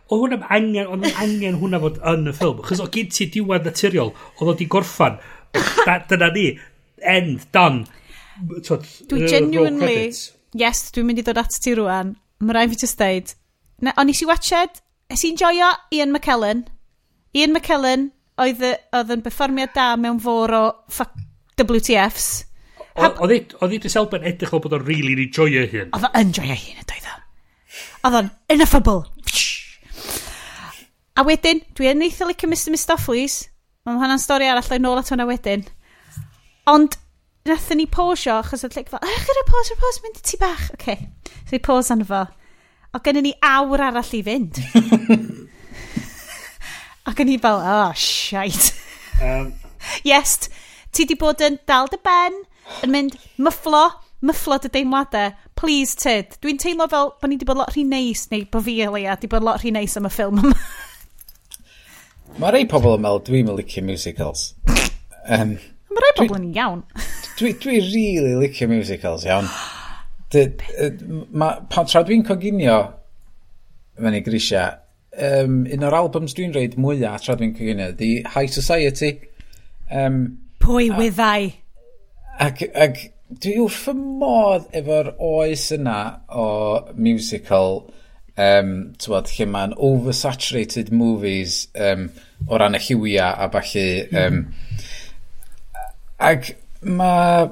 o hwnna angen, o'n angen hwnna fod yn y ffilm. Chos o gyd ti diwedd naturiol, oedd o di gorffan. Dyna ni. End, done. Tod, Dwi genuinely... Yes, dwi'n mynd i ddod at ti rwan. Mae rai fi just deud. Na, o'n i si watched, es i'n joio Ian McKellen. Ian McKellen oedd, oedd yn berfformiad da mewn fôr o WTFs. Oedd i Elba'n edrych fel bod o'n really enjoy ei hun. Oedd o'n joio ei hun yn doedd o. Oedd o'n ineffable. A wedyn, dwi yn eitha licio Mr Mistoffleys. Mae hwnna'n stori arall o'i nôl at hwnna wedyn. Ond, nathon ni posio, achos oedd like, fel, ych gyda pos, yr pos, mynd i ti bach. Oce, okay. so i pos arno fo. O gennym ni awr arall i fynd. Ac yn i fel, oh, shite. Um, yes, ti di bod yn dal dy ben, yn mynd, myfflo, myfflo dy deimladau, please Tid. Dwi'n teimlo fel bod ni wedi bod lot rhy neis, neu bod fi elia, wedi bod lot rhy neis am y ffilm yma. Mae rei pobl yn meddwl, dwi'n mynd licio musicals. Um, Mae rei pobl yn iawn. Dwi, dwi really licio musicals, iawn. Dy, ma, pan tra dwi'n coginio fyny grisia, um, un o'r albums dwi'n reid mwyaf tra dwi'n coginio, di High Society. Um, Pwy wyddai? A, Ac, ac dwi wrth fy modd efo'r oes yna o musical, um, tywod, lle mae'n oversaturated movies um, o ran y lliwiau a falle. Um, ac mae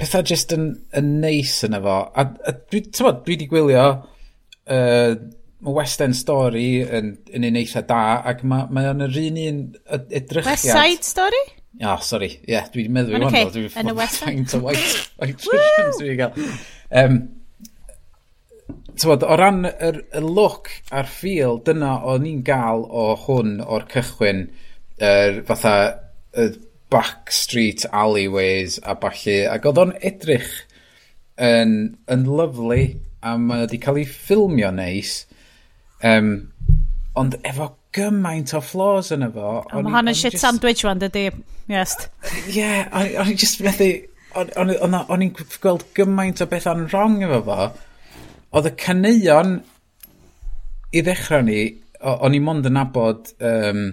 pethau jyst yn, yn neis yna fo. A, a dwi, tywod, dwi wedi gwylio uh, West End Story yn, yn un eitha da ac mae ma o'n yr un un edrychiad. West Side Story? Ah, oh, sorry. Ie, yeah, dwi wedi meddwl i wanda. Okay. Dwi yn y westa. Faint o white, white Russians dwi wedi cael. Um, Tywod, o ran yr, y look a'r feel, dyna o'n i'n gael o hwn o'r cychwyn, er, fatha y backstreet alleyways a balli, ac oedd o'n edrych yn, yn lyflu a mae wedi cael ei ffilmio neis, um, ond efo gymaint o flaws yn efo. Ond mae hwn yn shit sandwich wan, dydy. Yes. Ie, yeah, o'n i just methu... O'n i'n gweld gymaint o beth o'n wrong efo fo. Oedd y caneuon i ddechrau ni, o'n i'n mond yn nabod... Um,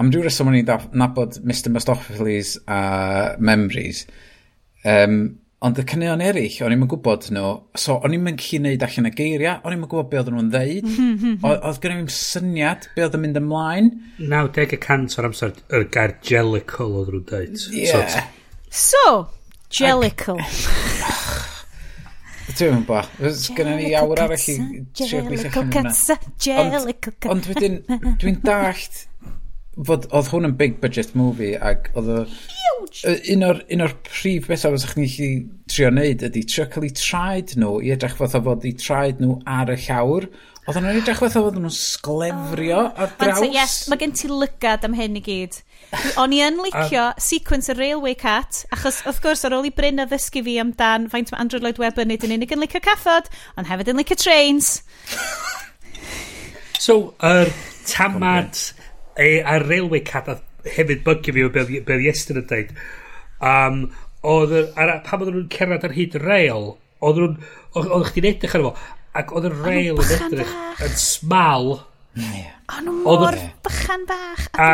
am rhyw reswm o'n i'n nabod Mr Mistopheles a Memories. Um, Ond y caneuon eraill, o'n i'm yn gwybod nhw, so o'n i'm yn gallu neud allan y geiriau, o'n i'm yn gwybod be oedden nhw'n ddeud. Oedd gen i'm syniad be oedd yn mynd ymlaen. 90% o'r amser, yr gair jellicle oedd nhw'n dweud. Yeah. So, jellicle. Dwi'n mynd bo. Oes gynna ni awr arall i trio gweithio allan hwnna. Jellicle Ond wedyn, dwi'n dallt fod, oedd hwn yn big budget movie ac oedd o... Huge! Un o'r, un o'r prif bethau fyddwch chi'n gallu trio wneud ydy trio cael eu traed nhw i edrych fatha fod eu traed nhw ar y llawr. Oedd nhw'n edrych fatha fod nhw'n sglefrio oh. ar draws. Ond, yes, mae gen ti lygad am hyn i gyd. O'n i yn licio sequence y Railway Cat, achos wrth gwrs ar ôl i Bryn a ddysgu fi amdan faint mae Andrew Lloyd Webber nid yn unig yn licio cathod, ond hefyd yn licio trains. so, yr er, tamad e, a railway cat a hefyd bygio fi o be Iestyn yn dweud um, oedd pam oedden nhw'n cerdded ar hyd rail oedd nhw'n oedd chdi'n edrych ar fo ac oedd y rail yn edrych yn smal. O'n nhw mor bychan bach. A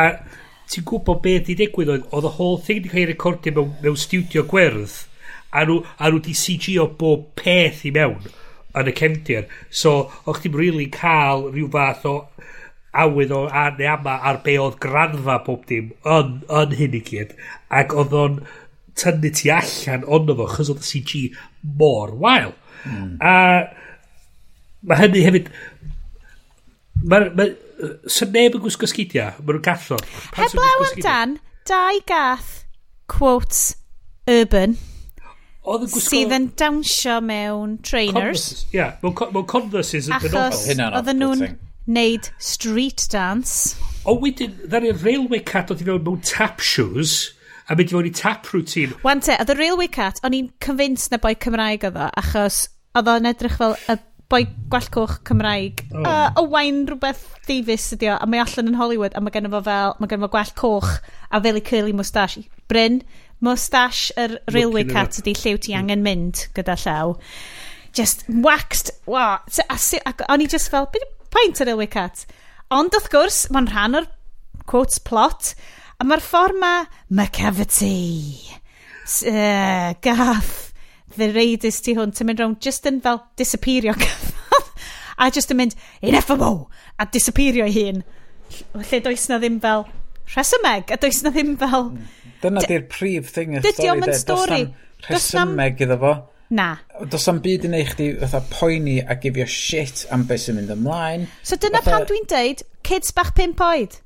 ti'n gwybod beth di digwydd oedd oedd y whole thing di cael ei recordio mewn, mewn studio gwerth a nhw, a nhw di CG o bob peth i mewn yn y cefndir. So o'ch ti'n really cael rhyw fath o awydd o a, neu ama ar be oedd granfa pob dim yn, yn hyn i gyd ac oedd o'n tynnu ti allan ond fo chys oedd y CG mor wael mm. a mae hynny hefyd mae ma, sa neb yn gwisgo sgidia mae nhw'n gathod heblaw amdan dau gath quotes urban oedd yn gwisgo... Sydd yn dawnsio mewn trainers. Converses, ia. Yeah. Mewn, mewn converses yn benodol. Achos oedden nhw'n neud street dance. O wedyn, ddaru'r railway cat oedd i fewn mewn tap shoes a mynd i fewn i tap routine. Wan te, oedd y railway cat, o'n i'n convinced na boi Cymraeg oedd o, achos oedd o'n edrych fel y boi gwallcoch Cymraeg. Oh. uh, wain rhywbeth Davies ydi o, a mae allan yn Hollywood, a mae gen fo fel, mae gen fo gwall coch a fel i curly moustache. Bryn, moustache yr railway Looking cat ydi llew ti angen mynd gyda llaw. Just waxed, wow. A, a, a, o'n i just fel, beth pwynt ar y Cat. Ond wrth gwrs, mae'n rhan o'r quotes plot, a mae'r ffordd ma McCavity uh, gath the raiders ti hwn, ti'n mynd rownd just yn fel disappeario a just yn mynd ineffable a disappeario hun. Lle does na ddim fel rhesymeg a does na ddim fel dyna di'r prif thing y stori dydy o'n stori. does na rhesymeg iddo fo. Na. Does am byd yn eich di fatha poeni a gifio shit am beth sy'n mynd ymlaen. So dyna fatha... pam dwi'n deud, kids bach pimp oed.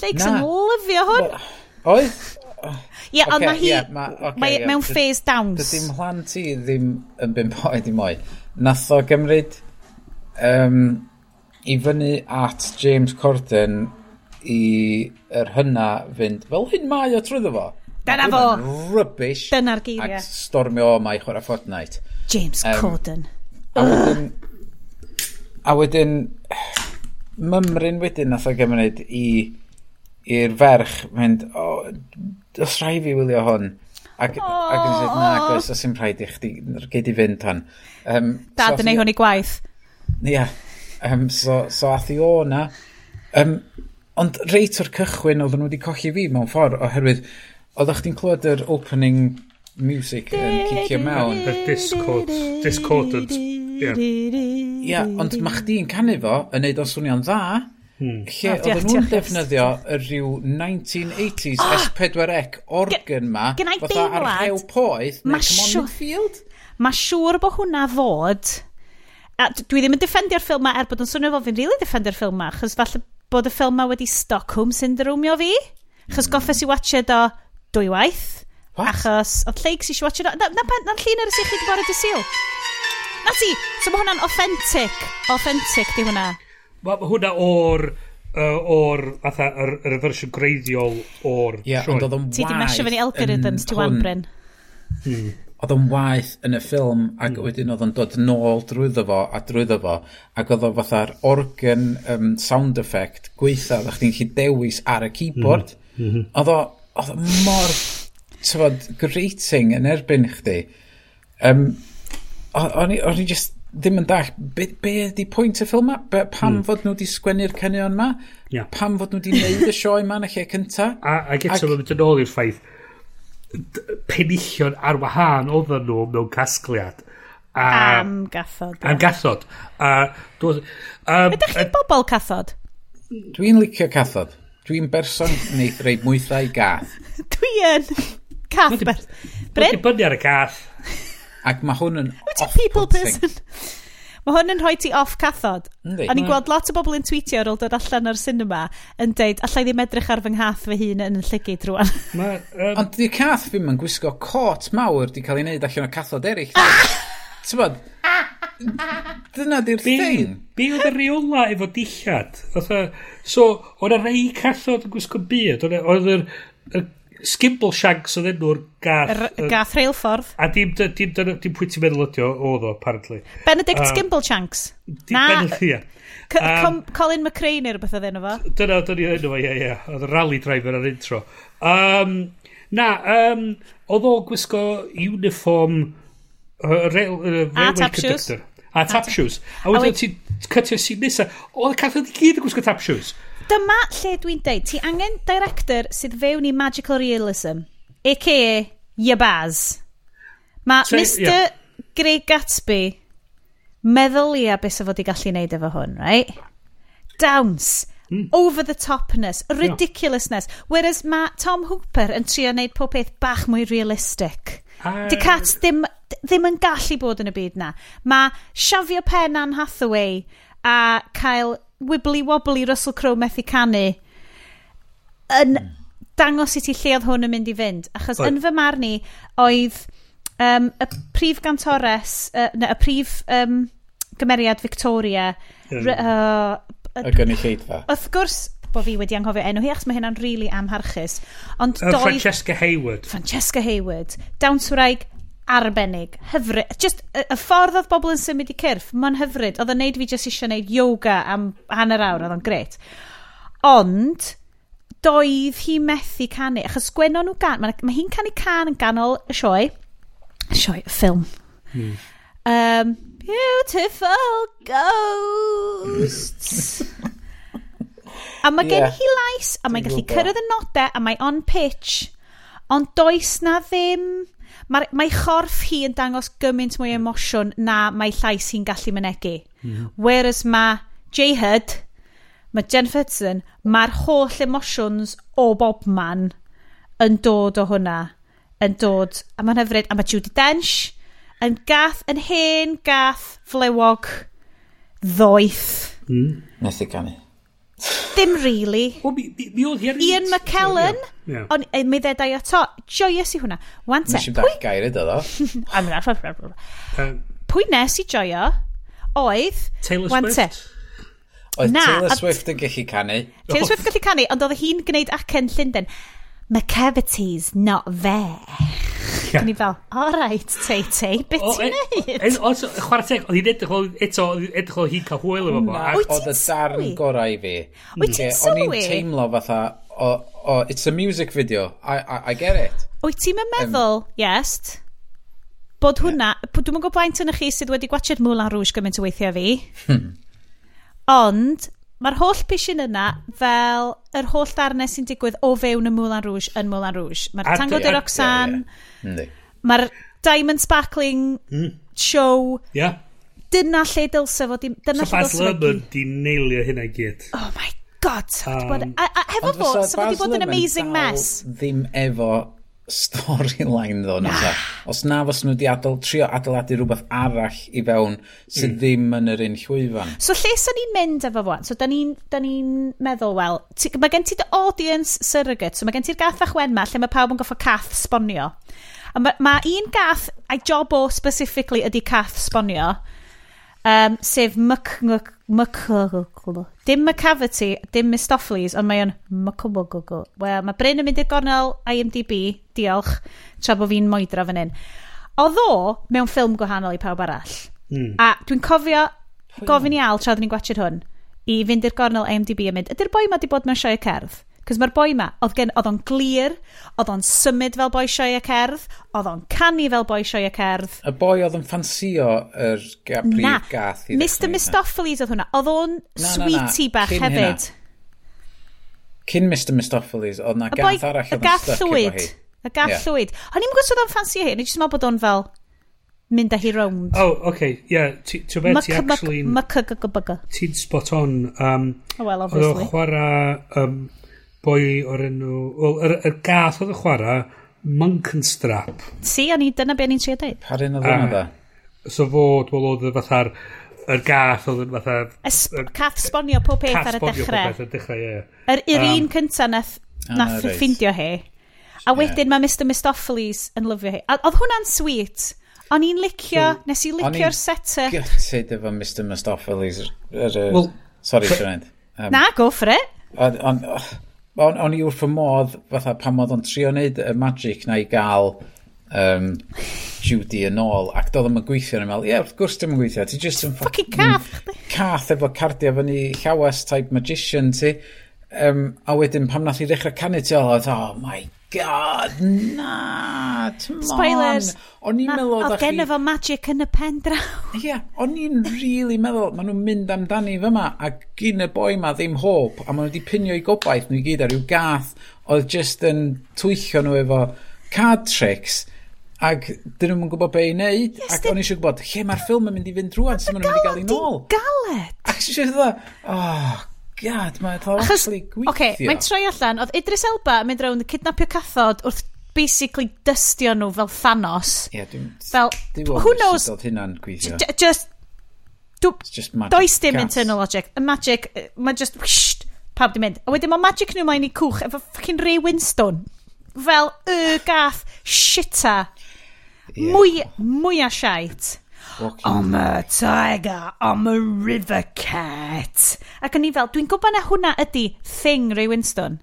Lleigs yn lyfio hwn. Oedd? Ie, ond mae hi mewn phase downs. Dydy mhlan ti ddim yn bimp oed i moi. Nath o gymryd um, i fyny at James Corden i yr hynna fynd, fel hyn mae o trwyddo fo. Dyna fo. Rubbish. Dyna'r geiriau. Ac stormio o mai chwarae Fortnite. James um, Corden. A wedyn... a wedyn... Mymryn wedyn nath o gymryd i i'r ferch mynd, o, oh, os rai fi wylio hwn. Ac, oh. ac yn dweud, na, gos, os yw'n rhaid i chdi, gyd i fynd hon. Um, Dad so yn ei hwn i gwaith. Ia. Yeah. Um, so, so ath i o na. Um, ond reit o'r cychwyn oedden nhw wedi colli fi mewn ffordd oherwydd Oeddech chdi'n clywed yr opening music yn cicio mewn? Yr discord, discordant. Ie, yeah. ond mae chdi'n canu fo yn neud o'n swnio'n dda. Hmm. Lle oh, oedden nhw'n defnyddio y rhyw 1980s oh! S4C organ ma fatha ar rhew poeth neu Come Field. Mae siŵr bod hwnna fod... A dwi ddim yn defendio'r ffilm ma er bod yn swnio fo fi'n really defendio'r ffilm ma Chos falle bod y ffilm ma wedi Stockholm Syndrome o fi. Chos goffes i watched o dwy waith. What? Achos, oedd Lleigs eisiau watch it... Na, na, na llun ar y sychyd i bore dy syl. Na ti! So mae hwnna'n authentic. Authentic di hwnna. Mae ma hwnna o'r uh, o'r fatha yr, yr fersiwn greiddiol o'r yeah, sioe. Ond Ti di mesio fyny algorithms, ti wan Bryn. Hmm. Oedd o'n waith yn y ffilm ac mm. wedyn oedd o'n dod nôl drwyddo fo a drwyddo fo ac oedd o fatha'r organ um, sound effect gweitha oedd chdi'n chi dewis ar y keyboard. Mm -hmm. Oedd o oedd o mor, tyfod, grating yn erbyn chdi. Um, o'n i o'n i just ddim yn dall, be, be ydi pwynt y ffilm ma? Be, pam mm. fod nhw wedi sgwennu'r cenion ma? Yeah. Pam fod nhw wedi neud y sioe ma yn y lle cynta? A, a geto mae'n mynd yn ôl i'r ffaith, penillion ar wahân oedden nhw mewn casgliad. A, am gathod. Am gathod. A, dwi, um, Ydych chi bobl cathod? Dwi'n licio cathod. Dwi'n berson neu reid mwythau gath. Dwi yn cath berson. Bryn? Dwi'n bynnu ar y cath. Ac mae hwn yn Wyt ti'n people person? Mae hwn yn rhoi ti off cathod. Ynddi. O'n i'n mm. gweld lot o bobl yn tweetio ar ôl dod allan o'r cinema yn deud, allai ddim edrych ar fy nghath fy hun yn y llygyd rwan. Ma, um... Ond di cath fi yn gwisgo cot mawr di cael ei wneud allan o cathod eraill. Ah! Ti'n bod? Ah! Dyna di'r thing. Be oedd y reola efo dillad? Otha, so, oedd y rei cathod yn gwisgo byd. Oedd e- yr Skimble Shanks oedd enw'r gath... Er, gath reilffordd. A dim, dim, dim, dim, dim pwy ti'n meddwl ydi oedd o, apparently. Benedict uh, Skimble Shanks. Na. Benedict, ia. Um, Colin McRae neu rhywbeth oedd enw fo. Dyna, dyna enw fo, ie, ie. Oedd y rally driver ar intro. Um, na, um, oedd o gwisgo uniform rail, uh, a tap shoes. A tap shoes. A wedyn ti cytio sy'n nesaf. Oedd y cathod i gyd yn gwisgo tap shoes. Dyma lle dwi'n deud, ti angen director sydd fewn i magical realism, a.k.a. Yabaz. Mae so, Mr yeah. Greg Gatsby meddwl i a beth sy'n fod i gallu neud efo hwn, right? Downs. Mm. Over the topness. Ridiculousness. Yeah. Whereas mae Tom Hooper yn trio neud pob peth bach mwy realistic. Uh, Di Cats ddim ddim yn gallu bod yn y byd na. Mae siafio pen Anne Hathaway a cael wibbly-wobbly Russell Crowe methu canu yn hmm. dangos i ti lle oedd hwn yn mynd i fynd. Achos yn fy marn i, oedd um, y prif gantores, uh, ne, y prif um, gymeriad Victoria... Uh, y gynulleidfa. Wrth gwrs, bo fi wedi anghofio enw hi, achos mae hynna'n rili really amharchus. Ond oh, uh, doi... Francesca Hayward. Francesca Hayward. Dawn Swraig arbennig, hyfryd. Just y, y ffordd oedd bobl yn symud i cyrff, mae'n hyfryd. Oedd yn neud fi just eisiau neud yoga am hanner awr, oedd o'n gret. Ond, doedd hi methu canu, achos gwenno nhw gan, mae, mae hi'n canu can yn ganol y sioe, sioe, ffilm. Hmm. Um, beautiful ghosts. a mae gen yeah. hi lais, a mae'n gallu cyrraedd y nodau, a mae on pitch, ond does na ddim mae, mae chorff hi yn dangos gymaint mwy emosiwn na mae llais hi'n gallu mynegu. Mm. Whereas mae J-Hud, mae Jennifer Hudson, mae'r holl emosiwns o bob man yn dod o hwnna. Yn dod, a mae'n hyfryd, a mae Judy Dench yn gath, yn hen gath flewog ddoeth. Mm. Nes i canu. Dim really. Well, mi, mi, mi oedd Ian it. McKellen. Oh, Ond e, mi ddedau o to. Joyous i hwnna. Wan te. Nes i'n dach gair iddo ddo. Pwy nes i joio? Oedd... Taylor Wan Swift. Oedd Na, Taylor Swift yn gallu canu. Taylor Swift gallu canu, ond oedd hi'n gwneud acen Llundain mae cavities not there. Yeah. Cyn i fel, alright, Tay-Tay, beth ti'n e, neud? E, Chwarae teg, oedd hi'n edrych o, eto, edrych o hi'n cael hwyl efo fo. Wyt Oedd y darn gorau i fi. Wyt ti'n sylwi? O'n i'n teimlo fatha, o, o, it's a music video, I, I, I get it. Wyt ti'n meddwl, um, yes, bod hwnna, yeah. dwi'n gwybod blaen tyn chi sydd wedi gwachod Moulin Rouge gymaint o weithiau fi, hmm. ond Mae'r holl pishin yna fel yr holl darnau sy'n digwydd o fewn y Moulin Rouge yn Moulin Rouge. Mae'r Tango de Roxanne, yeah, mae'r Diamond Sparkling mm. show. Yeah. Dyna lle dylse fo. Dyna so lle dylse fo. So di neilio hynna i gyd. Oh my god. Um, bod, a, a hefo fo, so fo di bod yn amazing mess. Ddim efo storyline ddo na ta. Ah. Os na fos nhw wedi adal, trio adeiladu rhywbeth arall i fewn sydd mm. ddim yn yr un llwyfan. So lle sy'n ni'n mynd efo fwan? So da ni'n ni meddwl, wel, mae gen ti dy audience surrogate, so mae gen ti'r gath fach wen ma, lle mae pawb yn goffo cath sbonio. A mae, ma un gath, a'i job o specifically ydy cath sbonio, um, sef myc, myc, McCurgle. Dim McCavity, dim Mistoffleys, ond mae o'n McCurgle. Wel, mae Bryn yn mynd i'r gornel IMDb, diolch, tra bod fi'n moedro fan hyn. Oedd o mewn ffilm gwahanol i pawb arall. Mm. A dwi'n cofio gofyn i Al tra oeddwn i'n gwachod hwn i fynd i'r gornel IMDb a mynd, ydy'r boi ma di bod mewn sioe cerdd? Cos mae'r boi ma, oedd, gen, oedd o'n glir, oedd o'n symud fel boi sioe y cerdd, oedd o'n canu fel boi sioe y cerdd. Y boi oedd yn ffansio yr er na, gath. i Mr Mistopheles oedd hwnna. Oedd o'n sweetie na, na. bach Cyn hefyd. Hynna. Cyn Mr Mistopheles, oedd na gath boi, arall oedd yn stuck efo hi. Y gath yeah. llwyd. O'n i'n gwybod oedd o'n ffansio hi, o'n i'n yn meddwl bod o'n fel mynd â hi rownd. Oh, oce, okay. yeah, ti'n meddwl ti actually... Ti'n spot on. Um, oh, well, obviously. Oedd o'n chwarae um, boi o'r enw... Wel, yr, yr gath oedd y chwarae, Monkenstrap. Si, o'n i, dyna be o'n i'n trio dweud. Par un oedd yna da. So fod, wel, oedd y fatha'r... Yr gath oedd yn fatha... Sp cath sbonio pob peth ar y dechrau. Cath sbonio pob peth ar y dechrau, ie. Yr Yr un um, cynta nath, nath ah, ffindio hi. A wedyn mae Mr Mistopheles yn lyfio hi. A, oedd hwnna'n sweet. O'n i'n licio, so, nes i licio'r setter. O'n i'n gytid efo Mr Mistopheles. Er, er, well, sorry, Sianed. Um, na, go for it. Ond, on, o'n i wrth y modd, fatha pan oedd o'n trio wneud y magic na i gael um, Judy yn ôl, ac doedd yn gweithio yn ymwneud, ie, wrth gwrs dim yn gweithio, ti just yn ffucking cath, cath efo cardio fyny llawas type magician ti, um, a wedyn pam nath i ddechrau canu ti oedd, oh my god, na, t'mon. Spoilers. O'n i'n meddwl... Oedd gen fo magic yn y pen draw. Ie, yeah, o'n i'n really meddwl, maen nhw'n mynd amdani fyma, a gyn y boi ma ddim hob, a maen nhw wedi pinio i gobaith nhw i gyd ar ryw gath, oedd just yn twyllio nhw efo card tricks, ac dyn nhw'n gwybod be i wneud, yes, ac o'n i eisiau gwybod, lle mae'r ffilm yn mynd i fynd drwad, sy'n maen nhw'n mynd i gael ei nôl. Galed! Ac eisiau dda, e, oh god, mae ddawasli gweithio. Oce, okay, mae'n troi allan, oedd Idris Elba yn mynd rownd cydnapio cathod wrth basically dystio nhw fel Thanos. Ie, yeah, dwi'n... Fel, who knows? Oedd hynna'n gweithio. Just... just magic. Does dim internal logic. Y magic, mae'n just... Whisht, pawb di mynd. A wedyn mae magic nhw mae'n i cwch efo fucking Ray Winstone. Fel y gath shita. Yeah. Mwy, mwy a shite. Walking I'm a tiger, I'm a river cat. Ac o'n i fel, dwi'n gwybod na hwnna ydy thing Ray Winston.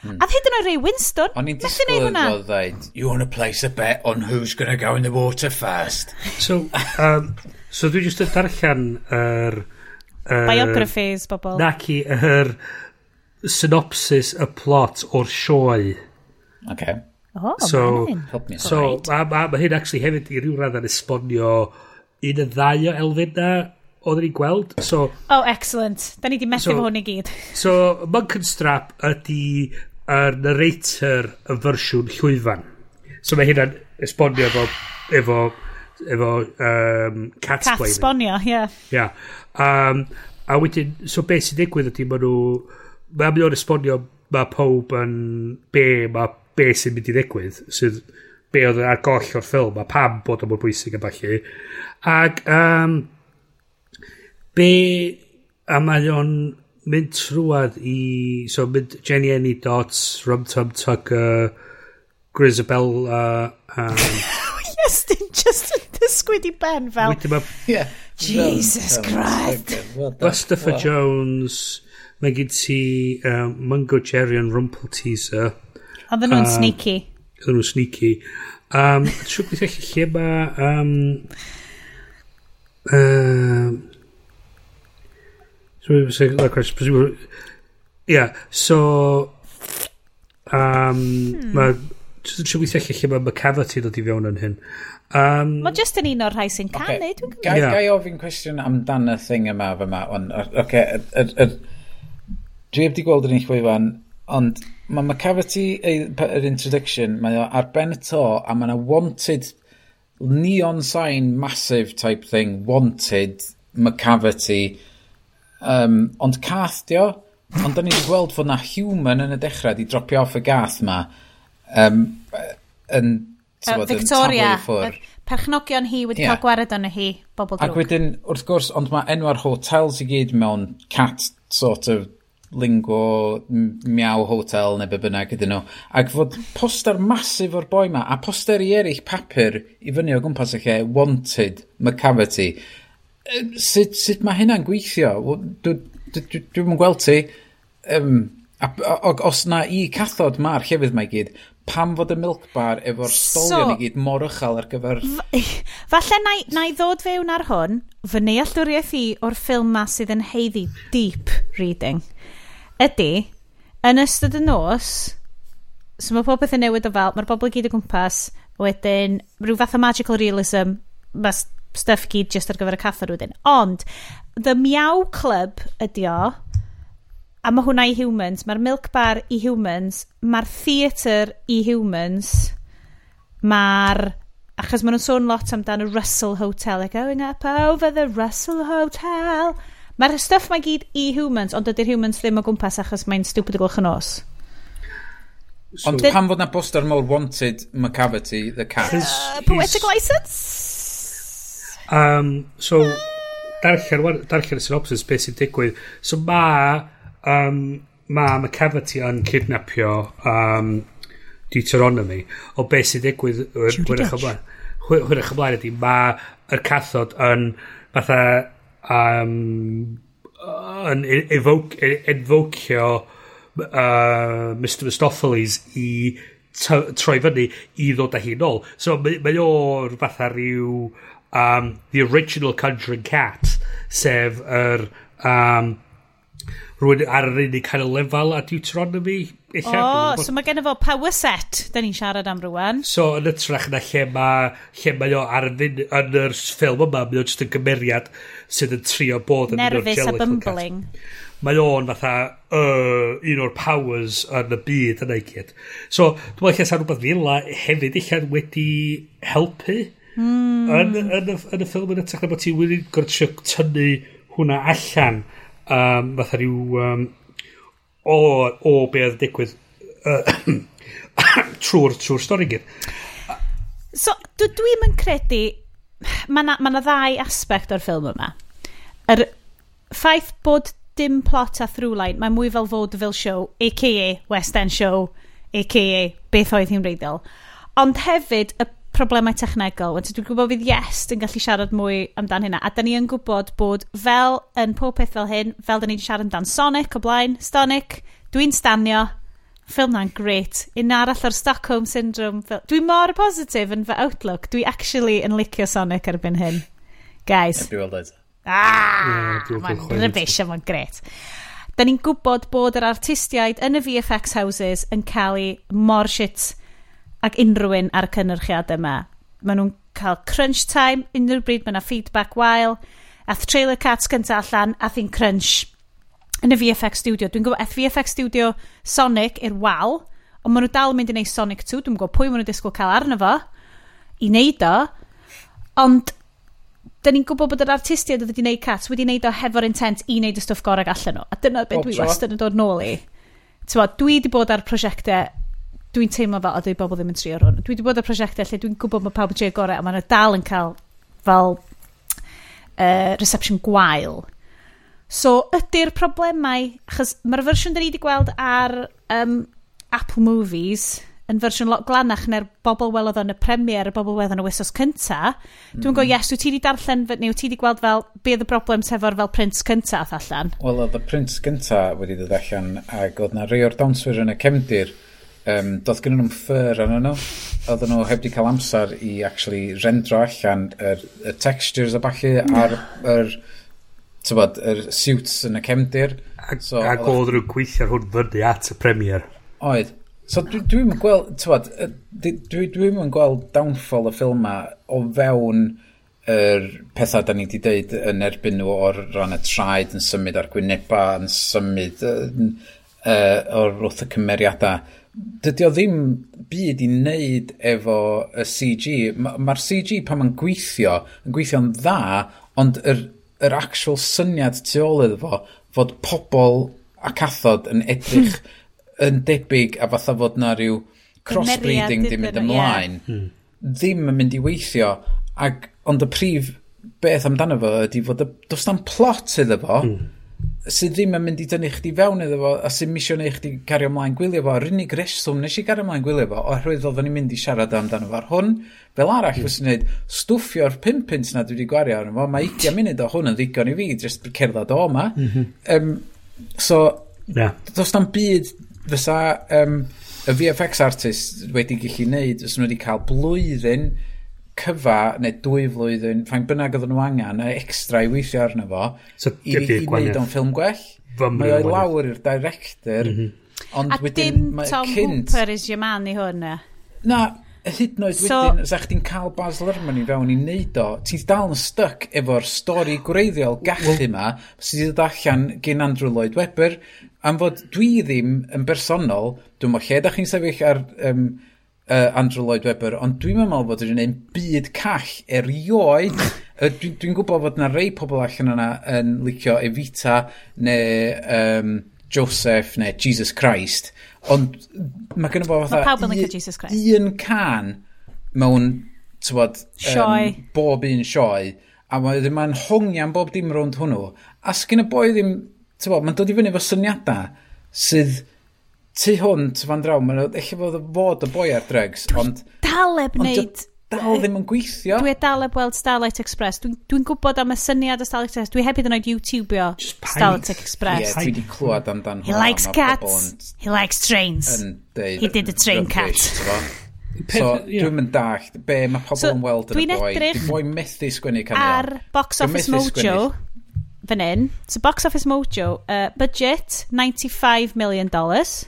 Hmm. A ddweud yn o'r Ray Winston, O'n i'n nath i disgwyl hwnna. fel dweud, you want to place a bet on who's going to go in the water first. So, um, so dwi jyst yn darllen yr... yr- Biographies, bobl. Naci, yr synopsis y plot o'r sioe. Okay. Oh, So- so, Help me. So, So, a, a, mae hyn actually hefyd i ryw radd yn esbonio un y ddau o elfenna oedden ni'n gweld. So, oh, excellent. Da ni di methu so, fo hwn i gyd. so, Monkenstrap ydy yr narrator y fersiwn llwyfan. So mae hynna'n esbonio efo, efo, efo um, cat Cath sbonio, ie. Yeah. Yeah. Um, a wedyn, so beth sy'n digwydd ydy, mae nhw, mae nhw'n esbonio mae pob yn be, mae be sy'n mynd i ddigwydd, sydd, so, be oedd ar goll o'r ffilm a pam bod o'n mor bwysig a falle. Ac um, be a mae o'n mynd trwad i so mynd Jenny Enny Dots Rum Tum Tucker Grisabella um, Yes, dim just yn dysgwyd i ben fel ma, yeah. Jesus no, Christ okay. well Christopher well. Jones mae gen ti um, Mungo Jerry and Rumpel Teaser Oedden nhw'n um, sneaky Ydyn nhw'n sneaky. Um, Trwy beth eich lle mae... Um, um, so, like, yeah, so... Um, hmm. Mae... Trwy beth eich lle hmm. mae McCavity dod i fewn yn hyn. Um, Mae just yn un o'r rhai sy'n canu, okay. dwi'n gwybod. Gai, yeah. gai ofyn cwestiwn amdan y thing yma fy ma. Oce, okay, dwi heb di gweld yr un chwyfan, ond Mae McCavity yr introduction, mae o ar ben y to, a mae yna wanted, neon sign massive type thing, wanted McCavity Um, ond cath dio ond da ni wedi gweld fod na human yn y dechrau di dropio off y gath ma. Um, yn, uh, Victoria, perchnogion hi wedi yeah. cael gwared yn hi, bobl drwg. Ac wedyn, wrth gwrs, ond mae enwa'r hotels i gyd mewn cat sort of lingo miaw hotel neu be bynnag ydyn nhw. Ac fod poster masif o'r boi ma, a posteri eraill papur i fyny o gwmpas y lle, wanted, McCavity. Sut, sut mae hynna'n gweithio? Dwi'n gweld ti. Um, a, a, os na i cathod mae'r llefydd mae gyd, pam fod y milk bar efo'r stolion so, i gyd mor uchel ar gyfer... Falle na, na i ddod fewn ar hwn, fy neallwriaeth i o'r ffilm ma sydd yn heiddi deep reading ydy, yn ystod y nos, so mae popeth yn newid o fel, mae'r bobl i gyd o gwmpas, wedyn rhyw fath o magical realism, mae stuff gyd just ar gyfer y cathod wedyn. Ond, The Meow Club ydy o, a mae hwnna i humans, mae'r milk bar i humans, mae'r theatr i humans, mae'r achos maen nhw'n sôn lot amdano Russell Hotel, like going up over the Russell Hotel. Mae'r stuff mae gyd i humans, ond ydy'r humans ddim o gwmpas achos mae'n stupid o glwch yn os. So, ond pam fod na poster mor wanted McCavity, the cat? Uh, poetic license? Um, so, darllen, darllen y synopsis beth sy'n digwydd. So ma, um, ma McCavity yn cydnapio um, Deuteronomy o beth sy'n digwydd hwyrach ymlaen. Hwyrach ymlaen ydy, mae'r cathod yn fatha um, yn enfocio uh, Mr Mistopheles i troi fyny i ddod â hi nôl. So mae, mae o'r fatha rhyw um, the original Conjuring Cat sef yr er, um, rhywun ar yr unig kind of lefel a Deuteronomy. Echa, o, oh, so mae gen fo power set, da ni'n siarad am rwan. So, yn y trach na lle mae, lle mae o ar y yn, yn yr ffilm yma, mae o jyst yn gymeriad sydd yn trio bod yn Nervous a bumbling. Mae o'n fatha uh, un o'r powers yn y byd yna i gyd. So, dwi'n meddwl lle sa'n rhywbeth fila hefyd eich wedi helpu mm. yn, yn, yn, y, yn y ffilm yn y trach na bod ti wedi gorfod tynnu hwnna allan. Mm um, fatha rhyw um, o, o be oedd digwydd uh, trwy'r trwy stori gyd. So, dwi'n yn credu, mae na, ma ddau aspect o'r ffilm yma. Yr ffaith bod dim plot a through-line, mae mwy fel vaudeville show, a.k.a. West End show, a.k.a. beth oedd hi'n reiddiol. Ond hefyd, y problemau technegol. Wedyn dwi'n gwybod fydd yes yn gallu siarad mwy amdan hynna. A da ni yn gwybod bod fel yn pob peth fel hyn, fel da ni wedi siarad amdan Sonic o blaen, Sonic, dwi'n stanio, ffilm na'n great. Un arall o'r Stockholm Syndrome. Dwi mor positif yn fy outlook. Dwi actually yn licio Sonic erbyn hyn. Guys. Dwi weld oed. Ah! Mae'n rybys a mae'n gret. Da ni'n gwybod bod yr artistiaid yn y VFX houses yn cael eu mor shit ac unrhywun ar y cynnyrchiad yma. Maen nhw'n cael crunch time, unrhyw bryd mae yna feedback wael, ath trailer cats cyntaf allan, ath un crunch yn y VFX studio. Dwi'n gwybod, ath VFX studio Sonic i'r wal, ond maen nhw dal yn mynd i wneud Sonic 2, dwi'n gwybod pwy maen nhw'n disgwyl cael arno fo, i wneud o, ond da ni'n gwybod bod yr artistiaid oedd wedi wneud cats wedi wneud o hefo'r intent i wneud y stwff gorau allan nhw. A dyna beth dwi wastad yn dod nôl i. Tewa, dwi wedi bod ar prosiectau dwi'n teimlo fel, o, dwi bobl ddim yn trio hwn. Dwi wedi bod y prosiectau lle dwi'n gwybod mae pawb yn trio gorau, a maen nhw dal yn cael fel uh, reception gwael. So, ydy'r problemau, achos mae'r fersiwn da ni wedi gweld ar um, Apple Movies yn fersiwn lot glanach na'r bobl welodd yn y premier, y bobl welodd yn y wisos cynta, mm. dwi'n go, yes, wyt ti wedi darllen, neu wyt ti wedi gweld fel, be oedd y broblem sefo'r fel print cynta ath allan? Wel, oedd y print cynta wedi dod allan, ac oedd na rei o'r dawnswyr yn y cefndir, um, doedd gen nhw'n ffyr yn nhw. Oedden nhw heb di cael amser i actually rendro allan yr, y textures a balli a'r, yr, tybod, yr suits yn y cefndir. So, ac oedd nhw'n gweithio hwn fyny at y premier. Oedd. So dwi'n dwi, dwi gweld, tywed, dwi, dwi'n yn gweld downfall y ffilm ma o fewn yr pethau da ni wedi deud yn erbyn nhw o'r ran y traed yn symud a'r gwyneba yn symud yn, uh, o'r wrth y cymeriadau dydy o ddim byd i wneud efo y CG. Mae'r ma CG pan mae'n gweithio, yn gweithio'n dda, ond yr, yr actual syniad tu ôl iddo fo, fod pobl a cathod yn edrych yn debyg a fatha fod na rhyw crossbreeding di mynd ymlaen, yeah. ddim yn mynd i weithio. Ac, ond y prif beth amdano fo ydy fod y, does na'm plot iddo fo, mm sydd ddim yn mynd i dynnu chdi fewn iddo fo, a sydd misio neu chdi cario ymlaen gwylio fo, a'r unig reswm nes i gario ymlaen gwylio fo, oherwydd oeddwn ni'n mynd i siarad amdano fo. Ar hwn, fel arall, mm. fyswn i'n neud stwffio'r pimpins na dwi wedi gwario arno fo, mae 20 munud o hwn yn ddigon i fi, jyst cerdded o yma. Mm -hmm. um, so, yeah. does na'n byd fysa um, y VFX artist wedi gallu neud, os nhw wedi cael blwyddyn, cyfa, neu dwy flwyddyn, rhaid bynnag oedden nhw angen, y extra i weithio arno fo, so, i, i, i wneud o'n ffilm gwell. Mae o'i lawr i'r director. Mm -hmm. Ond a wedyn, dim Tom cynt... Hooper is your man i hwn, na? Na, hyd yn oed so, wedyn, os chdi'n cael Baz Luhrmann i fewn i wneud o, ti'n dal yn stuck efo'r stori gwreiddiol gallu well, sydd wedi dod allan gen Andrew Lloyd Webber, am fod dwi ddim yn bersonol, dwi'n mo lle da chi'n sefyll ar um, uh, Andrew Lloyd Webber, ond dwi'n meddwl bod yn ein byd call erioed. dwi'n dwi gwybod bod na rei pobl allan yna yn licio Evita neu um, Joseph neu Jesus Christ, ond mae gen i bo fatha... Mae pawb yn licio Jesus Christ. Un can mewn, tywod... Sioe. Um, bob un sioe. A mae ddim yn hongian bob dim rownd hwnnw. A sgyn y boi ddim... Tywod, mae'n dod i fyny efo syniadau sydd tu hwnt fan draw, mae'n eich bod y fod y boi ar dregs, ond... Daleb wneud... Dal ddim yn gweithio. Dwi daleb weld Starlight Express. Dwi'n dwi gwybod am y syniad o Starlight Express. Dwi hefyd yn oed YouTubeo Starlight Express. Ie, yeah, dwi wedi clywed amdan hwnna. He likes cats. He likes trains. He did a train cat. So, dwi'n mynd dall, be mae pobl so, yn weld yn y boi. Dwi'n boi methu sgwennu canol. Ar Box Office Mojo fan hyn. So Box Office Mojo, uh, budget $95 million dollars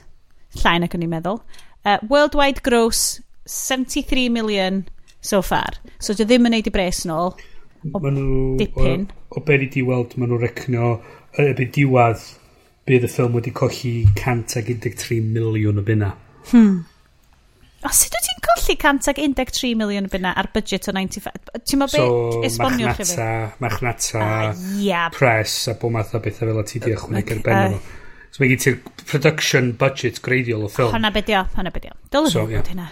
llai nac o'n i'n meddwl. Uh, worldwide gross, 73 million so far. So dwi ddim yn neud i bres yn ôl. O nhw, dipyn. O, o be i di weld, maen nhw recnio, erbyn diwad, bydd y ffilm wedi colli 113 miliwn o bunna. Hmm. O, sut wyt ti'n colli 113 miliwn byna ar budget o 95? Ti'n ma so, esbonio chi fi? Machnata, machnata, ah, yeah. a bod math o bethau fel y ti di ychwanegu ar ben o. So mae gen ti'r production budget greiddiol o ffilm. Hwna beth o, hwna beth o. Dylwn so, yeah. hynna.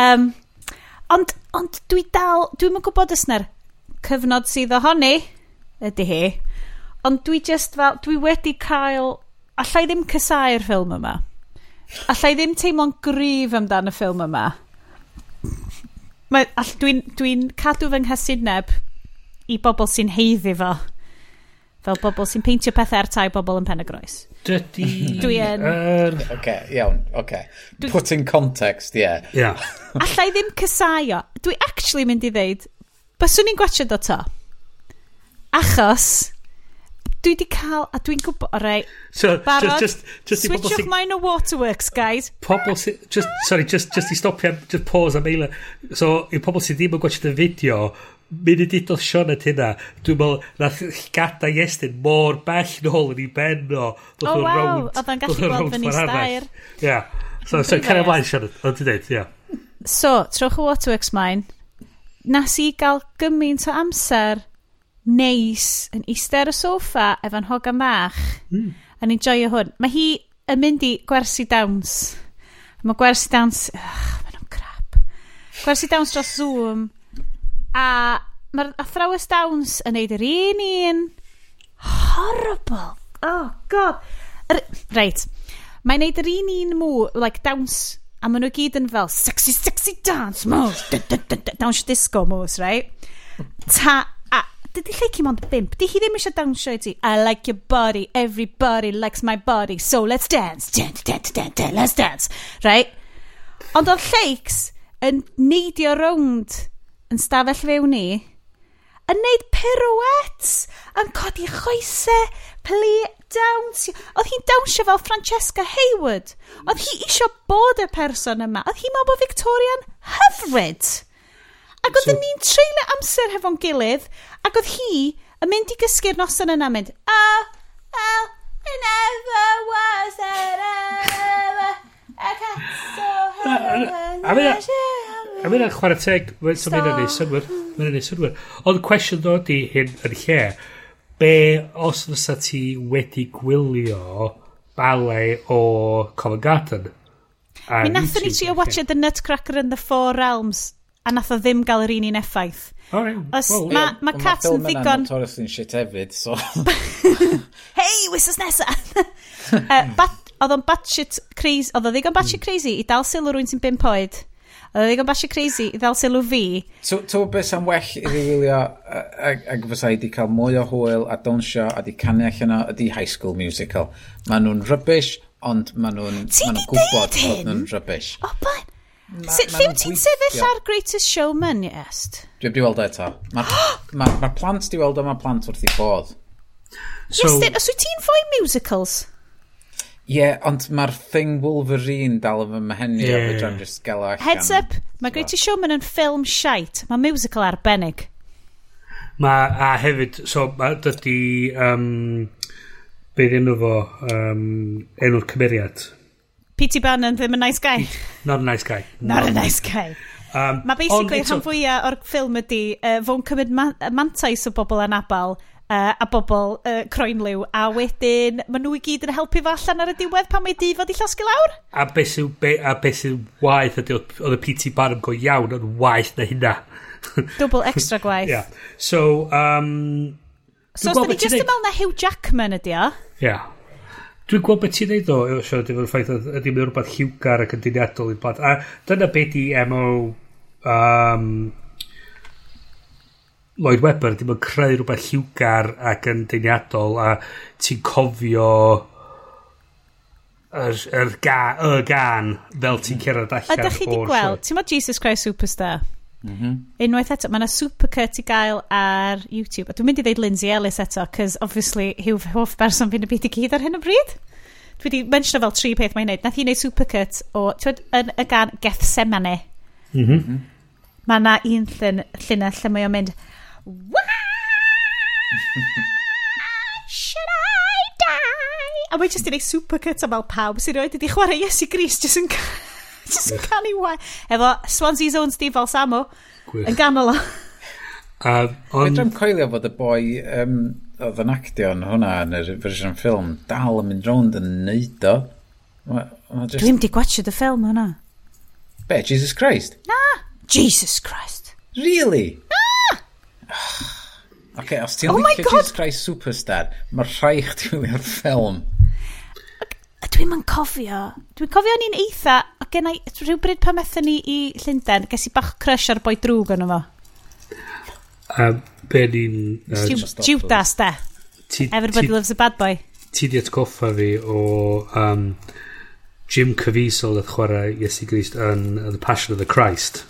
Um, ond, ond dwi dal, dwi'n yn gwybod os cyfnod sydd ohoni, ydy hi, ond dwi just fel, dwi wedi cael, allai ddim cysau'r ffilm yma. Allai ddim teimlo'n gryf amdan y ffilm yma. Dwi'n dwi, cadw fy nghysidneb i bobl sy'n heiddi fo fel bobl sy'n peintio pethau ar tai bobl yn pen y groes. Dydy... Dwi yn... Er... Okay, iawn, okay. Dwi... Put in context, yeah. Yeah. Alla i ddim cysaio. Dwi actually mynd i ddeud, byswn i'n gwachod o to. Achos, dwi di cael, a dwi'n gwybod, o rei, so, barod, just, just, just switch off mine o waterworks, guys. Pobl sy'n, just, sorry, just, just i stopio, just pause am eile. So, i pobl sydd ddim yn gwachod y fideo, mynd i didodd Sean at hynna, dwi'n meddwl, nath gadael Iestyn mor bell nôl yn ei ben o. O oh, waw, oedd o'n gallu gweld fyny stair. Ia, so, so cael ymlaen Sean, oedd ti dweud, ia. So, trowch y Waterworks mlaen, nas i gael gymaint o amser neis yn eistedd y soffa efo'n hogan bach mm. yn enjoyo hwn. Mae hi yn mynd i gwersi dawns. Mae gwersi dawns... Ugh, mae nhw'n crap. Gwersi dawns dros Zoom A mae'r athrawes Downs yn neud yr un un horrible. Oh, god. R reit. Mae'n neud yr un un mw, like, dawns, a maen nhw gyd yn fel sexy, sexy dance moves. Dawns disco moves, right? Ta, a, dydy lleiki mond bimp. Di hi ddim eisiau dawnsio i ti. I like your body, everybody likes my body, so let's dance. Dance, dance, dance, dance, let's dance. Right? Ond oedd lleics yn neidio rownd yn stafell fewn ni yn neud pirouettes, yn codi choesau, pli, dawns. Oedd hi'n dawnsio fel Francesca Hayward. Oedd hi isio bod y person yma. Oedd hi'n meddwl bod Victoria'n hyfryd. Ac oedd so, ni'n treulio amser hefo'n gilydd, ac oedd hi yn mynd i gysgu'r noson yna mynd, Oh, well, it never was that ever, I got so hurt. A mynd rhaid chwarae teg, mae'n so mynd yn ei synwyr. Mae'n yn ei synwyr. Ond cwestiwn ddod i hyn yn lle, be os fysa ti wedi gwylio ballet o Covent Garden? Mi nathon ni trio watcha The Nutcracker and the Four Realms a nath o ddim gael yr un un effaith. Right. Os, well, mae yeah, ma cat yn ddigon... Mae Torres yn shit hefyd, so... Hei, wisos nesa! uh, bat, oedd o'n batshit crazy, oedd o ddigon batshit hmm. crazy i dal sylw rwy'n sy'n bimp oed. Oedd e ddigon basio crazy i ddal sylw fi. Tw beth am well i fi wylio ac fysa i wedi cael mwy o hwyl a dawnsio a di canu allan o ydi High School Musical. Maen nhw'n rybys, ond maen nhw'n gwybod bod nhw'n rybys. O, beth? Sut lliw ti'n sefyll ar Greatest Showman, est? Dwi wedi weld o eto. Mae'r ma, ma plant di weld o, mae'r plant wrth i bod. So, yes, then, os wyt ti'n fwy musicals? Ie, yeah, ond mae'r thing Wolverine dal yn fy mhenni yeah. a fydran jyst gael allan. Heads up, mae Greatest Showman yn ffilm shite. Mae musical arbennig. Ma, a hefyd, so, mae dydy, um, beth enw fo, um, enw'r cymeriad. P.T. Bannon ddim yn nice guy. Not a nice guy. Not, Not a nice guy. Um, mae basically rhan fwyaf o'r ffilm ydy, uh, fo'n cymryd ma mantais o bobl anabal uh, a bobl uh, croenliw a wedyn maen nhw i gyd yn helpu fo allan ar y diwedd pan mae di fod i llosgu lawr a beth sy'n be, a beth sy'n waith ydy oedd y PT Barnum go iawn yn waith na hynna double extra gwaith yeah. so um, so os da ni just yn meddwl na Hugh Jackman ydy o yeah. Dwi'n gweld beth ti'n neud o, Sian, efo'r ffaith ydy mewn rhywbeth lliwgar ac yn diniadol i blant. A dyna beth i MO um, Lloyd Webber ddim yn creu rhywbeth lliwgar ac yn deiniadol a ti'n cofio yr, yr ga, y gan fel ti'n mm. cerdded allan. Ydych chi wedi gweld, ti'n modd Jesus Christ Superstar? Mm -hmm. Unwaith eto, mae yna supercut i gael ar YouTube. A dwi'n mynd i ddeud Lindsay Ellis eto, cos obviously hi'w hoff berson fi'n y byd i gyd ar hyn o bryd. Dwi wedi mention fel tri peth mae'n neud. Nath hi wneud supercut o, ti'n yn y gan Gethsemane. Mm -hmm. Mae yna un llun, llunau lle mae o'n mynd, Should I die? A mae jyst i neud supercut am fel pawb sy'n rhoi wedi chwarae Iesu Gris jyst yn, jyst yn canu wa. Efo Swansea Zone Steve Falsamo yn ganol o. Um, on... Fedra'm coelio fod y boi um, oedd yn actio yn hwnna yn yr fersiwn ffilm dal yn mynd rownd yn neud o. Just... Dwi'n di gwachio y ffilm hwnna. Be, Jesus Christ? Na, Jesus Christ. Really? Na. okay, os ti'n oh licio Jesus Christ Superstar, mae rhai chdi wylio'r ffilm. Dwi'n ma'n cofio, dwi'n cofio ni'n eitha, a gennau rhywbryd pan methen ni i Llundain, ges i bach crush ar boi drwg yn efo. A be ni'n... Judas, de. Everybody loves a bad boy. Ti di atgoffa fi o um, Jim Caviezel oedd chwarae Iesu Grist yn uh, The Passion of the Christ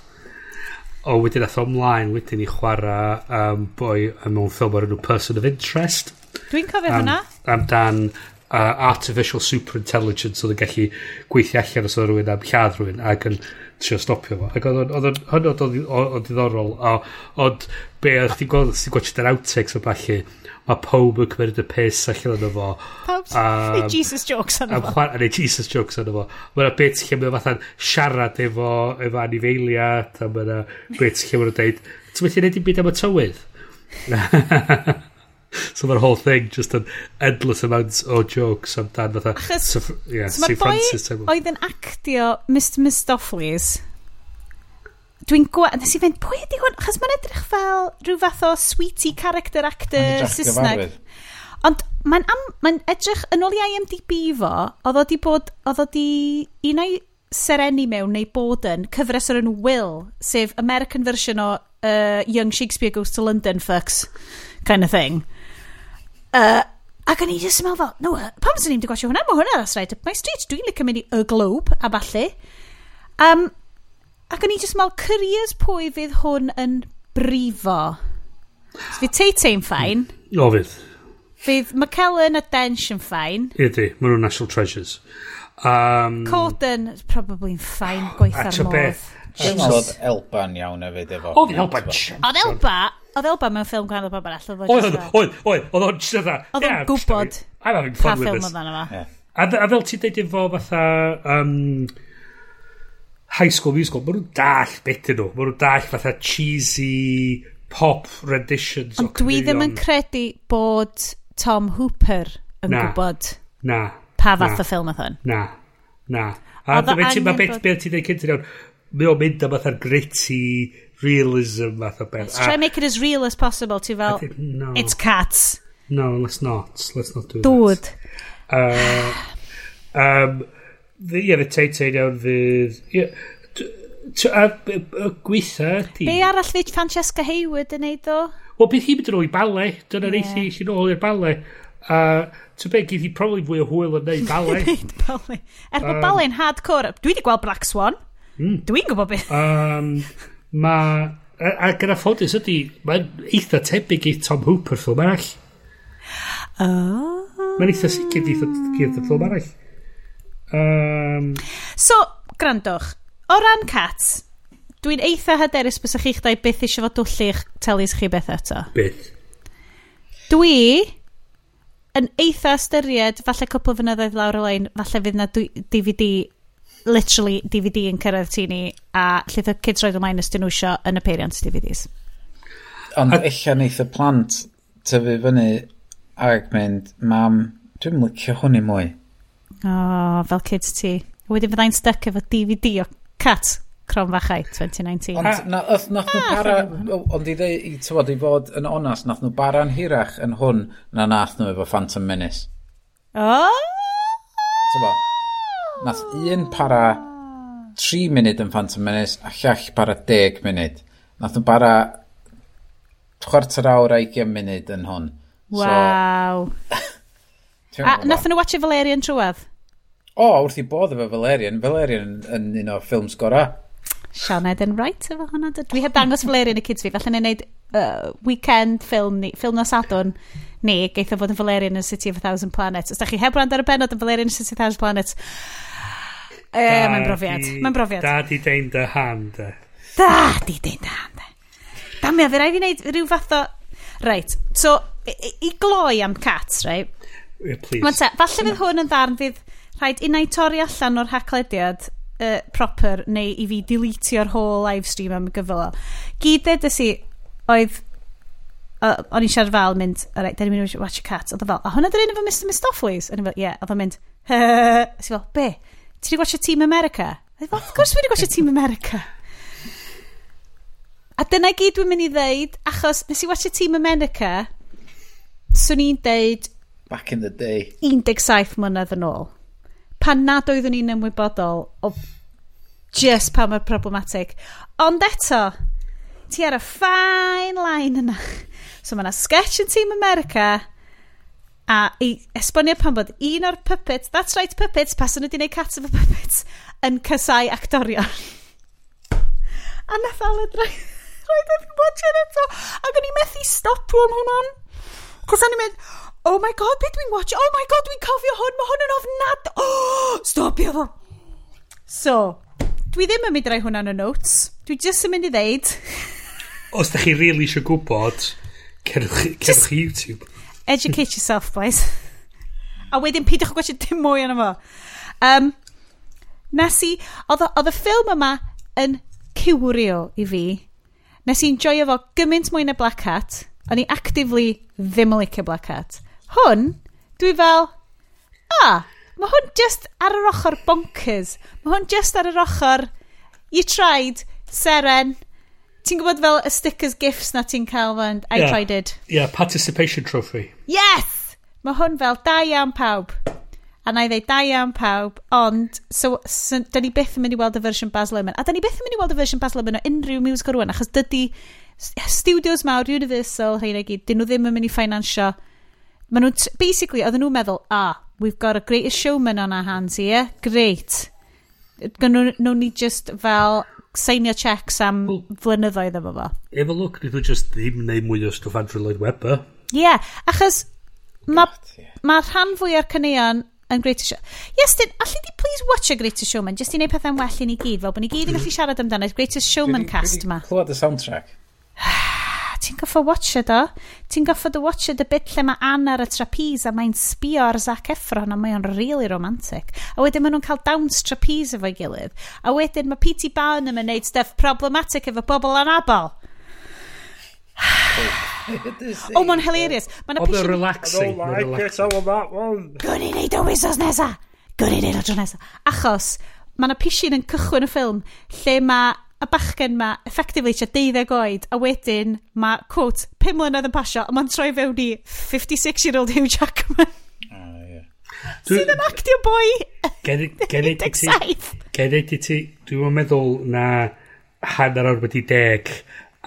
o wedyn ath o ymlaen wedyn i chwarae um, boi mewn ffilm o'r enw Person of Interest. Dwi'n cofio am, hwnna. amdan uh, artificial superintelligence oedd yn gallu gweithio allan os oedd rhywun am lladd rhywun ac yn trio stopio fo. Ac oedd o'n hynod o ddiddorol. Ond be o'ch ti'n gweld os ti'n gwachod yr outtakes o falle mae pob yn cymryd y pes allan o'n fo. A Jesus jokes yno efo a neu Jesus jokes yno fo. Mae yna bit lle mae'n fatha'n siarad efo efo anifeiliad a mae yna bit lle mae'n dweud ti'n methu neud i byd am y tywydd? So mae'r whole thing just an endless amount o jokes amdan fatha yeah, Sir Francis oedd yn actio Mr Mistoffelis Dwi'n gweld, nes i fynd, pwy ydi hwn? Chos mae'n edrych fel rhyw fath o sweetie character actor Saesneg. Ond mae'n ma edrych, yn ôl i IMDb fo, oedd o di bod, oedd o di un o'i sereni mewn neu bod yn cyfres o'r enw Will, sef American version o uh, Young Shakespeare Goes to London fucks kind of thing. Uh, ac o'n i just meddwl fel, no, pam sy'n ni'n di gwasio hwnna? Mae hwnna that's right up my street. Dwi'n licio mynd i y globe a falle. Um, Ac o'n i jyst mal careers pwy fydd hwn yn brifo. So fydd Tate yn ffain. O fydd. Fydd McKellen a Dench yn ffain. Ydy, maen nhw'n national treasures. Um, Corden, probably yn ffain, gweithio'r gweith ar modd. Oedd Elba'n iawn hefyd efo. Oedd Elba'n Oedd Elba, oedd Elba mewn ffilm gwahanol pobl all. Oedd, oedd, oedd, oedd o'n just fatha. Oedd o'n gwybod pa ffilm oedd yna yma. A fel ti'n deud efo fatha, um, High School Musical, maen nhw'n dall beth nhw. Maen nhw'n dall fatha cheesy pop renditions. Ond dwi ddim yn credu bod Tom Hooper yn na, gwybod na, pa fath o ffilm oedd hwn. Na, na. A mae ti, mae beth, beth ti'n dweud cyntaf iawn, mae o'n mynd am fatha'r gritty realism fath o beth. Let's try and make it as real as possible. Ti fel, think, no. it's cats. No, let's not. Let's not do Dude. that. Dwyd. Uh, um, Ie, fe Titan iawn fydd... A gweitha ydi... Be arall fydd Francesca Hayward yn neud o? Wel, bydd hi'n mynd yn ôl i bale. Dyna'r yeah. eithi sy'n ôl i'r bale. A ti'n be, gyda hi probably fwy o hwyl yn neud bale. Neud bale. Er bod bale'n hardcore. Dwi wedi gweld Black Swan. Hmm. Dwi'n gwybod beth. Um, mae... A gyda ffodus ydy, mae'n eitha tebyg i Tom Hooper ffilm arall. Oh. Mae'n eitha sicr i ffilm arall. Um... So, grandwch, o ran cat, dwi'n eitha hyderus bys chi'ch dau byth eisiau fod dwllych telus chi beth eto. Byth. Dwi yn eitha ystyried, falle cwpl fynyddoedd lawr y lein, falle fydd na DVD, literally DVD yn cyrraedd tu ni, a lle y kids roedd ymlaen ystyn nhw isio yn y peiriant DVDs. Ond a... eich neith y plant tyfu fyny ac mynd, mam, dwi'n licio hwn i mwy. O, oh, fel kids ti. Wedyn fyddai'n stuck efo DVD o Cat Cron Fachau 2019. Ond na, nath nhw bara, ah, ond i ddeu, i tyfod, i fod yn onas, nath nhw bara'n hirach yn hwn na nath nhw efo Phantom Menace. O! Tyfod, nath un para 3 munud yn Phantom Menace a llall para 10 munud. Nath nhw bara chwarter awr a 20 munud yn hwn. Waw. So, a nath nhw watch Valerian trwad? o, wrth i bodd efo Valerian, Valerian yn, yn un o ffilms gorau. Sean Eden Wright efo hwnna. Dwi heb dangos Valerian y kids fi. Falle ni'n neud uh, weekend ffilm ni, ffilm nos adwn ni, geitho fod yn Valerian yn City of a Thousand Planets. Os da chi heb rand ar y benod yn Valerian yn City of a Thousand Planets, e, mae'n brofiad. Mae'n brofiad. Da di dein dy hand. de. Da di dein dy da. de. Damia, fe rai fi wneud rhyw fath o... Reit, so, i, i gloi am cats, reit? Yeah, please. Mae'n te, falle fydd hwn yn ddarn fydd rhaid unna i torri allan o'r haclediad uh, proper neu i fi diletio'r whole live stream am y gyflo. Gyd edrych si, oedd uh, o'n i'n siarad fel mynd, all right, dyn ni'n mynd i watch a cat. Oedd o fel, a hwnna dyn efo Mr Mistoffelis? O'n i'n fel, ie. Yeah. Oedd o'n mynd, Ys i fel, be? Ti wedi gwachio Team America? Oedd e fel, of gwrs fi wedi gwachio Team America. A dyna gyd dwi'n mynd i ddeud, achos nes i watcha Team America, swn i'n deud... Back in the day. 17 mlynedd yn ôl pan nad oeddwn ni'n ymwybodol o just pa mae'r problematic. Ond eto, ti ar y fine line yna. So mae yna sketch yn Team America a i esbonio pan bod un o'r puppets, that's right puppets, pas yn wedi gwneud cat of a puppets, yn cysau actorion. a nath Alan roed roed yn e watch eto. Ac o'n i methu stop rwan hwnna'n. Cos o'n i'n mynd, Oh my god, beth dwi'n watch? Oh my god, dwi'n cofio hwn, mae hwn yn ofnad. Oh, stopio fo. So, dwi ddim yn mynd i hwnna yn y notes. Dwi just yn mynd i ddeud. Os da chi really eisiau gwybod, cerwch, cerwch YouTube. Educate yourself, boys. A wedyn peidiwch o gwestiwn dim mwy yna fo. Um, nes i, oedd y ffilm yma yn cywrio i fi. Nes i'n joio fo gymaint mwy na Black Hat. O'n i actively ddim yn licio Black Hat hwn, dwi fel, ah, mae hwn just ar yr ochr bonkers. Mae hwn just ar yr ochr, you tried, seren, ti'n gwybod fel y stickers gifts na ti'n cael fan, I yeah. tried it. Yeah, participation trophy. Yes! Mae hwn fel, da iawn pawb. A na i ddeud, da iawn pawb, ond, so, so da ni byth yn mynd i weld y fersiwn Baz Luhrmann. A da ni byth yn mynd i weld y fersiwn Baz Luhrmann o unrhyw musical rwan, achos dydy studios mawr, Universal, rhain i gyd, dyn nhw ddim yn mynd i ffainansio Maen nhw'n, basically, oedden nhw'n meddwl, ah, we've got a greatest showman on our hands here, great. Gynnu nhw ni just fel seinio checks am well, flynyddoedd efo fo. Efo look, nid nhw just ddim neu mwy o stwff Andrew Lloyd Webber. Ie, yeah, achos mae ma rhan fwy o'r cyneuon yn Greatest Show. Yes, dyn, allu di please watch a Greatest Showman, Just i wneud pethau'n well i ni gyd, fel bod ni gyd yn mm. gallu siarad amdano'r Greatest Showman dwi, cast yma. Clywed y soundtrack? ti'n goffo watch it o? Ti'n goffo dy watch it y bit lle mae Anna ar y trapeze a mae'n sbio ar Zac Efron a mae o'n really romantic. A wedyn maen nhw'n cael dawns trapeze efo'i gilydd. A wedyn mae P.T. Barnum yn neud stuff problematic efo bobl anabol. oh, mae'n hilarious. Mae'n oh, they're relaxing. I don't like relaxing. it, I want that one. Gwyd i neud o wisos nesa. Gwyd i neud o tro nesa. Achos, mae yna pisin yn cychwyn y ffilm lle mae y bachgen ma, effectively eisiau deuddeg oed, a wedyn mae, quote, 5 mlynedd yn pasio, a mae'n troi fewn i 56-year-old Hugh Jackman. Ah, Sydd yn actio boi Genid i ti Genid i ti Dwi'n meddwl na Hanner o'r wedi deg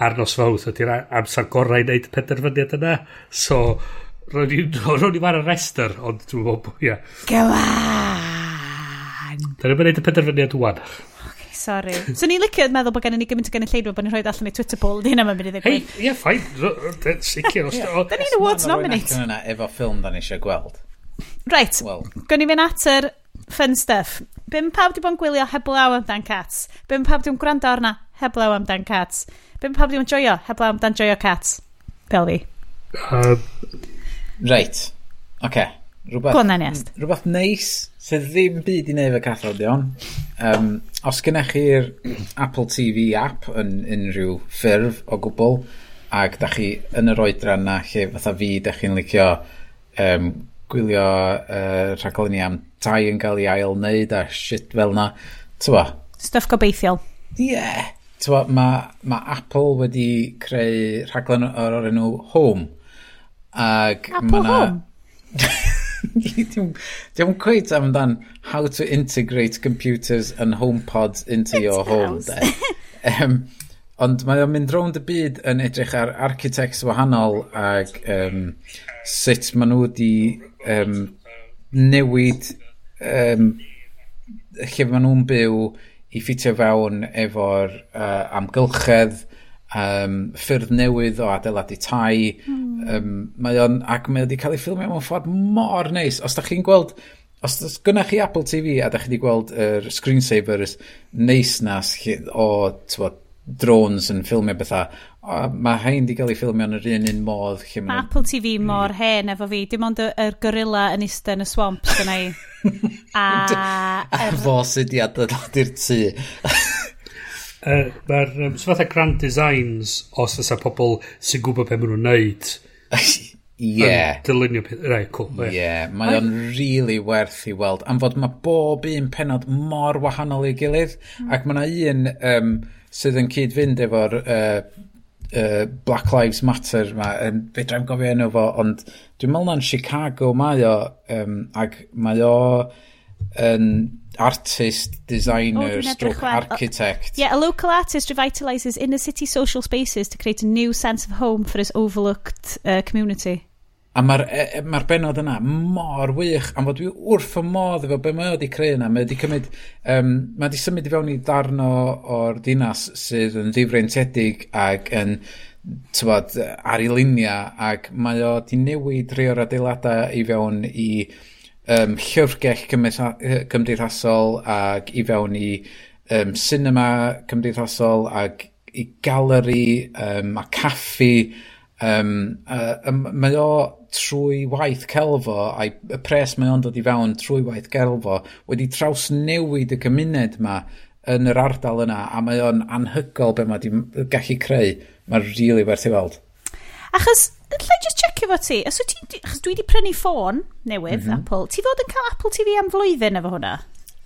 Ar nos fawth Ydy'r amser gorau i wneud penderfyniad yna. So Ro'n i fan y rester Ond dwi'n meddwl Go on! Dyna ni'n wneud y penderfyniad wwan Sorry. So ni'n licio meddwl bod gen i ni gymaint o gynulleidfa bod ni'n rhoi allan i Twitter poll. Di hynna mae'n mynd i ddigwydd. Hei, ie, ffain. Sicr. Da ni'n awards nominate. Yna efo ffilm da ni eisiau gweld. Right. Well. Gwn i fynd at yr fun stuff. Bym pawb di bod yn gwylio heblaw amdan cats. Bym pawb di bod yn gwrando arna heblaw amdan cats. Bym pawb di bod yn joio heblaw amdan joio cats. Fel fi. Uh, right. Okay. Rhywbeth, Gwnaest. rhywbeth neis sydd ddim byd i neud efo cathodion. Um, os gennych chi'r Apple TV app yn unrhyw ffurf o gwbl, ac da chi yn yr oedran na lle fatha fi, da chi'n licio um, gwylio uh, rhaglenni am tai yn cael ei ail wneud a shit fel na. tywa Stuff gobeithiol. Ie. Yeah. tywa mae ma Apple wedi creu rhaglen o'r enw Home. Ag Apple ma na... Home? Diolch cweith amdan how to integrate computers and home pods into It's your home. um, ond mae o'n mynd rownd y byd yn edrych ar architects wahanol ac um, sut maen nhw wedi um, newid um, lle maen nhw'n byw i ffitio fewn efo'r uh, amgylchedd um, ffyrdd newydd o adeiladu tai. Mm. Um, mae on, ac mae wedi cael ei ffilmio mewn ffordd mor neis. Os da chi'n gweld, os da gynnach chi Apple TV a da chi wedi gweld yr er screensavers neis nas o tywod, drones yn ffilmio bethau, mae hain wedi cael ei ffilmio yn yr un un modd. Mae ma Apple TV hmm. mor mm. hen efo fi, dim ond y, yr gorilla yn eistedd yn y swamp gyda i. a... a er... fo sydd wedi adeiladu'r tŷ. Uh, Mae'r um, so fatha grand designs os fysa pobl sy'n gwybod beth maen nhw'n neud yeah. yn dylunio peth. Rai, cool. Ie, yeah, mae o'n really werth i weld. Am fod mae bob un penod mor wahanol i'w gilydd, mm. ac mae yna un um, sydd yn cyd-fynd efo'r uh, uh, Black Lives Matter yma, um, fe drefn gofio enw fo, ond dwi'n meddwl na'n Chicago mae o, um, ac mae o yn... Um, artist, oh, designer, oh, stroke architect. Yeah, a local artist revitalises inner city social spaces to create a new sense of home for his overlooked uh, community. A mae'r e, e ma benod yna mor wych, am fod dwi wrth y modd efo be mae o wedi creu yna. Mae wedi cymryd, um, mae wedi symud i fewn i darno o'r dinas sydd yn ddifreintiedig ac yn tywod, ar ei luniau ac mae o wedi newid rhai o'r adeiladau i fewn i um, llyfrgell cymdeithasol ac i fewn i um, cinema cymdeithasol ac i galeri um, a caffi. Um, uh, um, mae o trwy waith celfo a'i y pres mae o'n dod i fewn trwy waith celfo wedi traws newid y cymuned yma yn yr ardal yna a mae o'n anhygol be mae wedi gallu creu. Mae'n rili really werth i weld. Achos lle just check efo ti. Os wyt ti, achos dwi wedi prynu ffôn newydd, mm -hmm. Apple, ti fod yn cael Apple TV am flwyddyn efo hwnna?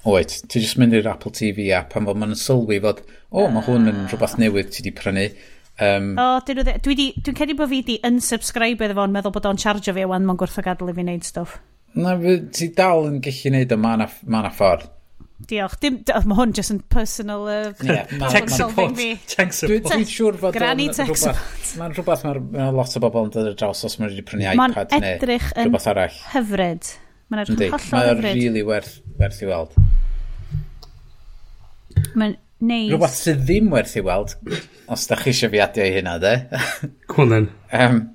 Oed, ti jyst mynd i'r Apple TV app am fod ma'n sylwi fod, o, oh, mae hwn yn ah. rhywbeth newydd ti wedi prynu. Um, o, oh, dyn nhw dde, dwi dwi'n cedi bod fi wedi unsubscribe iddo fo'n meddwl bod o'n charge fi a wan mae'n o gadw i fi wneud stwff. Na, ti dal yn gallu wneud o, mae yna ma ffordd. Diolch. Dim, mae hwn jyst yn personal uh, yeah, text support. Tech support. Dwi'n siŵr fod Granny tech support. Mae'n rhywbeth mae'r ma lot o bobl yn dod ar draws os mae'n rhaid i prynu iPad neu edrych yn rhywbeth arall. hyfryd. Mae'n edrych yn hollol hyfryd. Mae'n really werth, werth i weld. Mae'n neis. Rhywbeth sydd ddim werth i weld, os da chi eisiau fiadio i hynna, de? Cwnen. um,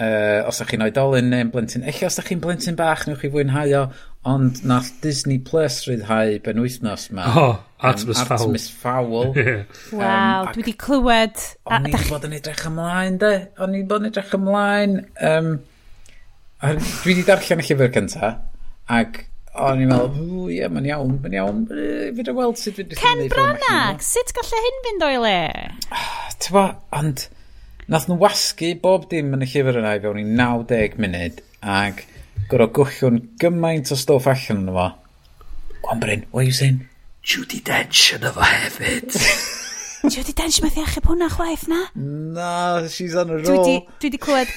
uh, os ydych chi'n oedolyn neu'n blentyn, eich os ydych chi'n blentyn bach, newch chi fwynhau o, ond nath Disney Plus ryddhau ben wythnos ma. Oh, Artemis Fowl. Artemis Fowl. yeah. Waw, um, dwi wedi clywed. O'n i'n bod yn edrych ymlaen, de? O'n i'n bod yn edrych ymlaen. Um, dwi wedi darllen y llyfr cynta, ac o'n i'n meddwl, ww, ie, mae'n iawn, mae'n iawn, fyd o weld sut fydd... Ken Branagh, sut gallai hyn fynd o'i le? Oh, Tewa, ond... Nath nhw wasgu bob dim yn y llyfr yna i fewn i 90 munud ac gorau gwyllwn gymaint o stoff allan yna fo. Gwan Bryn, what are you saying? Judy Dench yna fo hefyd. Judy Dench methu achub hwnna chwaith na? Na, she's on a roll. Dwi di, dwi di clywed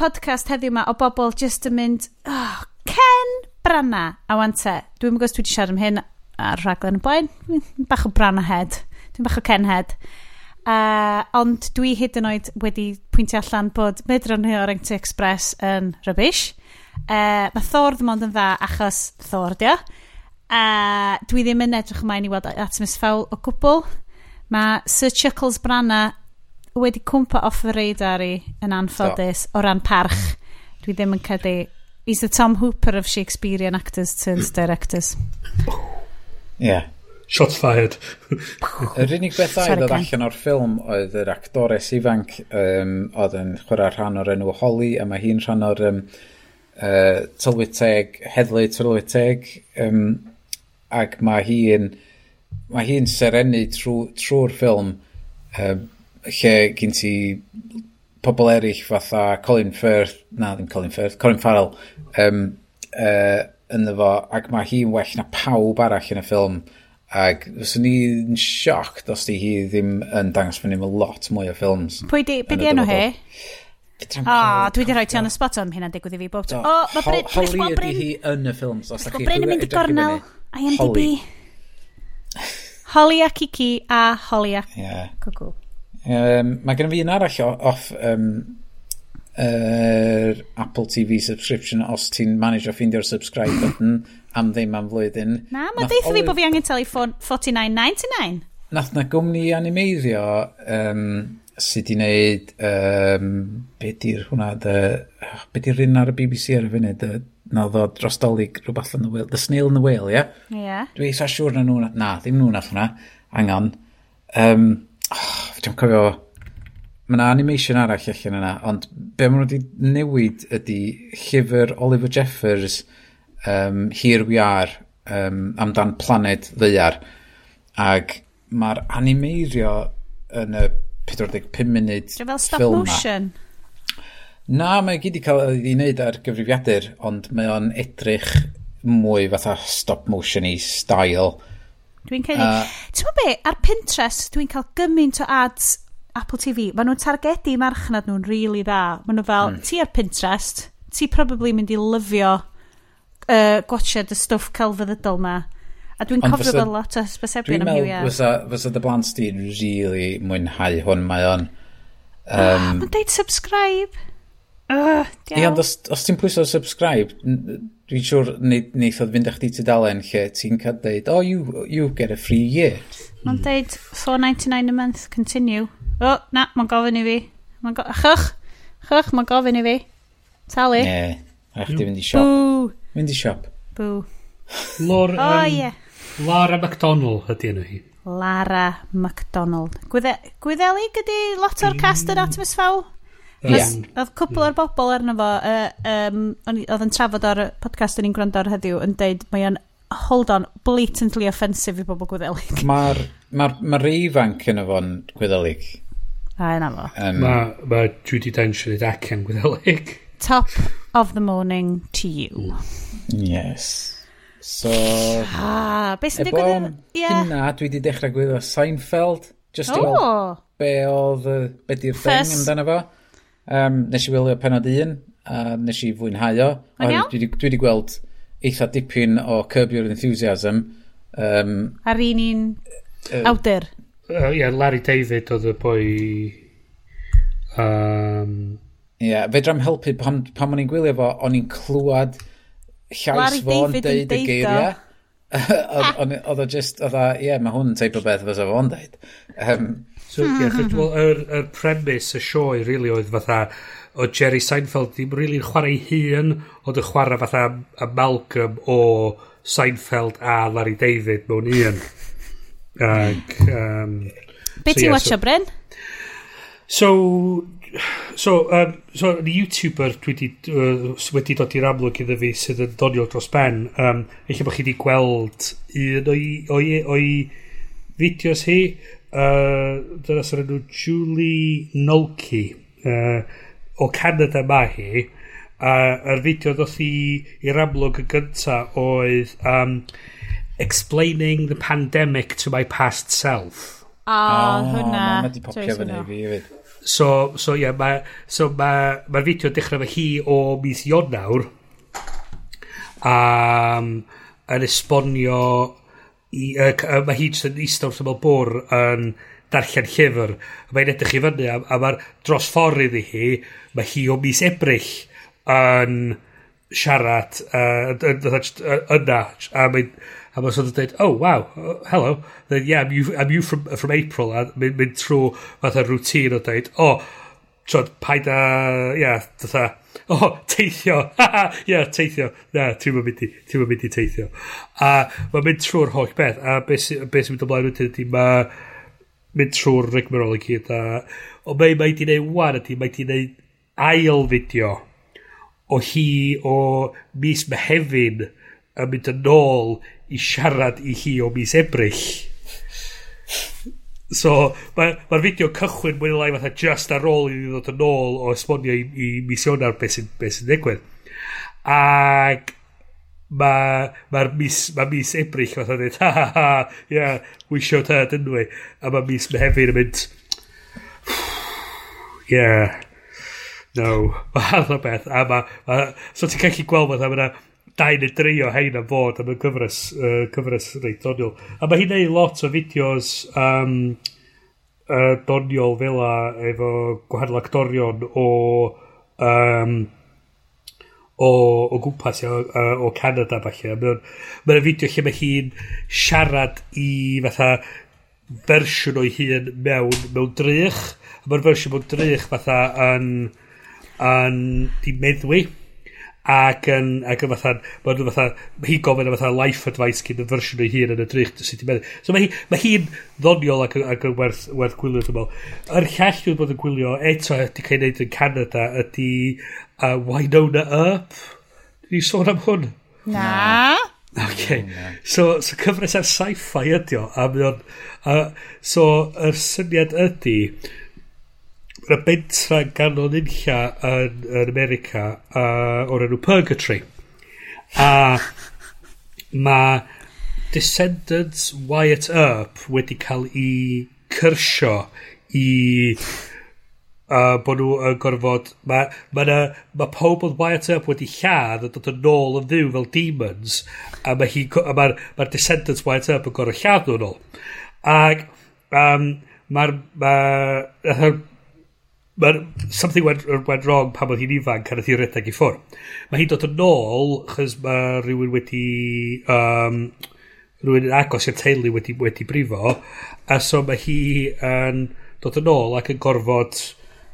podcast heddiw yma o bobl just yn mynd, oh, Ken Branna, a wan te. Dwi'n gwybod dwi wedi siarad am hyn ar rhaglen y blaen. Bach o Branna head. Dwi'n bach o Ken head. Uh, ond dwi hyd yn oed wedi pwyntio allan bod Medron Heo Rengti Express yn rybys. Uh, e, mae Thor ddim ond yn dda achos Thor dio. Uh, dwi ddim yn edrych ymlaen i weld Artemis Fowl o gwbl. Mae Sir Chuckles Branna wedi cwmpa off y radar i yn anffodus o ran parch. Dwi ddim yn credu. He's the Tom Hooper of Shakespearean actors turns directors. Yeah. Shot fired. yr unig beth ai ddod allan o'r ffilm oedd yr actores ifanc um, oedd yn chwarae rhan o'r enw Holly a mae hi'n rhan o'r um, uh, tylwyteg, heddlu tylwyteg um, ac mae hi'n mae hi'n serenu trwy'r trw, ffilm um, lle gyn ti pobl eraill fatha Colin Firth na ddim Colin Firth, Colin Farrell um, uh, yn fo ac mae hi'n well na pawb arall yn y ffilm Ac fyswn i'n sioc os di hi ddim yn dangos fyny mewn lot mwy o ffilms. Pwy di, be di enw hi? O, oh, dwi di rhoi ti on y spot am hynna'n digwydd i fi bob tro. O, oh, mae Bryn... Holly ydi hi yn y ffilms. Os da Bryn yn mynd i gornel. IMDb. Holly a Kiki a Holly a Cuckoo. Um, mae gen i fi un arall off um, er Apple TV subscription os ti'n manage o ffeindio'r subscribe button am ddim am flwyddyn. Na, mae deitha fi bod fi angen talu 49.99. Nath na gwmni animeiddio um, sydd wedi wneud um, be di'r hwnna the, be di'r un ar y BBC ar y funud na ddod dros dolyg rhywbeth yn y whale The Snail in the Whale, ie? Yeah? Ie. Yeah. Dwi eisiau siŵr na nhw na, ddim nhw nath hwnna angen um, oh, dwi'n cofio Mae yna animation arall allan yna, ond be maen nhw wedi newid ydy llyfr Oliver Jeffers um, Here We Are um, amdan planed ddeiar. Ac mae'r animeirio yn y 45 munud Dwi'n fel stop ffilma. motion. Na, mae gyd i cael ei wneud ar gyfrifiadur, ond mae o'n edrych mwy fatha stop motion i style. Dwi'n cael... Uh, Ti'n be, ar Pinterest, dwi'n cael gymaint o ads Apple TV, maen nhw'n targedu marchnad nhw'n really dda. Maen nhw fel, mm. ti ar Pinterest, ti probably mynd i lyfio uh, gwachod y stwff celfyddydol ma. A dwi'n cofio fel lot o hysbysebion am Huw Fysa, fysa dy blant di really mwynhau hwn, mae o'n... Um, oh, ah, mae'n deud subscribe. Uh, Ie, ond os, os ti'n pwyso subscribe, dwi'n siŵr neith oedd fynd eich di tudalen lle ti'n cael deud, oh, you, you get a free year. Mae'n deud 4.99 a month, continue. O, oh, na, mae'n gofyn i fi. Mae'n go... Chych, chych, mae'n gofyn i fi. Talu. Ne, a chdi fynd i siop. Bw. Fynd i siop. Bw. Lor, um, oh, yeah. Lara MacDonald ydy enw hi. Lara MacDonald. Gwydde, gwyddeli gyda lot o'r cast yr mm. Atmos Fawl? Yeah. Oedd cwpl o'r bobl arno fo, uh, um, oedd yn trafod o'r podcast yn i'n gwrando ar heddiw, yn deud mae o'n hold on, blatantly offensive i bobl gwyddelig. Mae'r ma, ma, ma rei ifanc yn y fo'n gwyddelig. A yna fo. Um, mae ma Judy Dench yn ei ac gwyddelig. Top of the morning to you. Yes. So... Ah, beth sy'n digwydd? Yeah. Hynna, dwi wedi dechrau gwylio Seinfeld. Just oh. i weld be oedd, be di'r thing amdano fo. Um, nes i wylio penod un, a nes i fwynhau o. Dwi wedi gweld eitha dipyn o Curb Your Enthusiasm. Um, Ar un un awdur. Uh, uh, yeah, Larry David oedd y boi... Um... Yeah, fedra'm helpu, pam, pam o'n i'n gwylio fo, o'n i'n clywed llais fo yn deud y geiriau. Oedd o just, oedd o, ie, mae hwn yn teip o beth fysa fo'n deud. Um, so, ie, yeah, well, yr, yr premis y sioe, really, oedd fatha, o Jerry Seinfeld ddim really yn chwarae hun, oedd y chwarae fatha y Malcolm o Seinfeld a Larry David mewn un. Ac, um, Be so, ti'n yeah, watcho, so, Bryn? So, so, um, so, yn YouTuber dwi wedi, uh, wedi dod i'r amlwg iddo fi sydd yn doniol dros ben. Um, Eich bod chi wedi gweld un o'i, o'i, o'i fideos hi. Uh, dyna sy'n enw Julie Nolke uh, o Canada mae hi a uh, yr fideo ddoth i i'r amlwg y gynta oedd um, explaining the pandemic to my past self. Ah, oh, hwnna. Mae wedi popio fyny fi hefyd. So, so yeah, mae so ma, ma fideo dechrau fe hi o mis Ionawr um, yn esbonio i, uh, mae hi jyst yn eistedd wrth ymwyl bwr yn darllen llyfr mae'n edrych i fyny a, a mae'r dros ffordd iddi hi mae hi o mis ebrill yn siarad uh, yna a mae'n a mae sort of dweud, oh wow, uh, hello, then yeah, I'm you, I'm you from, from April, a mynd, mynd trwy fatha routine o dweud, oh, trod, paid a, yeah, fatha, oh, teithio, yeah, teithio, na, ti'n mynd i, ti'n mynd i teithio. A mae'n mynd trwy'r holl beth, a beth sy'n mynd ymlaen wedyn ydy, mae mynd trwy'r rigmarol i gyd, a, o mae mae di wneud wan ydy, mae di wneud ail fideo o hi o mis Mehefin yn mynd yn ôl i siarad i hi o mis ebrill. So, mae'r ma, ma fideo cychwyn mwy lai fatha just ar ôl i ni ddod yn ôl o esbonio i, i misionar beth sy'n be sy digwydd. Ac mae'r ma mis, ma mis ebrill fatha dweud, ha ha ha, yeah, we showed her, didn't we? A mae mis mehefin yn mynd, yeah, no, mae o beth. A mae, ma, so ti'n cael chi gweld fatha, mae dau neu dri o hein am fod am y cyfres, uh, cyfres reidoniol. A mae hi'n neud lot o fideos um, uh, doniol fel a efo gwahanol actorion o um, o, o gwmpas o, o Canada falle. Mae'n ma fideo lle mae hi'n siarad i fatha fersiwn o'i hun mewn, mewn drych. Mae'r fersiwn mewn drych fatha yn, yn di meddwi ac yn, ac yn fatha, mae'n fatha, hi gofyn yn fatha life advice cyn y fersiwn o'i hun yn y drych, sut ti'n meddwl. So mae hi, mae hi'n ddoniol ac, ac yn werth, werth gwylio, dwi'n meddwl. Yr llall dwi'n bod yn gwylio, eto, di cael ei wneud yn Canada, ydy uh, Winona Earp. Dwi'n sôn am hwn? Na. Okay. So, so cyfres ar sci-fi ydy o, a mae o'n, uh, so, yr syniad ydy, Mae na bentra'n ganon unlla yn, yn America uh, o'r enw Purgatory. A mae Descendants Wyatt Earp wedi cael i cyrsio i uh, bod nhw yn gorfod mae ma, ma, ma pob oedd Wyatt Earp wedi lladd yn dod yn ôl yn ddiw fel demons a mae'r ma, ma Descendants Wyatt Earp yn gorfod lladd nhw'n ôl. Ac um, mae'r ma, Mae'r something went, er, went wrong pan oedd hi'n ifanc a nath hi redeg i ffwr. Mae hi'n dod yn ôl, chys mae rhywun wedi... Um, rhywun yn agos i'r teulu wedi, wedi brifo, a so mae hi yn dod yn ôl ac yn gorfod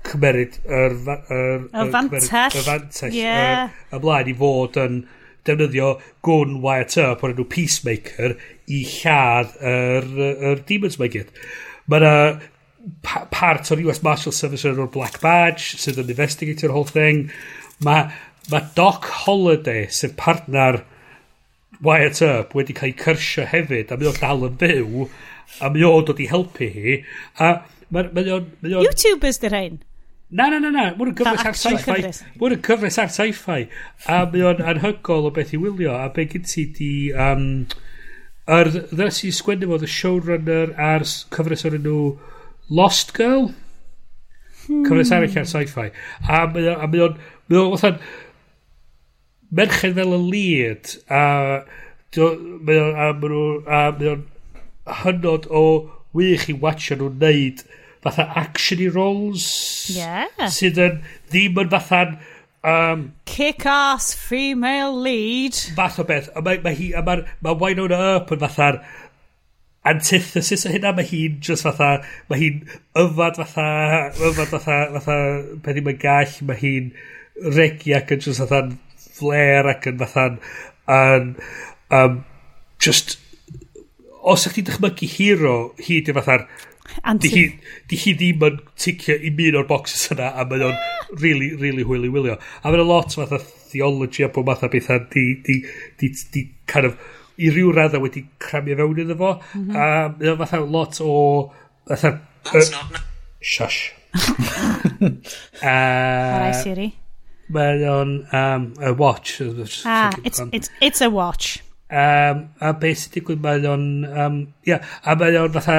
cymeryd yr... yr y fantell. Y fantell. Yeah. Ymlaen i fod yn defnyddio gwn Wyatt Earp o'r enw Peacemaker i lladd yr, yr demons mae gyd. Mae yna pa part o'r US Marshal Service o'r Black Badge sydd yn investigator whole thing mae ma Doc Holliday sy'n partner Wyatt Earp wedi cael ei cyrsio hefyd a mae o'n dal yn byw a mae o'n dod i helpu hi a mae o'n... Youtubers dy'r rhain Na, na, na, na. Mae'n gyfres ar sci-fi. Mae'n gyfres ar sci-fi. A mae o'n anhygol o beth i wylio. A be gyd ti di... Um, yr ddynes i sgwennu fod y showrunner a'r cyfres o'r enw Lost Girl? Hmm. Cyfres arall ar sci-fi. A mae o'n... Mae o'n fatha... Merched fel y lyd. A... Mae o'n... A mae o'n... Hynod o wych i watcha nhw'n neud fatha action-y roles. Yeah. Sydd yn... Ddim yn fatha'n... Um, Kick-ass female lead. Fath o beth. A mae ma hi... A mae ma Winona Earp yn fatha'r antithesis o hynna, mae hi'n just fatha, mae hi'n yfad fatha, yfad fatha, fatha, peth i'n gall, mae hi'n regi ac yn just fatha'n flair ac yn fatha'n, yn, um, just, os ydych chi'n dychmygu hero, hi di fatha'r, Di hi, di hi ddim yn ticio i un o'r boxes yna a mae o'n ah! really, really hwyli wylio. A mae'n lot fatha theology a bod fatha bethau di, di, di, di, kind of i ryw radda wedi cramio fewn iddo fo. Mm -hmm. A mae o fatha lot o... Fatha... That's uh, not... Shush. uh, Siri. Mae o'n um, a watch. Ah, it's, it's, it's a watch. Um, a beth sy'n digwydd mae o'n... Um, yeah, a mae o'n fatha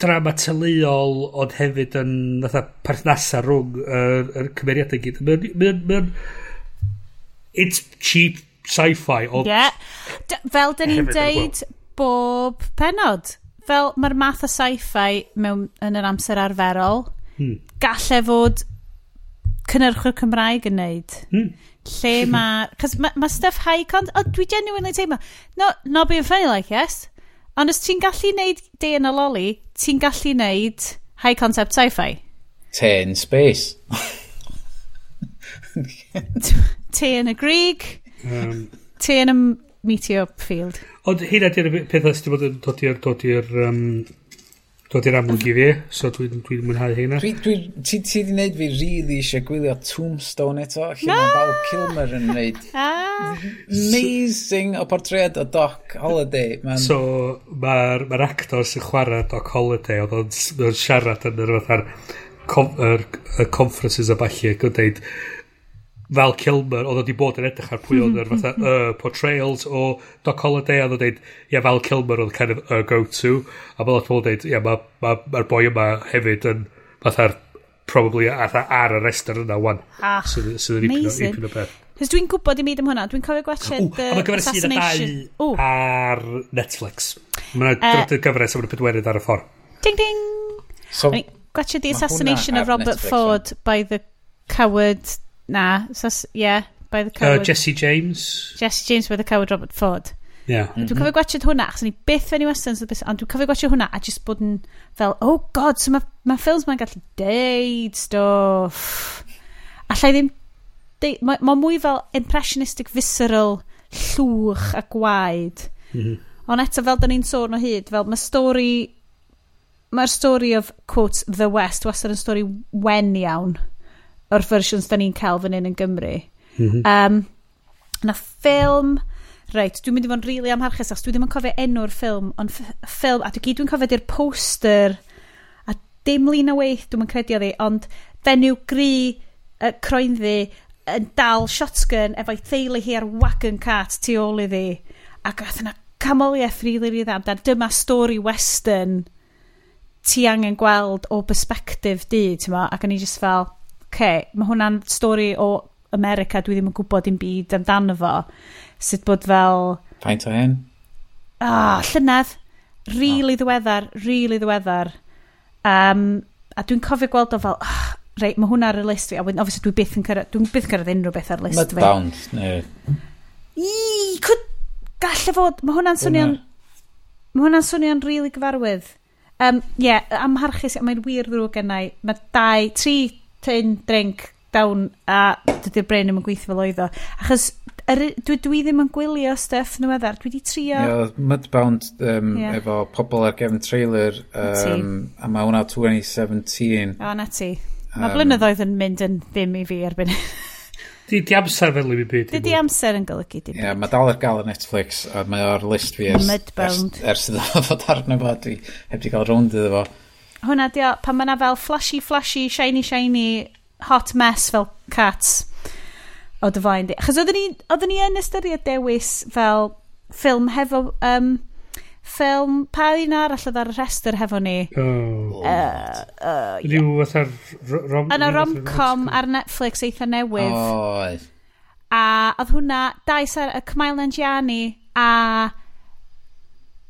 drama tyluol ond hefyd yn fatha perthnasa rhwng yr, er, er cymeriadau gyd. Mae'n... It's cheap sci-fi. O... Yeah. D fel dyn ni'n deud bob penod. Fel mae'r math o sci-fi mewn yn yr amser arferol hmm. galle fod cynnyrchwyr Cymraeg yn neud. Hmm. Lle hmm. mae... Cos mae ma stuff high con... O, oh, dwi genuinely teimlo. No, not being funny like yes. Ond os ti'n gallu neud day yn y loli, ti'n gallu neud high concept sci-fi. Te in space. Te yn y Grig. Um, Ti yn y meteor field. Ond hynna di'r pethau sydd wedi bod yn dod i'r um, dod i'r amlwg i fi, so dwi'n dwi mwynhau hynna. Dwi, dwi, ti wedi gwneud fi really eisiau gwylio Tombstone eto, lle no! mae Val Kilmer yn gwneud. ah. Amazing o portred o Doc Holiday. Man. So mae'r ma actor sy'n chwarae Doc Holiday, oedd o'n siarad yn yr er, conferences a falle, gwneud Val Kilmer, oedd wedi bod yn edrych ar pwy oedd mhm, yr fatha uh, portrayals o Doc Holliday, a oedd o dweud, ia, yeah, Val Kilmer oedd kind of a go-to, a fel oedd pobl dweud, ia, mae'r ma, ma, ma boi yma hefyd yn fatha'r probably ar, ar y rester yna wan. Ah, sydd, sydd amazing. Ipyn o, beth. Cos dwi'n gwybod i mi ddim hwnna, dwi'n cofio gwachod The Assassination. Mae'n gyfres i ddau ar Netflix. Mae'n uh, gyfres am y pedwerydd ar y ffordd. Ding, ding! So, gwachod The Assassination of Robert Netflix, Ford by the coward Na, so, yeah, by the uh, coward. Uh, Jesse James. Jesse James by the coward Robert Ford. Yeah. Mm -hmm. Dwi'n mhm. cofio gwachod hwnna, achos ni byth fe'n i westerns, ond dwi'n cofio gwachod hwnna a just bod yn fel, oh god, so mae ma ffilms mae'n gallu deud stwff. Allai ddim... Mae ma mwy fel impressionistic, visceral, llwch a gwaed. Mm -hmm. Ond eto fel da ni'n sôn o hyd, fel mae stori... Mae'r stori of, quote, The West wastad yn stori wen iawn o'r fersiwns da ni'n cael fan hyn yn Gymru. Mm -hmm. um, na ffilm... Reit, dwi'n mynd i fod yn rili really amharchus achos dwi ddim yn cofio enw'r ffilm, ond ffilm, a dwi gyd dwi'n cofio di'r poster, a dim lun o weith, dwi'n mynd credio ddi, ond fenyw gri, uh, croenddi, yn dal shotgun efo'i theulu hi ar wagon cart tu ôl iddi, ac oedd yna camoliaeth rili really, rili really dda, dyma stori western ti angen gweld o perspective di, ti'n ma, ac o'n i just fel, okay, mae hwnna'n stori o America, dwi ddim yn gwybod dim byd amdano fo. Sut bod fel... Faint o hyn? Ah, llynedd. Really oh. ddiweddar, really ddiweddar. Um, a dwi'n cofio gweld o fel, oh, reit, mae hwnna ar y list fi. A wedyn, obviously, dwi byth yn cyrraedd, dwi'n byth yn cyrraedd unrhyw beth ar y list fi. Mudbound, neu... I, cwd, gallai e fod, mae hwnna'n swnio'n... Mae hwnna'n swnio'n really gyfarwydd. Um, yeah, amharchus, mae'n wir ddrwg gennau. Mae dau, tri tyn drink down a dydy'r brain ddim yn gweithio fel oedd o. Achos er, dwi, dwi ddim yn gwylio stuff yn ymeddar, dwi wedi trio... Ie, oedd Mudbound um, yeah. efo pobl ar gefn trailer, um, a mae hwnna 2017. O, na ti. Mae um, blynyddoedd yn mynd yn ddim i fi erbyn Di, di amser fel i mi byd. Di, di amser yn golygu di. Ie, yeah, mae dal ar gael ar Netflix, a mae o'r list fi ers, Mudbound. ers, ers iddo fod arno fo, dwi heb di gael rownd iddo fo hwnna di o, pan mae'na fel flashy, flashy, shiny, shiny, hot mess fel cats o dy flaen di. Achos oedden ni, oedden ni yn ystyried dewis fel ffilm hefo... Um, ffilm, pa un arall oedd ar y rhestr hefo ni? Oh. Uh, uh, Rhyw yeah. rom... Yn y rom-com ar Netflix eitha newydd. Oh. A oedd hwnna, dais ar y Cymael Nangiani a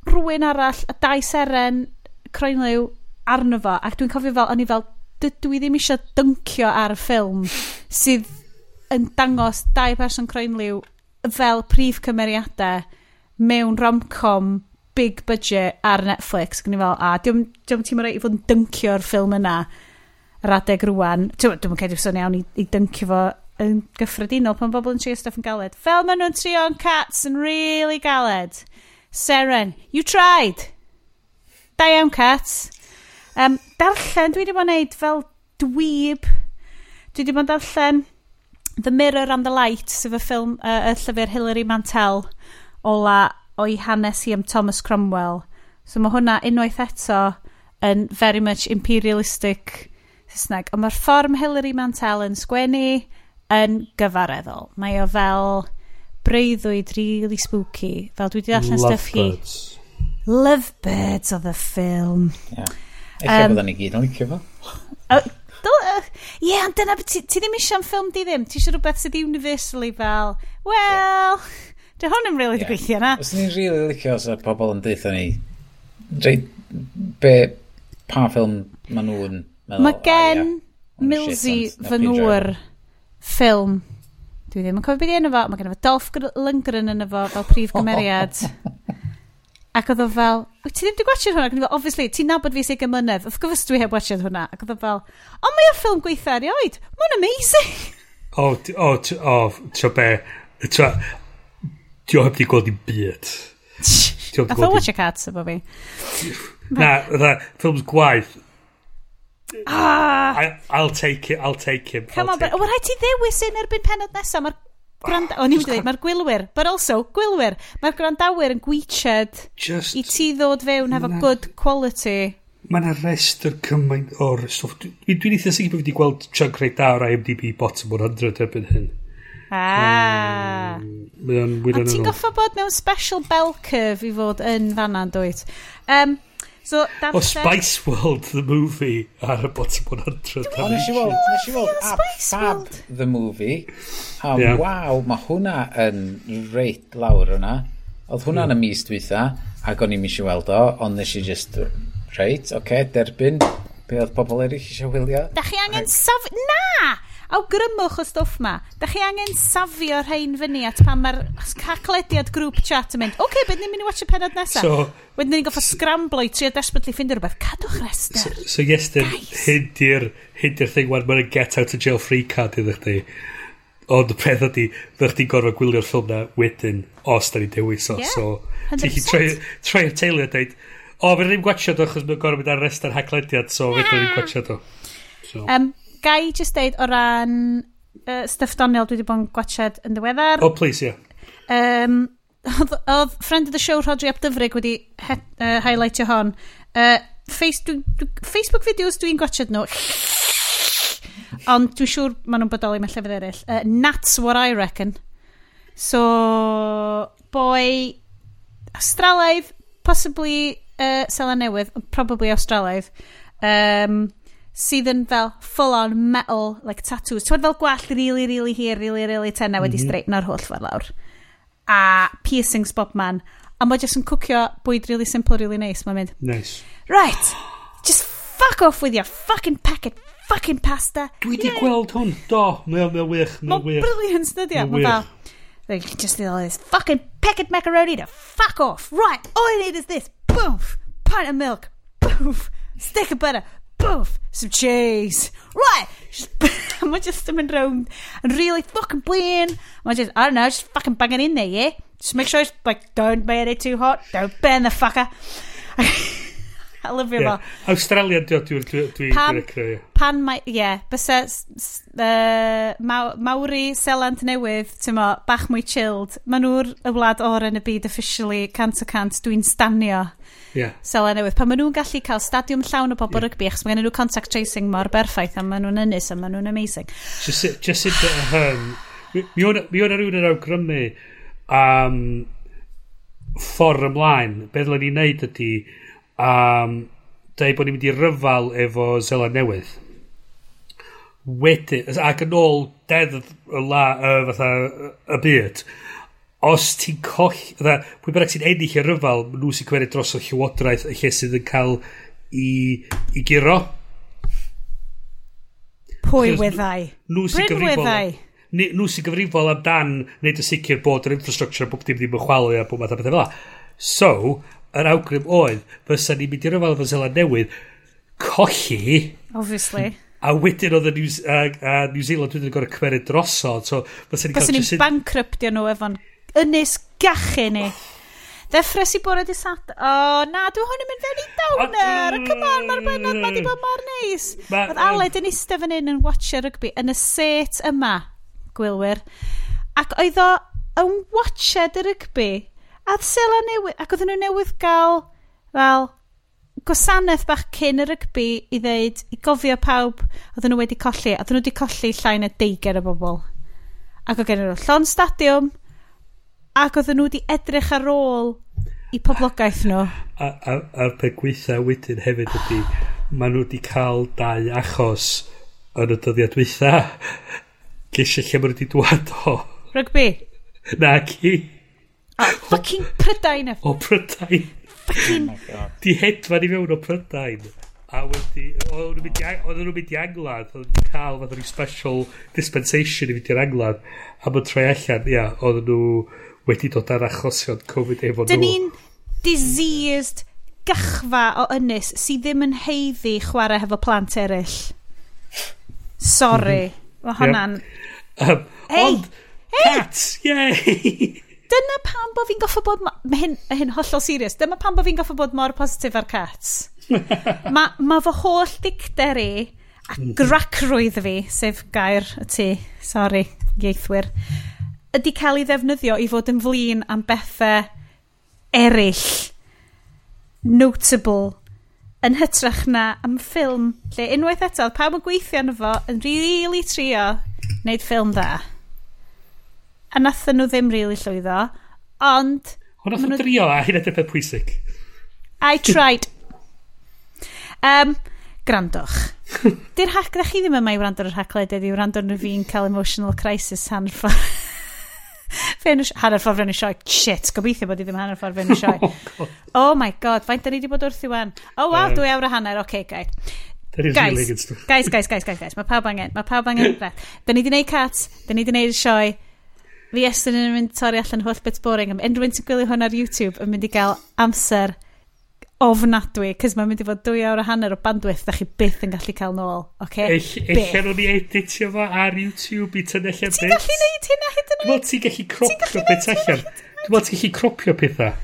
rhywun arall, y dais eren Croenliw arno fo ac dwi'n cofio fel, o'n i fel dydw i ddim eisiau dyncio ar y ffilm sydd yn dangos dau person croenliw fel prif cymeriadau mewn rom-com big budget ar Netflix. Gwni fel, a diwm, diwm ti'n rhaid i fod yn dyncio'r ffilm yna yr adeg rwan. Dwi'n cael ei sôn iawn i, i dyncio fo yn gyffredinol pan bobl yn trio stuff yn galed. Fel maen nhw'n trio yn cats yn really galed. Seren, you tried. Da iawn, cats. Um, darllen, dwi wedi bod yn neud fel dwyb. Dwi wedi bod yn darllen The Mirror and the Light, sef y, ffilm, uh, y llyfr Hilary Mantel ola o'i hanes i am Thomas Cromwell. So mae hwnna unwaith eto yn very much imperialistic Saesneg. Ond mae'r ffordd Hilary Mantel yn sgwennu yn gyfareddol. Mae o fel breuddwyd really spooky. Fel dwi wedi darllen stuff hi. Lovebirds. Lovebirds oedd y ffilm. Yeah. Eich um, ni gyd yn licio fo. Ie, ond dyna, ti, ti ddim am ffilm di ddim? Ti eisiau rhywbeth sydd universally fel, well, dy hwn yn really yeah. gweithio na. Os ni'n really licio os y pobl yn deitha ni, rei, be, pa ffilm maen nhw'n meddwl. Mae gen oh, yeah, Milsey Fanwr ffilm. Dwi ddim yn cofio beth i enw fo. Mae gen i fo Dolph Lundgren yn efo fel prif gymeriad. Ac oedd o fel, wyt ti ddim wedi gwachio'r hwnna? Ac o'n i fel, obviously, ti'n nabod fi sy'n gymynedd. Wrth gwrs dwi heb wachio'r hwnna. Ac oedd o fel, o mae o'r ffilm gweithio erioed. Mae'n amazing. O, o, o, tro be. Tro, di o heb di gweld i byd. Nath o watch a cat efo fi. Na, dda, ffilms gwaith. Ah. I, I'll take it, I'll take him. Come on, but, o, rhaid ti ddewis un erbyn penod nesaf. Mae'r Grand... O'n i'n dweud, mae'r gwylwyr, but also, gwylwyr, mae'r grandawyr yn gwyched Just... i ti ddod fewn efo na... good quality. Mae yna restr cymaint o'r stwff. Dwi'n dwi eitha sicr bod wedi gweld chunk reit da o'r IMDb bottom 100 erbyn hyn. Ah. Um, a ti'n goffa bod mewn special bell curve i fod yn fanna'n dwi'n dweud. Um, So, darllen... O Spice World, the movie, ar y bottom 100. O, nes i weld, nes i weld Ab Fab, the movie. A yeah. waw, mae hwnna yn reit lawr yna. Oedd hwnna'n mm. y mis dwytha, ac o'n i'n mis i weld o, ond nes i just, reit, oce, okay, derbyn, be oedd pobl eraill eisiau wylio. Da chi angen saf... Na! awgrymwch y stwff ma. Da chi angen safio rhain fyny at pan mae'r caclediad grŵp chat yn mynd, oce, okay, beth ni'n mynd i watch y penod nesaf? So, Wedyn ni'n goffa scramblo i trio desperately ffindio rhywbeth. Cadwch rester. So, so yestyn, hyn di'r thing wan, mae'n get out of jail free card iddo chdi. Ond y peth ydy, ddech chi'n gorfod gwylio'r ffilm na wedyn, os da ni'n dewis o. Yeah, so, ti'n chi y teulu a dweud, o, fe ddim gwachio do, achos mae'n gorfod mynd ar rest ar haglediad, so fe ddim gwachio do. So. Um, gai just deud o ran uh, stuff Doniol dwi wedi bod yn gwachod yn ddiweddar. Oh, please, yeah. Um, oedd friend of the show Rodri Abdyfrig wedi he, uh, highlightio hon. Uh, face, dwi, dwi, Facebook videos dwi'n gwachod nhw. Ond dwi'n siŵr maen nhw'n bodoli mewn llefydd eraill. Uh, that's what I reckon. So, boi Australaidd, possibly uh, Sela Newydd, probably Australaidd. Um, sydd yn fel full on metal like tattoos. Ti'n fel gwallt really, really hir, really, really tenna mm -hmm. wedi mhm. straight na'r holl fel lawr. A piercings bob man. A mae jyst yn cwcio bwyd really simple, really nice. Mae'n mynd. Nice. Right. Just fuck off with your fucking packet fucking pasta. Dwi wedi gweld hwn. Do, mae'n mae wych. Mae'n wych. Mae'n brilliant, dydy. Mae'n fel... Like, just the all this fucking packet macaroni to fuck off. Right, all I need is this. Boof. Pint of milk. Boof. Stick of butter. Boof! Some cheese! Right! Mae just yn mynd round yn really fucking blin. Mae just, I don't know, just fucking banging in there, yeah? Just make sure it's like, don't burn it too hot. Don't burn the fucker. I love you yeah. fo. Australian dwi, dwi, dwi, dwi pan, dwi pan mae, ie, yeah, bysa uh, maw, Mawri Seland Newydd, ti'n mo, bach mwy chilled, maen nhw'r y wlad o'r yn y byd officially, cant o cant, dwi'n stanio yeah. sela newydd. Pan maen nhw'n gallu cael stadiwm llawn o bobl yeah. rygbi, achos mae gen nhw contact tracing mor berffaith, a maen nhw'n ynys, a maen nhw'n amazing. Just, just in the hyn, mi o'n rhywun yn awgrymu um, ffordd ymlaen. Be ddylen ni wneud ydy um, dweud bod ni'n mynd i ryfal efo Zela Newydd. Wedyn, ac yn ôl dedd y la, y, fatha, y byd, os ti'n coll... Dda, pwy bynnag sy'n ennill y ryfel, nhw sy'n cymeriad dros o llywodraeth y lle sydd yn cael i, i giro. Pwy weddau? Nhw sy'n gyfrifol. Ni, Nhw sy'n gyfrifol amdan wneud y sicr bod yr infrastructure a bob dim ddim yn chwalu a bob math o bethau fel la. So, yr awgrym oedd, fysa ni'n mynd i ryfel fy Zeland newydd, colli... Obviously. A wedyn oedd y New, uh, uh, New Zealand wedyn yn gorau cymeriad drosodd. So, fysa ni'n cael... Fysa ni'n bankruptio nhw efo'n ynys gachu ni. Ddeffres i bore di sat... O, oh, na, dwi hwn yn mynd fewn i downer. Come on, mae'r benod ma di bod mor neis. Oedd Aled yn eistedd fan hyn yn watcher rygbi yn y set yma, gwylwyr. Ac oedd o yn watched y rygbi. A ddysela newydd... Ac oedd nhw newydd gael, fel, gwasanaeth bach cyn y rygbi i ddeud, i gofio pawb, oedden nhw wedi colli, oedden nhw wedi colli llain y deiger o bobl. Ac o gen nhw llon stadiwm, ac oedden nhw wedi edrych ar ôl i poblogaeth nhw. A'r peth gweitha wedyn hefyd ydy, maen nhw wedi cael dau achos yn y dyddiad dweitha. Gysio lle maen nhw wedi dwad o. Rygbi? Na, ci. O, oh, fucking Prydain. E. O, Prydain. Fucking. Oh Di hedfan i mewn o Prydain a wedi, oedden nhw'n mynd i Anglad, oedden nhw'n cael fath o'n special dispensation i fynd i'r Anglad, a mae'n troi allan, ia, oedden nhw wedi dod ar achosion Covid efo nhw. Dyn ni'n diseased gachfa o ynys sydd ddim yn heiddi chwarae hefo plant eraill. Sorry. Mhm. Mae hwnna'n... Um, hey, ond, hey. cats, yay! Dyna pam bod fi'n goffo bod... Mae hyn, hyn hollol serius. Dyma pam bod fi'n goffo bod mor positif ar cats. Mae ma fy holl dicter i a mm. gracrwydd fi, sef gair y tu. Sorry, ieithwyr ydy cael ei ddefnyddio i fod yn flin am bethau eraill notable yn hytrach na am ffilm lle unwaith eto pawb yn gweithio yn fo yn really trio wneud ffilm da a nathyn nhw ddim really llwyddo ond hwnna nhw drio a hyn edrych pwysig. I tried. Um, grandwch di'r hac da chi ddim yma i wrando ar yr hacled ydi wrando ar fi'n cael emotional crisis hanfod Fe'n hanner ffordd fe'n sioe. Shit, gobeithio bod i ddim hanner ffordd fe'n sioe. Oh, oh my god, faint da ni wedi bod wrth i wan. Oh wow, dwy awr a hanner, oce, okay, gai. Guys, really good stuff. guys, guys, guys, guys, guys, mae pawb angen, mae pawb angen rhaid. Da ni wedi gwneud cat, da ni wedi gwneud sioe. Fi estyn yn mynd torri allan holl bit boring am unrhyw un sy'n gwylio hwn ar YouTube yn mynd i gael amser ofnadwy, cys mae'n mynd i fod dwy awr a hanner o bandwidth da chi byth yn gallu cael nôl. Okay? Eich nhw'n ni editio fo ar YouTube i tynellia bits. Ti'n gallu neud hynna hyd yn oed? Ti'n gallu cropio beth allan. Dwi'n meddwl Ti'n gallu cropio pethau.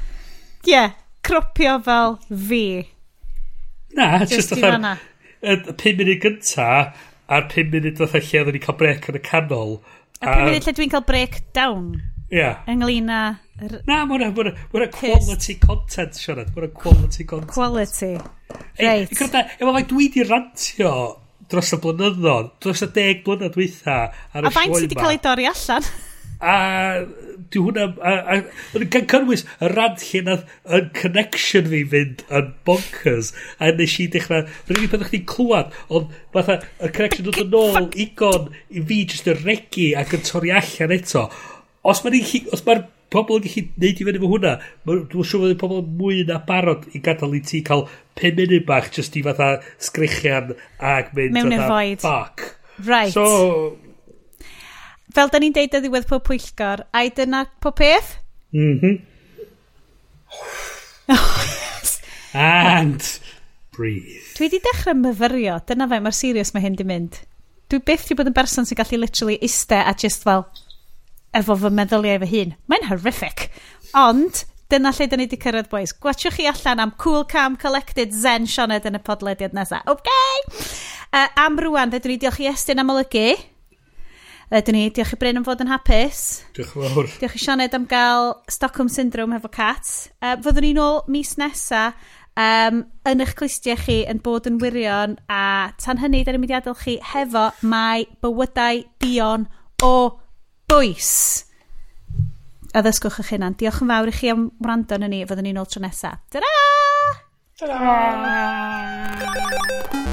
Ie, yeah, cropio fel fi. Na, just oedd y 5 munud gynta a'r 5 munud oedd lle oedden ni cael brec yn y canol. A 5 munud lle dwi'n cael break down. Yeah. Ynglyn â... Na, mae hwnna quality content, Siarad. Mae hwnna quality content. Quality. Reit. Right. Efo mae dwi di rantio dros y blynyddoedd, dros y deg blynedd dwytha ar y sioe. A faint sydd wedi cael ei dorri allan? a dwi hwnna yn gan cynnwys y rant lle nad yn connection fi fynd yn bonkers a nes i dechrau rydyn ni byddwch chi'n clywed ond fatha y connection dod yn ôl igon i fi jyst yn regu ac yn torri allan eto os mae'r os mae'r pobl yn gallu neud i fyny fo hwnna, dwi'n siŵr fod pobl mwy na barod i gadael i ti cael 5 munud bach jyst i fatha sgrichian ac mynd mewn i'r foed. Fuck. Right. So, fel da ni'n deud y ddiwedd pob pwyllgor, a i dyna pob peth? Mhm. Mm And breathe. Dwi wedi dechrau myfyrio. Dyna fe, mae'r serious mae hyn di mynd. Dwi byth wedi bod yn berson sy'n gallu literally iste a just fel efo fy meddyliau fy hun. Mae'n horrific. Ond, dyna lle dyn ni wedi cyrraedd, boys. Gwachwch chi allan am Cool Calm Collected Zen Sioned yn y podlediad nesaf. OK! Uh, am rwan, dydyn ni diolch i Estyn am olygu. Dydyn ni, diolch i Bryn am fod yn hapus. Diolch yn fawr. Diolch i Sioned am gael Stockholm Syndrome hefo cat. Uh, fyddwn ni nôl mis nesa um, yn eich clustiau chi yn bod yn wirion a tan hynny, dyn ni'n mynd i adael chi hefo mae bywydau Dion o bwys a ddysgwch eich hunan. Diolch yn fawr i chi am wrando yn ni. Fyddwn ni'n ôl tro nesaf. Ta-da! Ta-da! Ta-da!